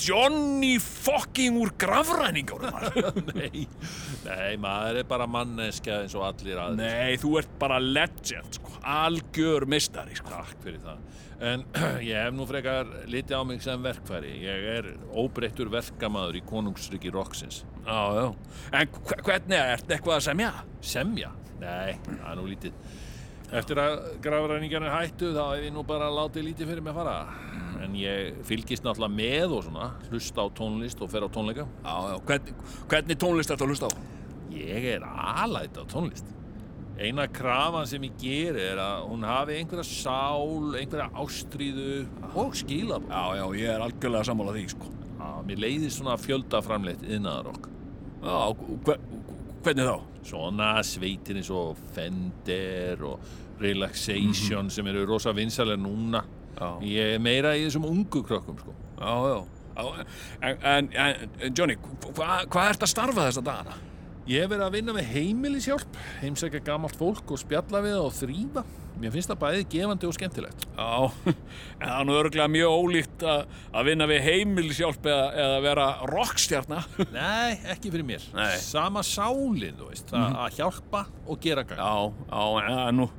Johnny fucking úr grafræningur, maður. nei, nei, maður er bara manneskja eins og allir aðeins. Nei, þú ert bara legend, sko. Algjör mistari, sko. Takk fyrir það. En ég hef nú frekar litið á mig sem verkfæri. Ég er óbreyttur verkamaður í konungsriki Roxins. Já, já. En hve- hvernig er þetta eitthvað að semja? Semja? Nei, það er nú lítið. Eftir að grafræningarnir hættu þá hef ég nú bara látið lítið fyrir mig að fara. En ég fylgist náttúrulega með og svona, hlusta á tónlist og fer á tónleika. Já, já, hvernig, hvernig tónlist þetta að hlusta á? Ég er alæt á tónlist. Eina krafan sem ég ger er að hún hafi einhverja sál, einhverja ástríðu og skilabóð. Já, já, ég er algjörlega sammála því, sko. Já, mér leiðir svona fjöldaframleitt innaðarokk. Já, hver, hvernig þá? Svona sveitir eins og Fender og Relaxation sem eru rosa vinsalega núna. Já. Ég er meira í þessum ungu krökkum, sko. Já, en, en, en Johnny, hvað hva ert að starfa þessa dagana? Ég hef verið að vinna með heimilisjálp, heimsækja gamalt fólk og spjalla við og þrýfa. Mér finnst það bæði gefandi og skemmtilegt. Já, en það er nú örgulega mjög ólíkt að, að vinna við heimilishjálp eða, eða vera rockstjarna. Nei, ekki fyrir mér. Nei. Sama sálin, þú veist, mm að hjálpa og gera gang. Já, já, en það er nú,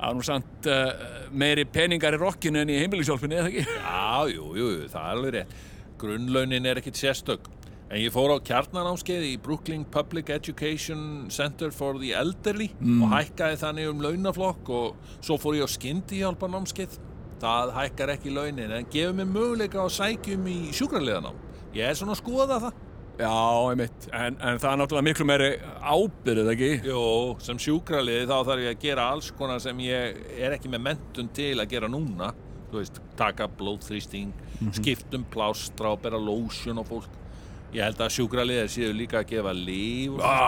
það er nú samt uh, meiri peningar í rockinu en í heimilishjálpinu, eða ekki? Já, jú, jú, það er alveg rétt. Grunnlaunin er ekkit sérstök. En ég fór á kjarnanámskeið í Brooklyn Public Education Center for the Elderly og hækkaði þannig um launaflokk og svo fór ég á skyndihjálparnámskeið. Það hækkar ekki launin en gefur mér möguleika á sækjum í sjúkraliðanám. Ég er svona að skoða það. Já, einmitt, en, en það er náttúrulega miklu meiri ábyrðið, ekki? Jó, sem sjúkraliði þá þarf ég að gera alls konar sem ég er ekki með mentun til að gera núna. Þú veist, taka blóðþrýsting, skiptum plástra og bera lotion á fólk. Ég held að sjúkraliðir séu líka að gefa líf og Já,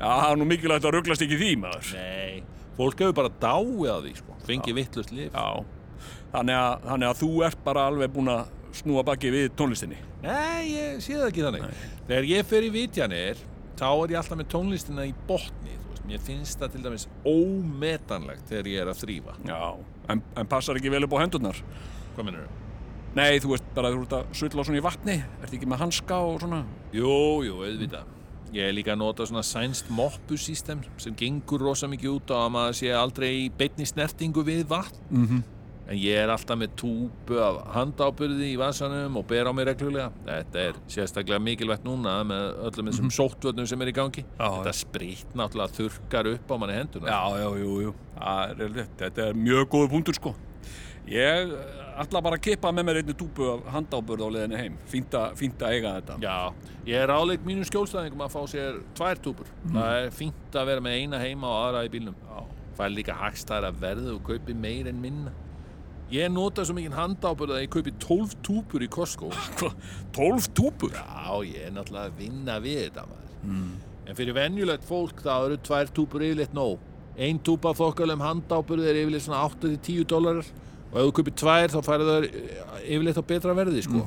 það er nú mikilvægt að rugglast ekki því, maður. Nei, fólk hefur bara dáið að því, sko. Fengið vittlust líf. Já, þannig að, þannig að þú ert bara alveg búin að snúa baki við tónlistinni. Nei, ég sé það ekki þannig. Þegar ég fer í vitjanir, þá er ég alltaf með tónlistina í botni. Mér finnst það til dæmis ómetanlegt þegar ég er að þrýfa. Já, en, en passar ekki vel upp á hendurnar? Hvað minnur þau? Nei, þú veist bara þú ert að sulla svona í vatni, ert ekki með hanska og svona? Jú, jú, auðvitað. Ég er líka að nota svona sænst moppusystem sem gengur rosa mikið út á að maður sé aldrei í beinni snertingu við vatn. Mm -hmm. En ég er alltaf með túbu af handábyrði í vasanum og ber á mig reglulega. Þetta er sérstaklega mikilvægt núna með öllum þessum sóttvöldum sem er í gangi. Já, Þetta spritt náttúrulega þurkar upp á manni henduna. Já, já, jú, jú. Það er rétt. Þetta er mjög góð punktur, sko. Ég ætla bara að kippa með mér einni túbu af handábörð á leðinni heim. Fínt að, eiga þetta. Já, ég er áleik mínum skjólstæðingum að fá sér tvær túbur. Það er fínt að vera með eina heima og aðra í bílnum. Já. Það er líka hagstæðar að verða og kaupi meir en minna. Ég nota svo mikið handábörð að ég kaupi 12 túbur í Costco. Hva, 12 túbur? Já, ég er náttúrulega að vinna við þetta maður. En fyrir venjulegt fólk þá eru tvær túbur yfirleitt nóg. Ein túba þokkalum handábörð er yfirleitt svona 8-10 dólarar og ef þú kaupir tvær þá færðu þær yfirleitt á betra verði sko.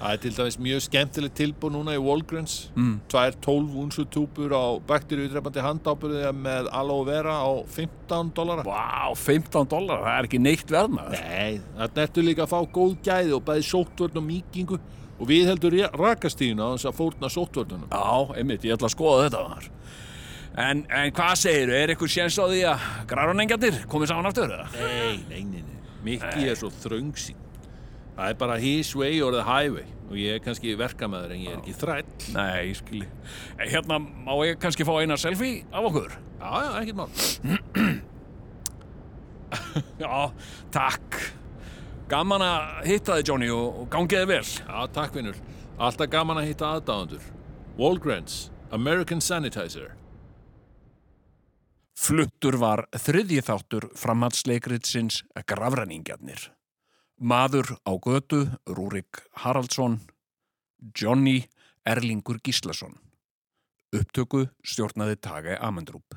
Það er til dæmis mjög skemmtilegt tilbúð núna í Walgreens. Mm. Tvær 12 unsu túbur á bakteríudrepandi handábörði með aloe vera á 15 dólara. Vá, 15 dólar, það er ekki neitt verðmaður. Nei, þarna ertu líka að fá góð gæði og bæði sóttvörn og mýkingu og við heldur rakastíðina á þess að fórna sóttvörnunum. Já, einmitt, ég ætla að skoða þetta þar. En, en hvað segir er eitthvað séns á því að græronengjarnir komið saman aftur? Nei, nei, nei, nei. Mikki er svo þröngsýn. Það er bara his way or the highway og ég er kannski verkamæður en ég er ekki þræll. Nei, skilji. Hérna, má ég kannski fá eina selfie af okkur? Já, já, ekkert mál. Já, takk. Gaman að hitta þig, Johnny, og, gangiði vel. Já, takk vinnur. Alltaf gaman að hitta aðdáðandur. Walgreens, American Sanitizer. Fluttur var þriðji þáttur framhaldsleikritsins Grafræningjarnir. Maður á götu, Rúrik Haraldsson, Johnny Erlingur Gíslason. Upptöku stjórnaði Tage Amendrup.